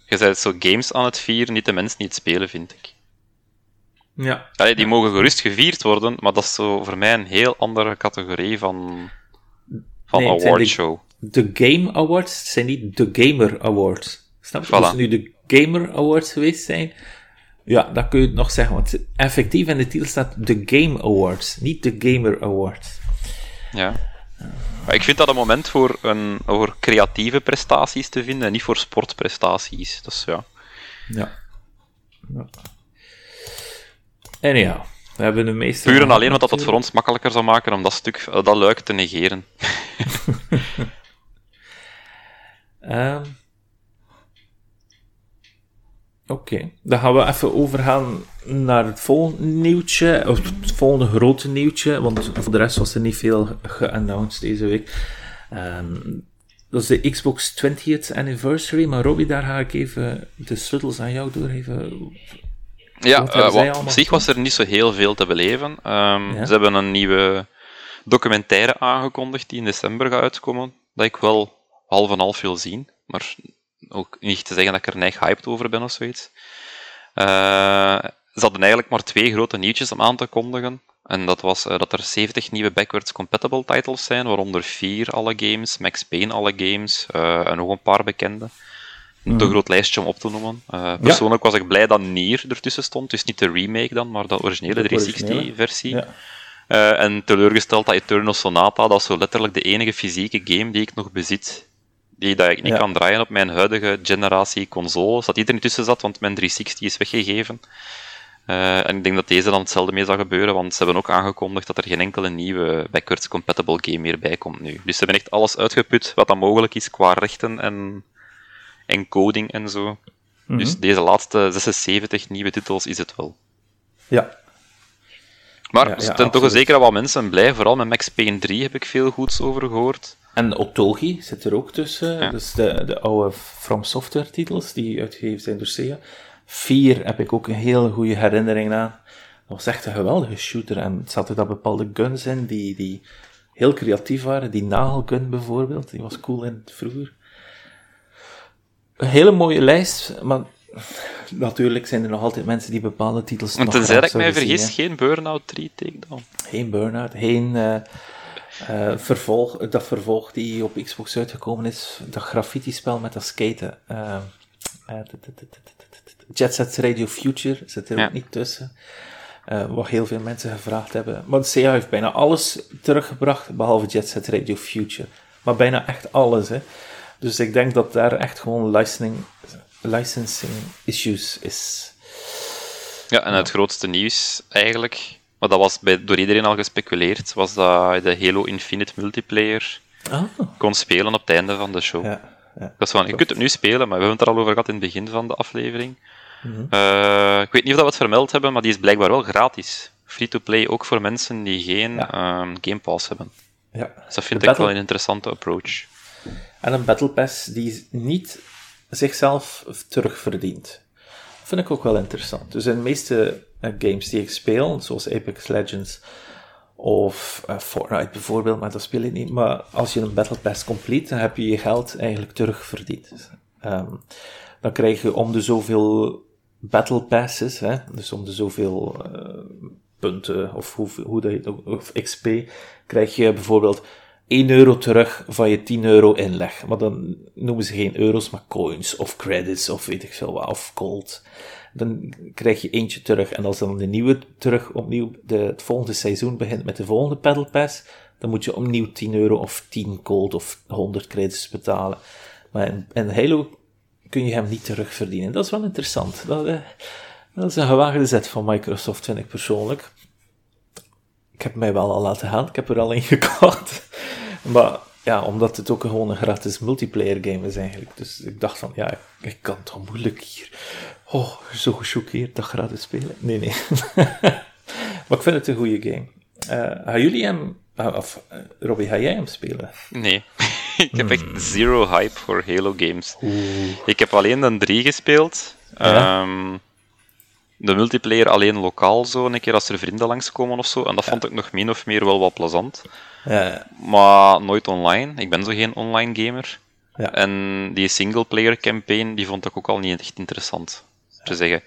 Je bent zo games aan het vieren, niet de mensen niet spelen, vind ik. Ja. Allee, die mogen gerust gevierd worden, maar dat is zo voor mij een heel andere categorie van, van nee, awardshow. De, de Game Awards zijn niet de Gamer Awards. Snap je? Voilà. Als nu de Gamer Awards geweest zijn, ja, dat kun je nog zeggen, want effectief in de titel staat de Game Awards, niet de Gamer Awards. Ja. Maar ik vind dat een moment voor, een, voor creatieve prestaties te vinden en niet voor sportprestaties. Dus ja. Ja. ja. Anyhow, we hebben de meeste... Puur en alleen omdat dat het voor ons makkelijker zou maken om dat stuk, dat luik te negeren. um, (laughs) (laughs) Oké, dan gaan we even overgaan naar het volgende nieuwtje, of het volgende grote nieuwtje, want voor de rest was er niet veel geannounced deze week. Um, dat is de Xbox 20th anniversary, maar Robbie, daar ga ik even de sleutels aan jou doorgeven. Ja, uh, op zich was er niet zo heel veel te beleven. Um, Ze hebben een nieuwe documentaire aangekondigd die in december gaat uitkomen, dat ik wel half en half wil zien, maar ook niet te zeggen dat ik er neig hyped over ben of zoiets. Uh, ze hadden eigenlijk maar twee grote nieuwtjes om aan te kondigen. En dat was uh, dat er 70 nieuwe backwards compatible titles zijn, waaronder vier alle games, Max Payne alle games uh, en nog een paar bekende. Een te mhm. groot lijstje om op te noemen. persoonlijk was ik blij dat Nier ertussen stond, dus niet de remake dan, maar de originele 360-versie. Ja. en teleurgesteld dat Eternal Sonata, dat is zo letterlijk de enige fysieke game die ik nog bezit die dat ik niet kan draaien op mijn huidige generatie consoles. Dat die er niet tussen zat, want mijn 360 is weggegeven. Uh, en ik denk dat deze dan hetzelfde mee zal gebeuren, want ze hebben ook aangekondigd dat er geen enkele nieuwe backwards compatible game meer bij komt nu. Dus ze hebben echt alles uitgeput wat dan mogelijk is qua rechten en, en coding en zo. Mhm. Dus deze laatste 76 nieuwe titels is het wel. Ja. Maar ja, ja, zijn toch zeker wel mensen blij, vooral met Max Payne 3 heb ik veel goeds over gehoord. En Otogi zit er ook tussen. Dus de, de oude From Software titels die uitgegeven zijn door Sega. 4 heb ik ook een hele goede herinnering aan. Dat was echt een geweldige shooter. En het zaten daar bepaalde guns in die, die heel creatief waren. Die nagelgun bijvoorbeeld, die was cool in het vroeger. Een hele mooie lijst, maar natuurlijk zijn er nog altijd mensen die bepaalde titels. En tenzij ik mij vergis, geen Burnout 3 Takedown. Geen Burnout, geen. Uh, uh, vervolg, dat vervolg die op Xbox uitgekomen is, dat graffiti-spel met dat skaten. Uh, Jet Set Radio Future zit er ook niet tussen. Uh, wat heel veel mensen gevraagd hebben. Maar Sega heeft bijna alles teruggebracht, behalve Jet Set Radio Future. maar bijna echt alles. Hè. Dus ik denk dat daar echt gewoon licensing, licensing issues is. Ja, en het grootste nieuws eigenlijk, maar dat was bij, door iedereen al gespeculeerd, was dat de Halo Infinite multiplayer ah. kon spelen op het einde van de show. Ja, ja, dat is van, je kunt het nu spelen, maar we hebben het er al over gehad in het begin van de aflevering. Mhm. Eh, ik weet niet of dat we het vermeld hebben, maar die is blijkbaar wel gratis. Free-to-play ook voor mensen die geen ehm, Game Pass hebben. Ja. Dus dat vind ik wel een interessante approach. En een Battle Pass die niet zichzelf terugverdient. Dat vind ik ook wel interessant. Dus in de meeste games die ik speel, zoals Apex Legends of uh, Fortnite bijvoorbeeld, maar dat speel ik niet. Maar als je een Battle Pass complete, dan heb je je geld eigenlijk terugverdiend. Um, dan krijg je om de zoveel Battle Passes, hè, dus om de zoveel uh, punten of hoe, hoe dat of XP, krijg je bijvoorbeeld 1 euro terug van je 10 euro inleg. Maar dan noemen ze geen euro's, maar coins of credits of weet ik veel wat, of gold. Dan krijg je eentje terug. En als dan de nieuwe terug opnieuw de, het volgende seizoen begint met de volgende Battle Pass, dan moet je opnieuw 10 euro of 10 gold of 100 credits betalen. Maar in, in Halo kun je hem niet terugverdienen. Dat is wel interessant. Dat, eh, dat is een gewaagde zet van Microsoft, vind ik persoonlijk. Ik heb mij wel al laten gaan, ik heb er al in gekocht. (laughs) Maar ja, omdat het ook gewoon een gratis multiplayer game is eigenlijk. Dus ik dacht van, ja, ik kan toch moeilijk hier. Oh, zo gechoqueerd dat gratis spelen. Nee, nee. (laughs) maar ik vind het een goede game. Uh, gaan jullie hem, uh, of uh, Robbie, ga jij hem spelen? Nee. (laughs) ik heb echt hmm. zero hype voor Halo games. Ik heb alleen de 3 gespeeld. Ja? Um, de multiplayer alleen lokaal zo, een keer als er vrienden langskomen of zo. En dat vond ik nog min of meer wel wat plezant. Ja. Maar nooit online. Ik ben zo geen online gamer. Ja. En die singleplayer campaign, die vond ik ook al niet echt interessant, te zeggen.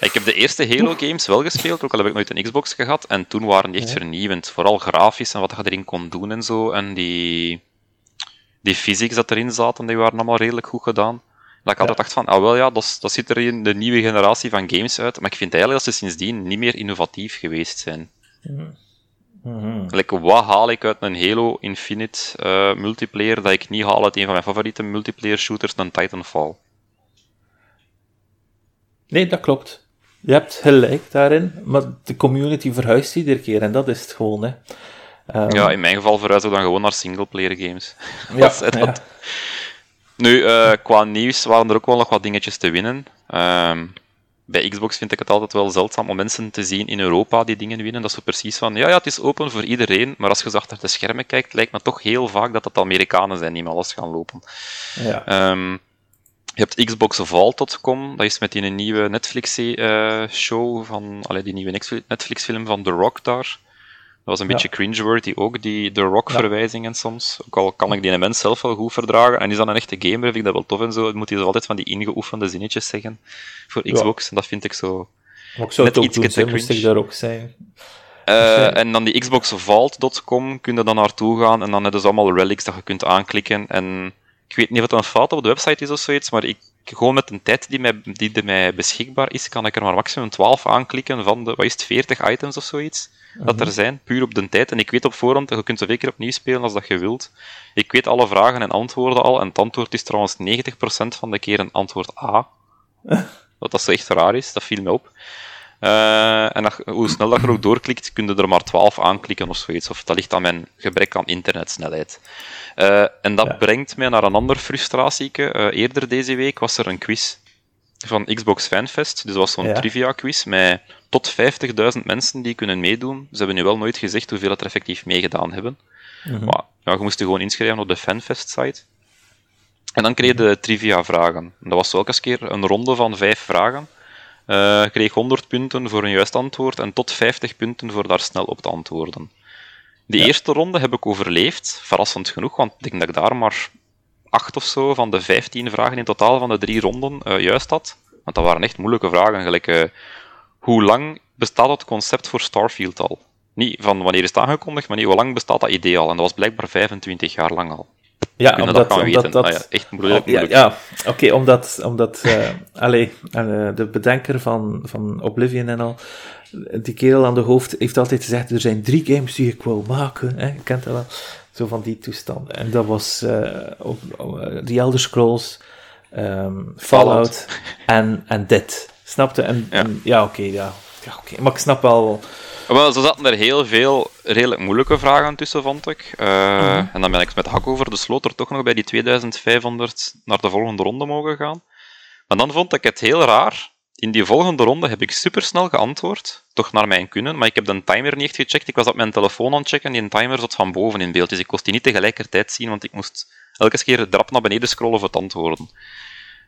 Ik heb de eerste Halo games wel gespeeld, ook al heb ik nooit een Xbox gehad. En toen waren die echt vernieuwend. Vooral grafisch en wat je erin kon doen en zo. En die, die physics dat erin zaten, die waren allemaal redelijk goed gedaan. Dat ik altijd dacht van, ah wel ja, dat, dat zit er in de nieuwe generatie van games uit. Maar ik vind eigenlijk dat ze sindsdien niet meer innovatief geweest zijn. Mm -hmm. wat haal ik uit een Halo Infinite uh, multiplayer dat ik niet haal uit een van mijn favoriete multiplayer shooters, dan Titanfall? Nee, dat klopt. Je hebt gelijk daarin, maar de community verhuist iedere keer en dat is het gewoon. Hè. Um, ja, in mijn geval verhuizen we dan gewoon naar singleplayer games. Ja, (laughs) ja. Nu, uh, qua nieuws waren er ook wel nog wat dingetjes te winnen. Uh, bij Xbox vind ik het altijd wel zeldzaam om mensen te zien in Europa die dingen winnen. Dat zo precies van, ja, ja, het is open voor iedereen, maar als je achter de schermen kijkt, lijkt me toch heel vaak dat het Amerikanen zijn die met alles gaan lopen. Ja. Um, je hebt Xbox Vault.com, dat is met die nieuwe Netflix-show uh, van, allee, die nieuwe Netflix-film van The Rock daar. Dat was een beetje cringeworthy ook, die The Rock-verwijzingen soms. Ook al kan ik die mens zelf wel goed verdragen. En is dan een echte gamer, vind ik dat wel tof en zo. Dan moet hij zo altijd van die ingeoefende zinnetjes zeggen voor Xbox. En dat vind ik zo... Ik zou net iets doen, moest ik daar ook zijn. Uh, en dan die xboxvault.com kun je dan naartoe gaan en dan hebben ze allemaal relics dat je kunt aanklikken. En ik weet niet of het een fout op de website is of zoiets, maar ik, gewoon met een tijd die, mij, die er mij beschikbaar is, kan ik er maar maximum 12 aanklikken van de, wat is het, 40 items of zoiets dat er mhm. zijn, puur op de tijd. En ik weet op voorhand, dat je kunt zoveel keer opnieuw spelen als dat je wilt. Ik weet alle vragen en antwoorden al, en het antwoord is trouwens 90% van de keer een antwoord A. (laughs) Wat dat zo echt raar is, dat viel me op. Uh, en dat, hoe snel dat je ook doorklikt, kun je er maar 12 aanklikken of zoiets. Of dat ligt aan mijn gebrek aan internetsnelheid. Uh, en dat brengt mij naar een ander frustratieke. Uh, eerder deze week was er een quiz van Xbox Fanfest. Dus dat was zo'n trivia quiz met tot 50.000 mensen die kunnen meedoen. Ze hebben nu wel nooit gezegd hoeveel er effectief meegedaan hebben. Mhm. Maar ja, je moest je gewoon inschrijven op de Fanfest-site. En dan kreeg je de trivia-vragen. Dat was elke keer een ronde van vijf vragen. Uh, je kreeg 100 punten voor een juist antwoord en tot 50 punten voor daar snel op te antwoorden. Die eerste ronde heb ik overleefd, verrassend genoeg, want ik denk dat ik daar maar acht of zo van de 15 vragen in totaal van de drie ronden uh, juist had. Want dat waren echt moeilijke vragen, gelijk uh, hoe lang bestaat het concept voor Starfield al? Niet van wanneer is het aangekondigd, maar niet hoe lang bestaat dat idee al? En dat was blijkbaar 25 jaar lang al. Ja, omdat, dat, omdat dat... Ah, ja, echt moeilijk. Oh, ja, ja. oké, omdat, omdat uh, (laughs) allee, uh, de bedenker van, van Oblivion en al, die kerel aan de hoofd heeft altijd gezegd, er zijn drie games die ik wil maken, hè, je kent dat wel. Zo van die toestanden. En dat was uh, ook The Elder Scrolls, um, Fallout en, en dit. Snapte? En ja, ja oké, ja. ja oké. Maar ik snap wel... Wel, zo zaten er heel veel redelijk moeilijke vragen tussen, vond ik. Uh, mm En dan ben ik met Hak over de sloot er toch nog bij die 2500 naar de volgende ronde mogen gaan. Maar dan vond ik het heel raar. In die volgende ronde heb ik supersnel geantwoord, toch naar mijn kunnen, maar ik heb de timer niet gecheckt. Ik was op mijn telefoon aan het checken en die timer zat van boven in beeld, dus ik kon die niet tegelijkertijd zien, want ik moest elke keer drap naar beneden scrollen voor het antwoorden.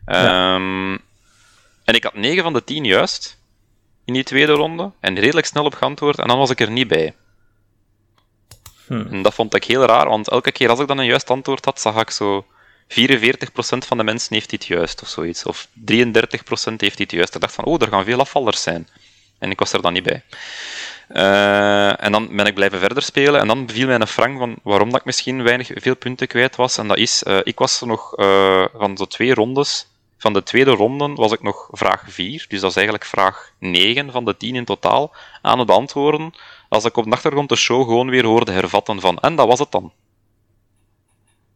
Ehm, en ik had 9 van de 10 juist in die tweede ronde en redelijk snel op geantwoord en dan was ik er niet bij. Hm. En dat vond ik heel raar, want elke keer als ik dan een juist antwoord had, zag ik zo 44% van de mensen heeft dit juist of zoiets. Of 33% heeft dit juist. Ik dacht van, oh, er gaan veel afvallers zijn. En ik was er dan niet bij. Uh, en dan ben ik blijven verder spelen. En dan viel mij een frank van waarom dat ik misschien weinig, veel punten kwijt was. En dat is, uh, ik was er nog uh, van de twee rondes. Van de tweede ronde was ik nog vraag 4. Dus dat is eigenlijk vraag 9 van de 10 in totaal. Aan het beantwoorden. Als ik op de achtergrond de show gewoon weer hoorde hervatten van. En dat was het dan.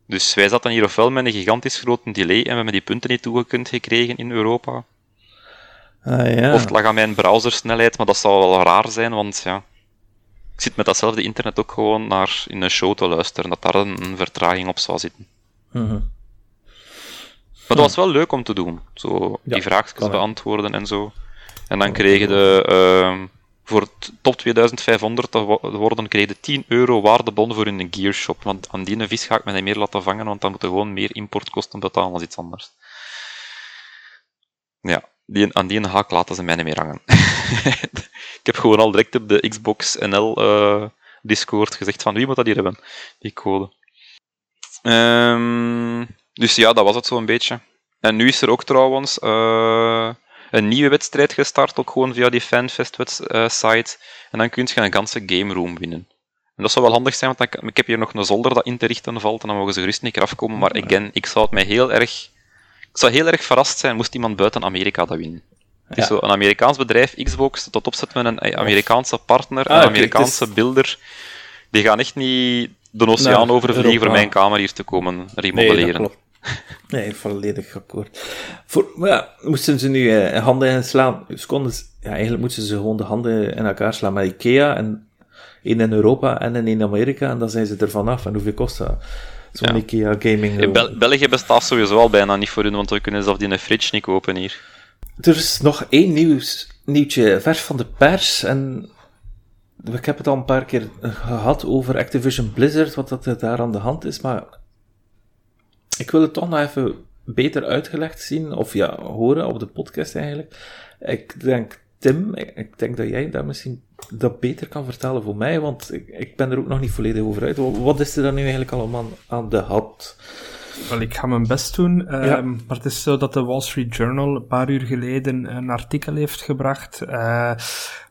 Dus wij zaten hier ofwel met een gigantisch grote delay en we hebben die punten niet toegekund gekregen in Europa. Ah, ja. Of het lag aan mijn browsersnelheid, maar dat zou wel raar zijn, want ja, ik zit met datzelfde internet ook gewoon naar in een show te luisteren, dat daar een, vertraging op zou zitten. Mm Maar dat was wel leuk om te doen, zo die vraagjes beantwoorden en zo. En dan kregen de, uh, voor top 2500 te worden, kreeg je 10 euro waardebon voor in een gearshop. Want aan die vis ga ik me niet meer laten vangen, want dan moeten gewoon meer importkosten betalen als iets anders. Ja, die, aan die haak laten ze mij niet meer hangen. (laughs) ik heb gewoon al direct op de Xbox NL uh, eh, Discord gezegd van wie moet dat hier hebben, die code. Um, dus ja, dat was het zo'n beetje. En nu is er ook trouwens... Uh, een nieuwe wedstrijd gestart, ook gewoon via die FanFest-site. en dan kun je een ganse game room winnen. En dat zou wel handig zijn, want dan, ik heb hier nog een zolder dat in te richten valt, en dan mogen ze gerust niet afkomen. Maar again, ik zou het mij heel erg... Ik zou heel erg verrast zijn moest iemand buiten Amerika dat winnen. Het is zo een Amerikaans bedrijf, Xbox, dat opzet met een Amerikaanse partner, ah, een Amerikaanse builder. Die gaan echt niet de oceaan overvliegen voor mijn kamer hier te komen remodelleren. Nee, (laughs) Nee, volledig akkoord. Voor, ja, moesten ze nu eh, handen in slaan? Ze konden, ja, eigenlijk moeten ze gewoon de handen in elkaar slaan met IKEA. En één in Europa en één in Amerika. En dan zijn ze er vanaf. En hoeveel kost dat? Zo'n IKEA gaming. In Bel België bestaat sowieso al bijna niet voor hun, want we kunnen zelf die een fridge niet kopen hier. Er is nog één nieuws, nieuwtje vers van de pers. En ik heb het al een paar keer gehad over Activision Blizzard, wat dat daar aan de hand is. Maar ik wil het toch nog even beter uitgelegd zien, of ja, horen op de podcast eigenlijk. Ik denk, Tim, ik denk dat jij dat misschien dat beter kan vertellen voor mij, want ik, ik ben er ook nog niet volledig over uit. Wat is er dan nu eigenlijk allemaal aan de hand? Wel, ik ga mijn best doen. Ehm, maar het is zo dat de Wall Street Journal een paar uur geleden een artikel heeft gebracht. Uh,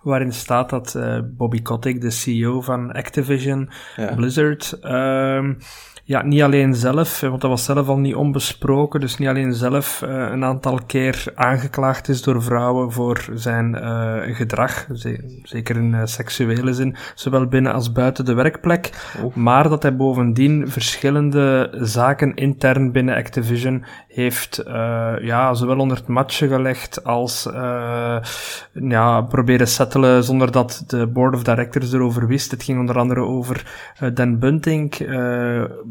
waarin staat dat uh, Bobby Kotick, de CEO van Activision Blizzard. Uh, ja, niet alleen zelf, want dat was zelf al niet onbesproken, dus niet alleen zelf uh, een aantal keer aangeklaagd is door vrouwen voor zijn uh, gedrag, zeker in uh, seksuele zin, zowel binnen als buiten de werkplek, oh. maar dat hij bovendien verschillende zaken intern binnen Activision heeft, ja, zowel onder het matje gelegd als ja, proberen settelen zonder dat de board of directors erover wist. Het ging onder andere over Dan Bunting,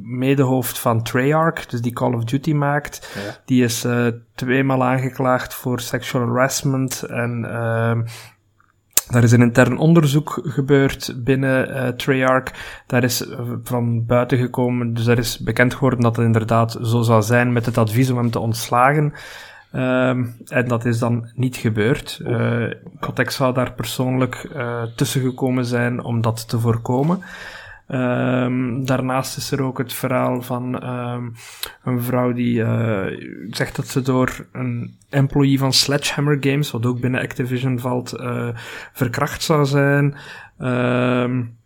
medehoofd van Treyarch, dus die Call of Duty maakt. Die is tweemaal aangeklaagd voor sexual harassment en daar is een intern onderzoek gebeurd binnen uh, Treyarch. Daar is uh, van buiten gekomen, dus er is bekend geworden dat het inderdaad zo zou zijn met het advies om hem te ontslagen. Um, en dat is dan niet gebeurd. Uh, Cotex zou daar persoonlijk uh, tussen gekomen zijn om dat te voorkomen. Um, daarnaast is er ook het verhaal van um, een vrouw die uh, zegt dat ze door een employee van Sledgehammer Games, wat ook binnen Activision valt, uh, verkracht zou zijn. Um,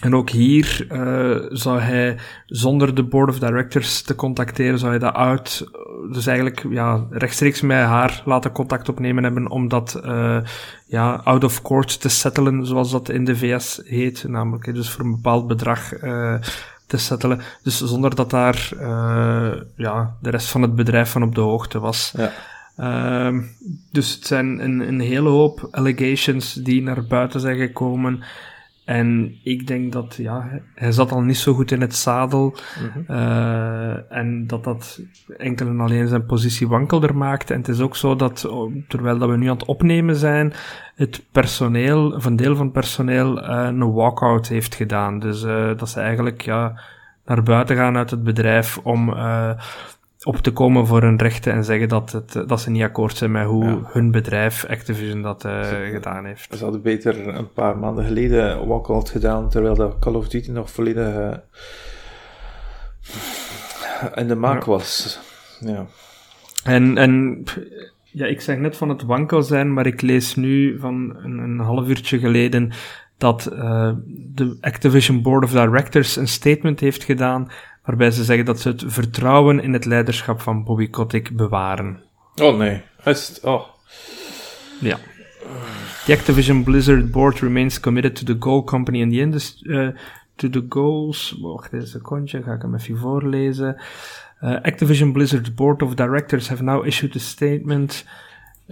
en ook hier uh, zou hij, zonder de board of directors te contacteren, zou hij dat uit, dus eigenlijk ja, rechtstreeks met haar laten contact opnemen hebben om dat uh, ja, out of court te settelen, zoals dat in de VS heet. Namelijk, dus voor een bepaald bedrag uh, te settelen. Dus zonder dat daar ja, de rest van het bedrijf van op de hoogte was. Ja. Ehm, dus het zijn een, een hele hoop allegations die naar buiten zijn gekomen. En ik denk dat, ja, hij zat al niet zo goed in het zadel. Mhm. uh, en dat dat enkel en alleen zijn positie wankelder maakt. En het is ook zo dat, terwijl dat we nu aan het opnemen zijn, het personeel, of een deel van het personeel, uh, een walkout heeft gedaan. Dus uh, dat ze eigenlijk, ja, naar buiten gaan uit het bedrijf om op te komen voor hun rechten en zeggen dat, het, dat ze niet akkoord zijn met hoe hun bedrijf, Activision, dat uh, gedaan heeft. Ze hadden beter een paar maanden geleden walkout gedaan, terwijl dat Call of Duty nog volledig uh, in de maak was. Ja. En, en ja, ik zeg net van het wankel zijn, maar ik lees nu van een, een half uurtje geleden dat uh, de Activision Board of Directors een statement heeft gedaan waarbij ze zeggen dat ze het vertrouwen in het leiderschap van Bobby Kotick bewaren. Oh nee, is oh. Ja. The Activision Blizzard board remains committed to the goal company and the industry, uh, to the goals. Wacht een secondje, ga ik hem even voorlezen. Uh, Activision Blizzard board of directors have now issued a statement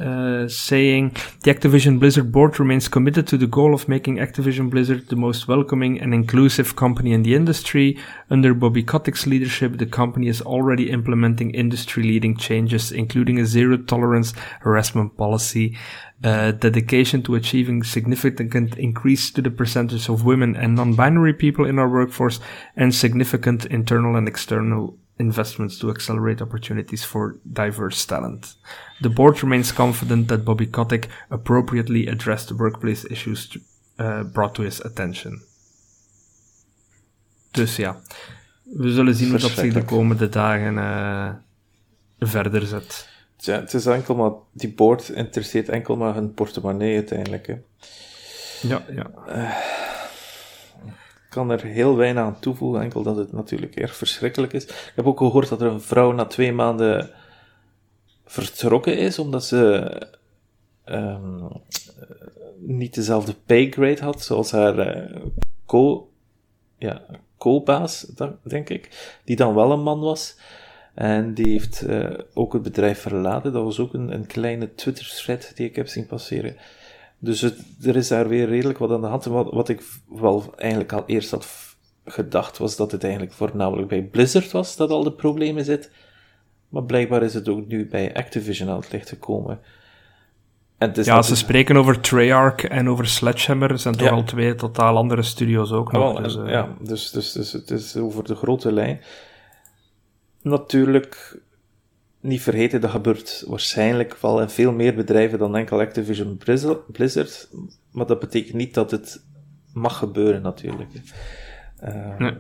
uh, saying the Activision Blizzard board remains committed to the goal of making Activision Blizzard the most welcoming and inclusive company in the industry. Under Bobby Kotick's leadership, the company is already implementing industry-leading changes, including a zero-tolerance harassment policy, uh, dedication to achieving significant increase to the percentage of women and non-binary people in our workforce, and significant internal and external investments to accelerate opportunities for diverse talent. The board remains confident that Bobby Kotick appropriately addressed the workplace issues to, uh, brought to his attention. Dus ja, we zullen zien hoe dat zich de komende dagen uh, verder zet. Ja, het is enkel maar, die board interesseert enkel maar hun portemonnee uiteindelijk. Hè. Ja, ja. Uh, kan er heel weinig aan toevoegen, enkel dat het natuurlijk erg verschrikkelijk is. Ik heb ook gehoord dat er een vrouw na twee maanden vertrokken is, omdat ze um, niet dezelfde paygrade had zoals haar uh, co, ja, co-baas, denk ik, die dan wel een man was. En die heeft uh, ook het bedrijf verlaten. Dat was ook een, een kleine Twitter-thread die ik heb zien passeren. Dus het, er is daar weer redelijk wat aan de hand. Wat, wat ik wel eigenlijk al eerst had gedacht, was dat het eigenlijk voornamelijk bij Blizzard was dat al de problemen zit. Maar blijkbaar is het ook nu bij Activision aan het licht gekomen. En het is ja, ze spreken over Treyarch en over Sledgehammer. zijn toch al twee totaal andere studios ook nog. dus, uh... Ja, dus, dus, dus het is over de grote lijn. Natuurlijk niet vergeten, dat gebeurt waarschijnlijk wel in veel meer bedrijven dan enkel Activision Blizzard. Maar dat betekent niet dat het mag gebeuren, natuurlijk. Uh,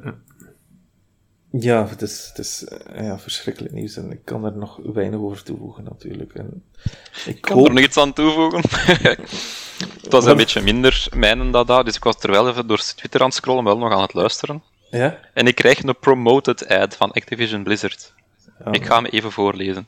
Ja, het is, het is eh, ja, verschrikkelijk nieuws en ik kan er nog weinig over toevoegen, natuurlijk. En ik kan hoop... er nog iets aan toevoegen. (laughs) het was een beetje minder mijnen dat daar, dus ik was terwijl even door Twitter aan het scrollen, wel nog aan het luisteren. Ja? En ik krijg een promoted ad van Activision Blizzard. Ik ga hem even voorlezen.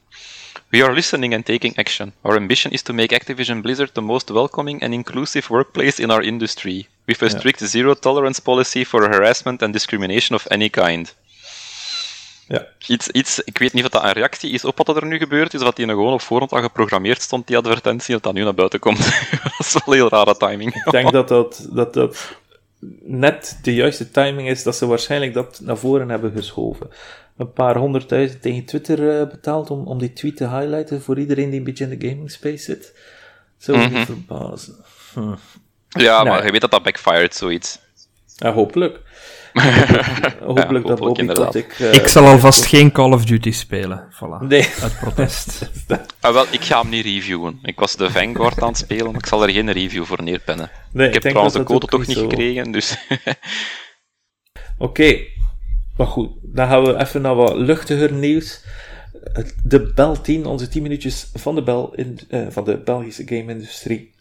We are listening and taking action. Our ambition is to make Activision Blizzard the most welcoming and inclusive workplace in our industry, with a strict zero tolerance policy for harassment and discrimination of any kind. Ja. Iets, iets, ik weet niet of dat een reactie is op wat er nu gebeurd is, dat die nog gewoon op voorhand al geprogrammeerd stond, die advertentie, dat dat nu naar buiten komt. (laughs) dat is wel heel rare timing. Ik denk dat dat, dat dat net de juiste timing is, dat ze waarschijnlijk dat naar voren hebben geschoven een paar honderdduizend tegen Twitter uh, betaald om, om die tweet te highlighten voor iedereen die een beetje in de gaming space zit. Zou mm -hmm. verbazen. Hm. Ja, maar je weet dat dat backfired, zoiets. Ja, hopelijk. (laughs) hopelijk, dat Bobby. Uh, ik zal alvast geen Call of Duty spelen. Voilà. Nee. Uit protest. (laughs) ah, wel, ik ga hem niet reviewen. Ik was de Vanguard aan het spelen, maar ik zal er geen review voor neerpennen. Nee, ik heb trouwens de code toch niet gekregen, dus... (laughs) Oké, okay. Maar goed, dan gaan we even naar wat luchtiger nieuws. De Bel 10, onze 10 minuutjes van de, Bel in, uh, van de Belgische game-industrie.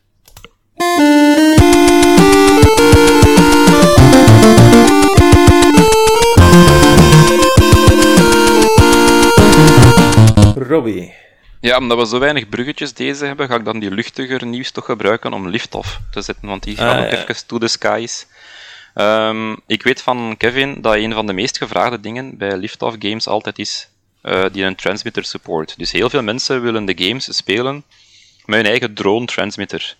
Robbie. Ja, omdat we zo weinig bruggetjes deze hebben, ga ik dan die luchtiger nieuws toch gebruiken om Liftoff te zetten, want die gaat ah, ook ja. even to the skies. Ehm, ik weet van Kevin dat een van de meest gevraagde dingen bij Liftoff Games altijd is uh, die een transmitter support. Dus heel veel mensen willen de games spelen met hun eigen drone transmitter.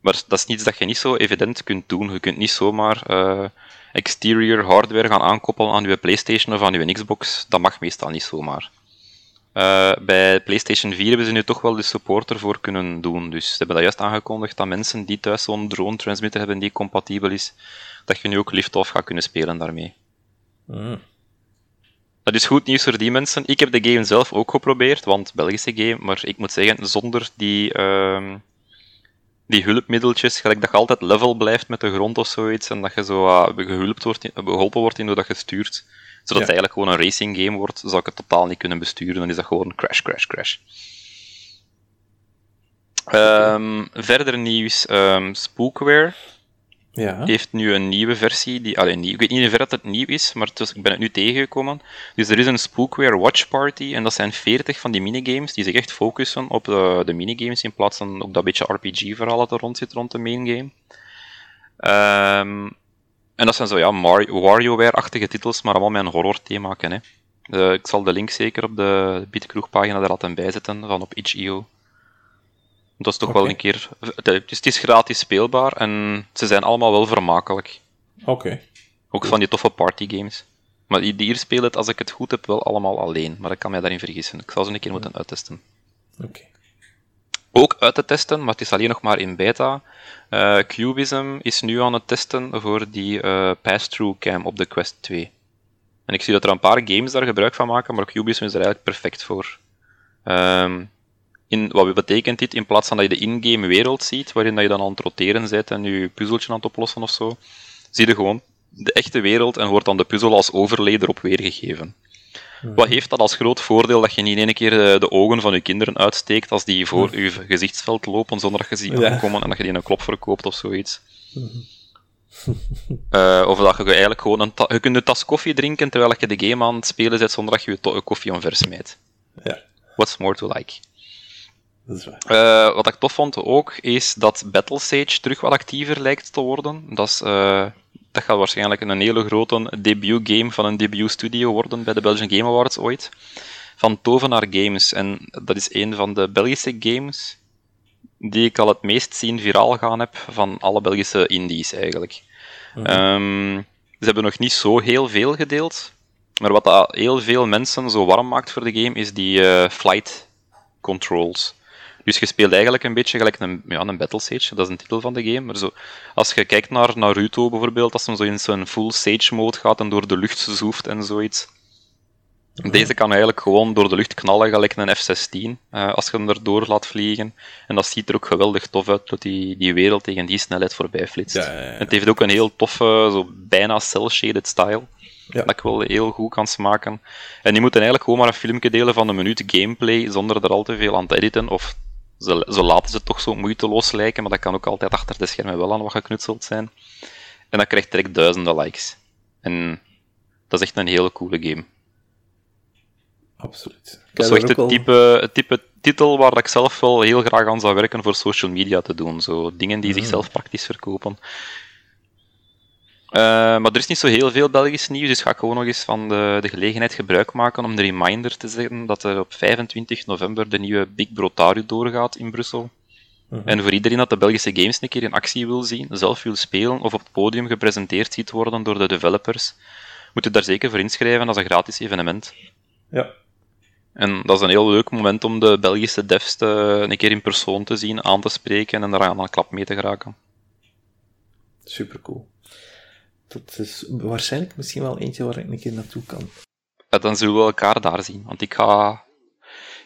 Maar dat is iets dat je niet zo evident kunt doen. Je kunt niet zomaar uh, exterior hardware gaan aankoppelen aan je PlayStation of aan je Xbox. Dat mag meestal niet zomaar. Uh, bij PlayStation 4 hebben ze nu toch wel de support ervoor kunnen doen. Dus ze hebben dat juist aangekondigd dat mensen die thuis zo'n drone transmitter hebben die compatibel is, dat je nu ook lift-off gaat kunnen spelen daarmee. Mm. Dat is goed nieuws voor die mensen. Ik heb de game zelf ook geprobeerd, want Belgische game, maar ik moet zeggen, zonder die, uh, die hulpmiddeltjes, gelijk dat je altijd level blijft met de grond of zoiets, en dat je zo uh, gehulpt wordt, geholpen wordt in doordat je stuurt, zodat het eigenlijk gewoon een racing game wordt, zou ik het totaal niet kunnen besturen. Dan is dat gewoon crash, crash, crash. Um, verder nieuws, um, Spookware ja. heeft nu een nieuwe versie. Die, alleen, ik weet niet in hoeverre het nieuw is, maar dus, ik ben het nu tegengekomen. Dus er is een Spookware Watch Party en dat zijn 40 van die minigames die zich echt focussen op de, de minigames in plaats van ook dat beetje RPG-verhaal dat er rond zit rond de main game. Um, en dat zijn zo ja, WarioWare-achtige titels, maar allemaal met een horror-thema. Hè. Uh, ik zal de link zeker op de Bitkroeg-pagina er altijd bij zetten, van op itch.io. Dat is toch wel een keer... Het is, gratis speelbaar en ze zijn allemaal wel vermakelijk. Oké. Ook van die toffe partygames. Maar die hier spelen het, als ik het goed heb, wel allemaal alleen. Maar ik kan mij daarin vergissen. Ik zal ze een keer moeten uittesten. Oké. Ook uit te testen, maar het is alleen nog maar in beta. Uh, Cubism is nu aan het testen voor die uh, pass-through cam op de Quest 2. En ik zie dat er een paar games daar gebruik van maken, maar Cubism is er eigenlijk perfect voor. Um, in, wat betekent dit? In plaats van dat je de in-game wereld ziet, waarin dat je dan aan het roteren bent en je puzzeltje aan het oplossen of zo, zie je gewoon de echte wereld en wordt dan de puzzel als overlay erop weergegeven. Wat heeft dat als groot voordeel dat je niet in één keer de, de, ogen van je kinderen uitsteekt als die voor je gezichtsveld lopen zonder dat je ziet ja. aankomen en dat je die een klop verkoopt of zoiets. uh, (laughs) of dat je eigenlijk gewoon een je kunt een tas koffie drinken terwijl je de game aan het spelen zet zonder dat je je koffie omver smijt. Ja. What's more to like? Uh, wat ik tof vond ook, is dat Battle Sage terug wat actiever lijkt te worden. Dat, is, uh, dat gaat waarschijnlijk een hele grote debuut-game van een debuut-studio worden bij de Belgian Game Awards ooit. Van Tovenaar Games. En dat is een van de Belgische games die ik al het meest zien viraal gaan heb van alle Belgische indies eigenlijk. Mhm. Ehm, ze hebben nog niet zo heel veel gedeeld. Maar wat dat heel veel mensen zo warm maakt voor de game, is die uh, flight controls. Dus je speelt eigenlijk een beetje gelijk een, ja, een Battle Sage, dat is een titel van de game. Maar zo, als je kijkt naar Naruto bijvoorbeeld, als hem zo in zijn full Sage mode gaat en door de lucht zoeft en zoiets. Deze kan eigenlijk gewoon door de lucht knallen, gelijk een F-16, uh, als je hem erdoor laat vliegen. En dat ziet er ook geweldig tof uit, dat die, die wereld tegen die snelheid voorbij flitst. Ja, ja, ja. Het heeft ook een heel toffe, zo bijna cel-shaded style. Dat ik wel heel goed kan smaken. En die moeten eigenlijk gewoon maar een filmpje delen van een minuut gameplay, zonder er al te veel aan te editen of ze, ze laten ze toch zo moeiteloos lijken, maar dat kan ook altijd achter de schermen wel aan wat geknutseld zijn. En dat krijgt direct duizenden likes. En dat is echt een hele coole game. Absoluut. Zo echt het, type, het type titel waar ik zelf wel heel graag aan zou werken voor social media te doen. Zo dingen die mm. zichzelf praktisch verkopen. Uh, maar er is niet zo heel veel Belgisch nieuws, dus ga ik gewoon nog eens van de, de gelegenheid gebruik maken om de reminder te zeggen dat er op 25 november de nieuwe Big Brotaru doorgaat in Brussel. Mhm. En voor iedereen dat de Belgische games een keer in actie wil zien, zelf wil spelen of op het podium gepresenteerd ziet worden door de developers, moet je daar zeker voor inschrijven als een gratis evenement. Ja. En dat is een heel leuk moment om de Belgische devs te, een keer in persoon te zien, aan te spreken en daar aan een klap mee te geraken. Super cool dat is waarschijnlijk misschien wel eentje waar ik een keer naartoe kan. Ja, dan zullen we elkaar daar zien. Want ik ga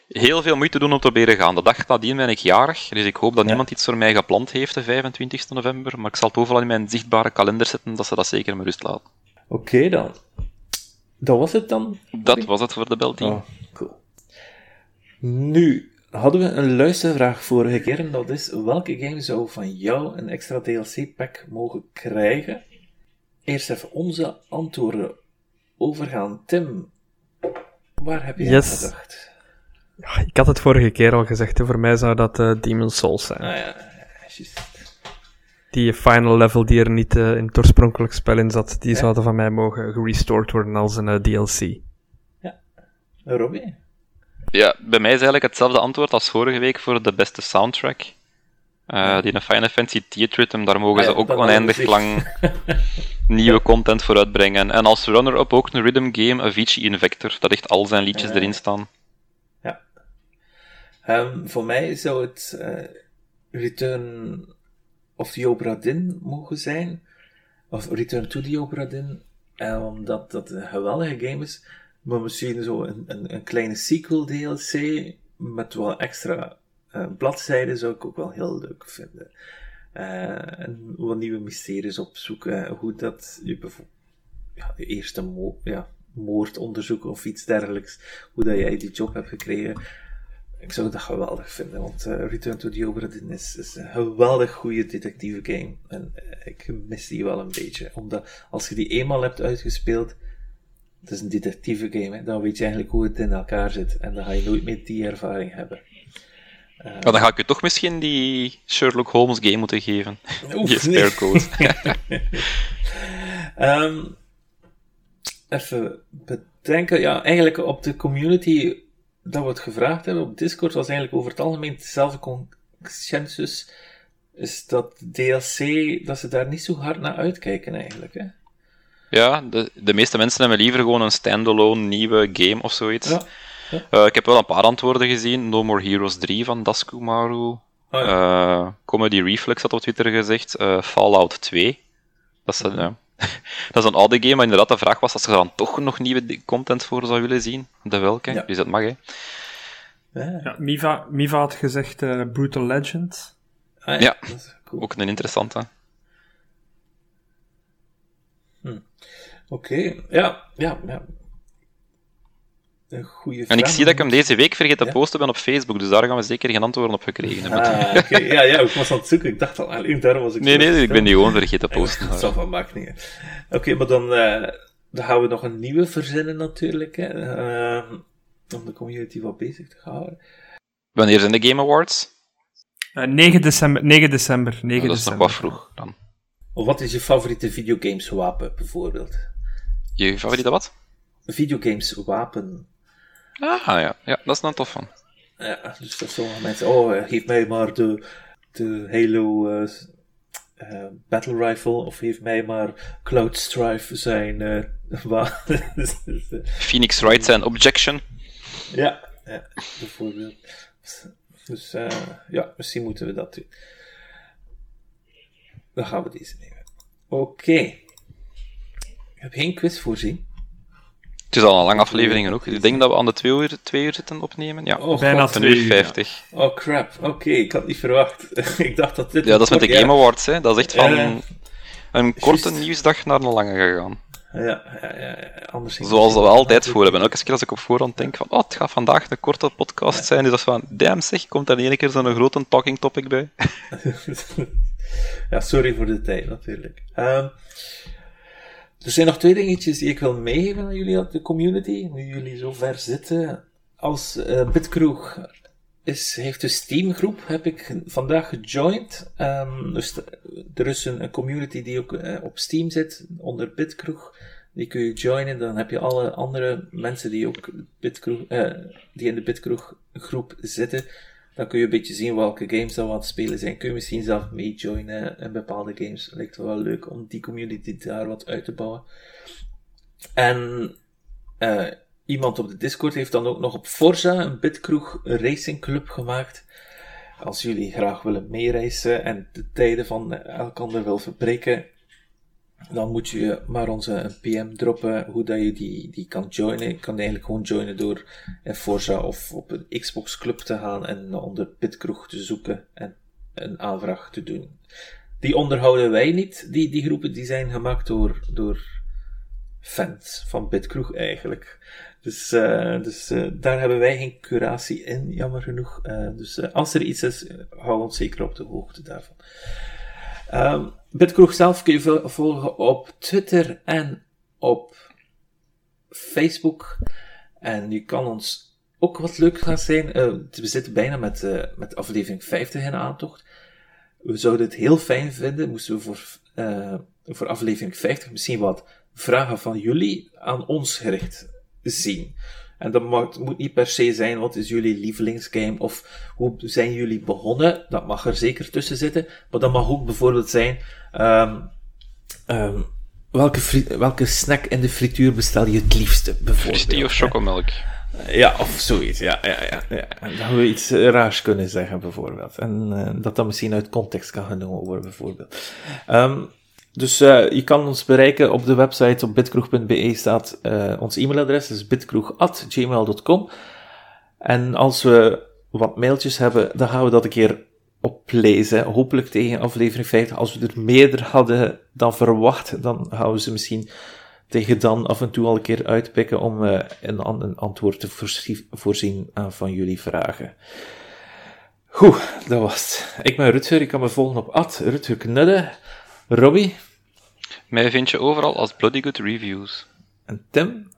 heel veel moeite doen om te proberen gaan. De dag nadien ben ik jarig, dus ik hoop dat niemand iets voor mij gepland heeft, de 25 november. Maar ik zal het overal in mijn zichtbare kalender zetten, dat ze dat zeker me rust laten. Oké dan. Dat was het dan? Dat was het voor de belteam. Oh, cool. Nu, hadden we een luistervraag vorige keer, en dat is, welke game zou van jou een extra DLC-pack mogen krijgen? Eerst even onze antwoorden overgaan. Tim, waar heb je yes. aan gedacht? ik had het vorige keer al gezegd, voor mij zou dat uh, Demon's Souls zijn. Ah ja, die final level die er niet uh, in het oorspronkelijk spel in zat, die zouden van mij mogen gerestored worden als een uh, DLC. Ja, Robbie? Ja, bij mij is eigenlijk hetzelfde antwoord als vorige week voor de beste soundtrack. Uh, die een Final Fantasy Theater Rhythm, daar mogen ah, ze ook oneindig lang (laughs) nieuwe content voor uitbrengen. En als runner-up ook een rhythm game, Avicii Invector, dat echt al zijn liedjes erin staan. Ja. Um, voor mij zou het uh, Return of the Obra Dinn mogen zijn. Of Return to the Obra Dinn. Uh, omdat dat een geweldige game is. Maar misschien zo een, een, een kleine sequel DLC met wel extra uh, bladzijden zou ik ook wel heel leuk vinden. Uh, en wat nieuwe mysteries opzoeken. Hoe dat je bijvoorbeeld ja, je eerste mo ja, moord onderzoeken of iets dergelijks. Hoe dat jij die job hebt gekregen. Ik zou dat geweldig vinden, want Return to the Obra Dinn is, een geweldig goede detectieve game. En ik mis die wel een beetje. Omdat als je die eenmaal hebt uitgespeeld, het is een detectieve game, dan weet je eigenlijk hoe het in elkaar zit. En dan ga je nooit meer die ervaring hebben. Uh, dan ga ik je toch misschien die Sherlock Holmes game moeten geven. (laughs) Oef, die spare code. um, even bedenken. Ja, eigenlijk op de community dat we het gevraagd hebben op Discord was eigenlijk over het algemeen dezelfde consensus. Is dat DLC, dat ze daar niet zo hard naar uitkijken eigenlijk. Hè? Ja, de, de meeste mensen hebben liever gewoon een standalone nieuwe game of zoiets. Ja. Uh, ik heb wel een paar antwoorden gezien. No More Heroes 3 van Daskumaru. Oh, ja. uh, Comedy Reflex had op Twitter gezegd. Uh, Fallout 2. Dat is, ja. (laughs) dat is een oude game, maar inderdaad de vraag was als er dan toch nog nieuwe content voor zou willen zien. De welke? Ja. Dus dat mag, hè. Ja, Miva, Miva had gezegd Brutal Legend. Ah, ja, cool. ook een interessante. Hm. Oké, ja, ja, ja. Een goede En ik zie dat ik hem deze week vergeten te posten ben op Facebook, dus daar gaan we zeker geen antwoorden op gekregen hebben. Ah, (laughs) Ja, ja, ik was aan het zoeken. Ik dacht al, alleen daarom was ik Nee, nee, ik ben die gewoon vergeten te posten. Dat zal van maken. Oké, maar dan, uh, dan gaan we nog een nieuwe verzinnen natuurlijk, hè, uh, om de community wat bezig te houden. Wanneer zijn de Game Awards? Uh, 9 december. 9 december, 9 oh, dat is nog wat vroeg dan. Of wat is je favoriete videogames wapen, bijvoorbeeld? Je favoriete wat? Videogames wapen. Ah ja, ja dat is dan tof van. Ja, dus dat sommige mensen, oh, eh, geef mij maar de, de Halo uh, uh, Battle Rifle, of geef mij maar Cloud Strife zijn (laughs) uh, Phoenix Wright zijn Objection. Ja, ja bijvoorbeeld. Dus ja, misschien moeten we dat doen. Dan gaan we deze nemen. Oké. Ik heb geen quiz voorzien. Het is al een lange aflevering ook. Ik denk dat we aan de twee uur, twee uur zitten opnemen. Ja, oh, bijna een uur vijftig. Oh crap, oké, ik had niet verwacht. (laughs) ik dacht dat dit... Ja, dat is met de Game Awards, hè. Dat is echt van een korte nieuwsdag naar een lange gegaan. Ja, ja, ja, anders Zoals we altijd voor hebben. Elke keer als ik op voorhand denk van, oh, het gaat vandaag een korte podcast zijn, is dat van, damn zeg, komt er in één keer zo'n grote talking topic bij. (laughs) ja, sorry voor de tijd, natuurlijk. Um, er zijn nog twee dingetjes die ik wil meegeven aan jullie, de community, nu jullie zo ver zitten. Als uh, Bitkroeg is, heeft een Steam-groep, heb ik vandaag gejoind. Um, dus er is een, community die ook uh, op Steam zit, onder Bitkroeg. Die kun je joinen, dan heb je alle andere mensen die ook Bitkroeg, uh, die in de Bitkroeg groep zitten. Dan kun je een beetje zien welke games aan het spelen zijn. Kun je misschien zelf meejoinen in bepaalde games. Lijkt wel leuk om die community daar wat uit te bouwen. En uh, iemand op de Discord heeft dan ook nog op Forza een Bitkroeg Racing Club gemaakt. Als jullie graag willen meereizen en de tijden van elkander wil verbreken, dan moet je maar onze PM droppen hoe dat je die, die kan joinen. Je kan eigenlijk gewoon joinen door in Forza of op een Xbox Club te gaan en onder Bitkroeg te zoeken en een aanvraag te doen. Die onderhouden wij niet, die, die groepen die zijn gemaakt door, door fans van Bitkroeg eigenlijk. Dus, uh, dus uh, daar hebben wij geen curatie in, jammer genoeg. Uh, dus als er iets is, hou ons zeker op de hoogte daarvan. Um, Bitkroeg zelf kun je volgen op Twitter en op Facebook. En je kan ons ook wat leuk gaan zijn. Uh, we zitten bijna met, uh, met aflevering 50 in aantocht. we zouden het heel fijn vinden, moesten we voor, uh, voor aflevering 50 misschien wat vragen van jullie aan ons gericht zien. En dat mag, moet niet per se zijn, wat is jullie lievelingsgame, of hoe zijn jullie begonnen? Dat mag er zeker tussen zitten. Maar dat mag ook bijvoorbeeld zijn, um, um, welke, welke snack in de frituur bestel je het liefste, bijvoorbeeld? Fristie of chocomelk? Ja, of zoiets, ja, ja, ja, ja. Dat we iets raars kunnen zeggen, bijvoorbeeld. En uh, dat dat misschien uit context kan genomen worden, bijvoorbeeld. Um, dus uh, je kan ons bereiken op de website op bitkroeg.be staat uh, ons e-mailadres, dus bitkroeg.gmail.com. En als we wat mailtjes hebben, dan gaan we dat een keer oplezen. Hopelijk tegen aflevering 50. Als we er meerdere hadden dan verwacht, dan gaan we ze misschien tegen dan af en toe al een keer uitpikken om uh, een, een, antwoord te voorzien aan van jullie vragen. Goed, dat was het. Ik ben Rutger, ik kan me volgen op Ad, Rutger Knudde. Robbie? Mij vind je overal als Bloody Good Reviews. En Tim?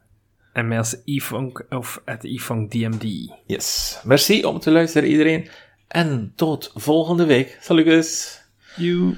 En mij als Ifunk of at Ifunk DMD. Yes. Merci om te luisteren iedereen. En tot volgende week. Salut. You.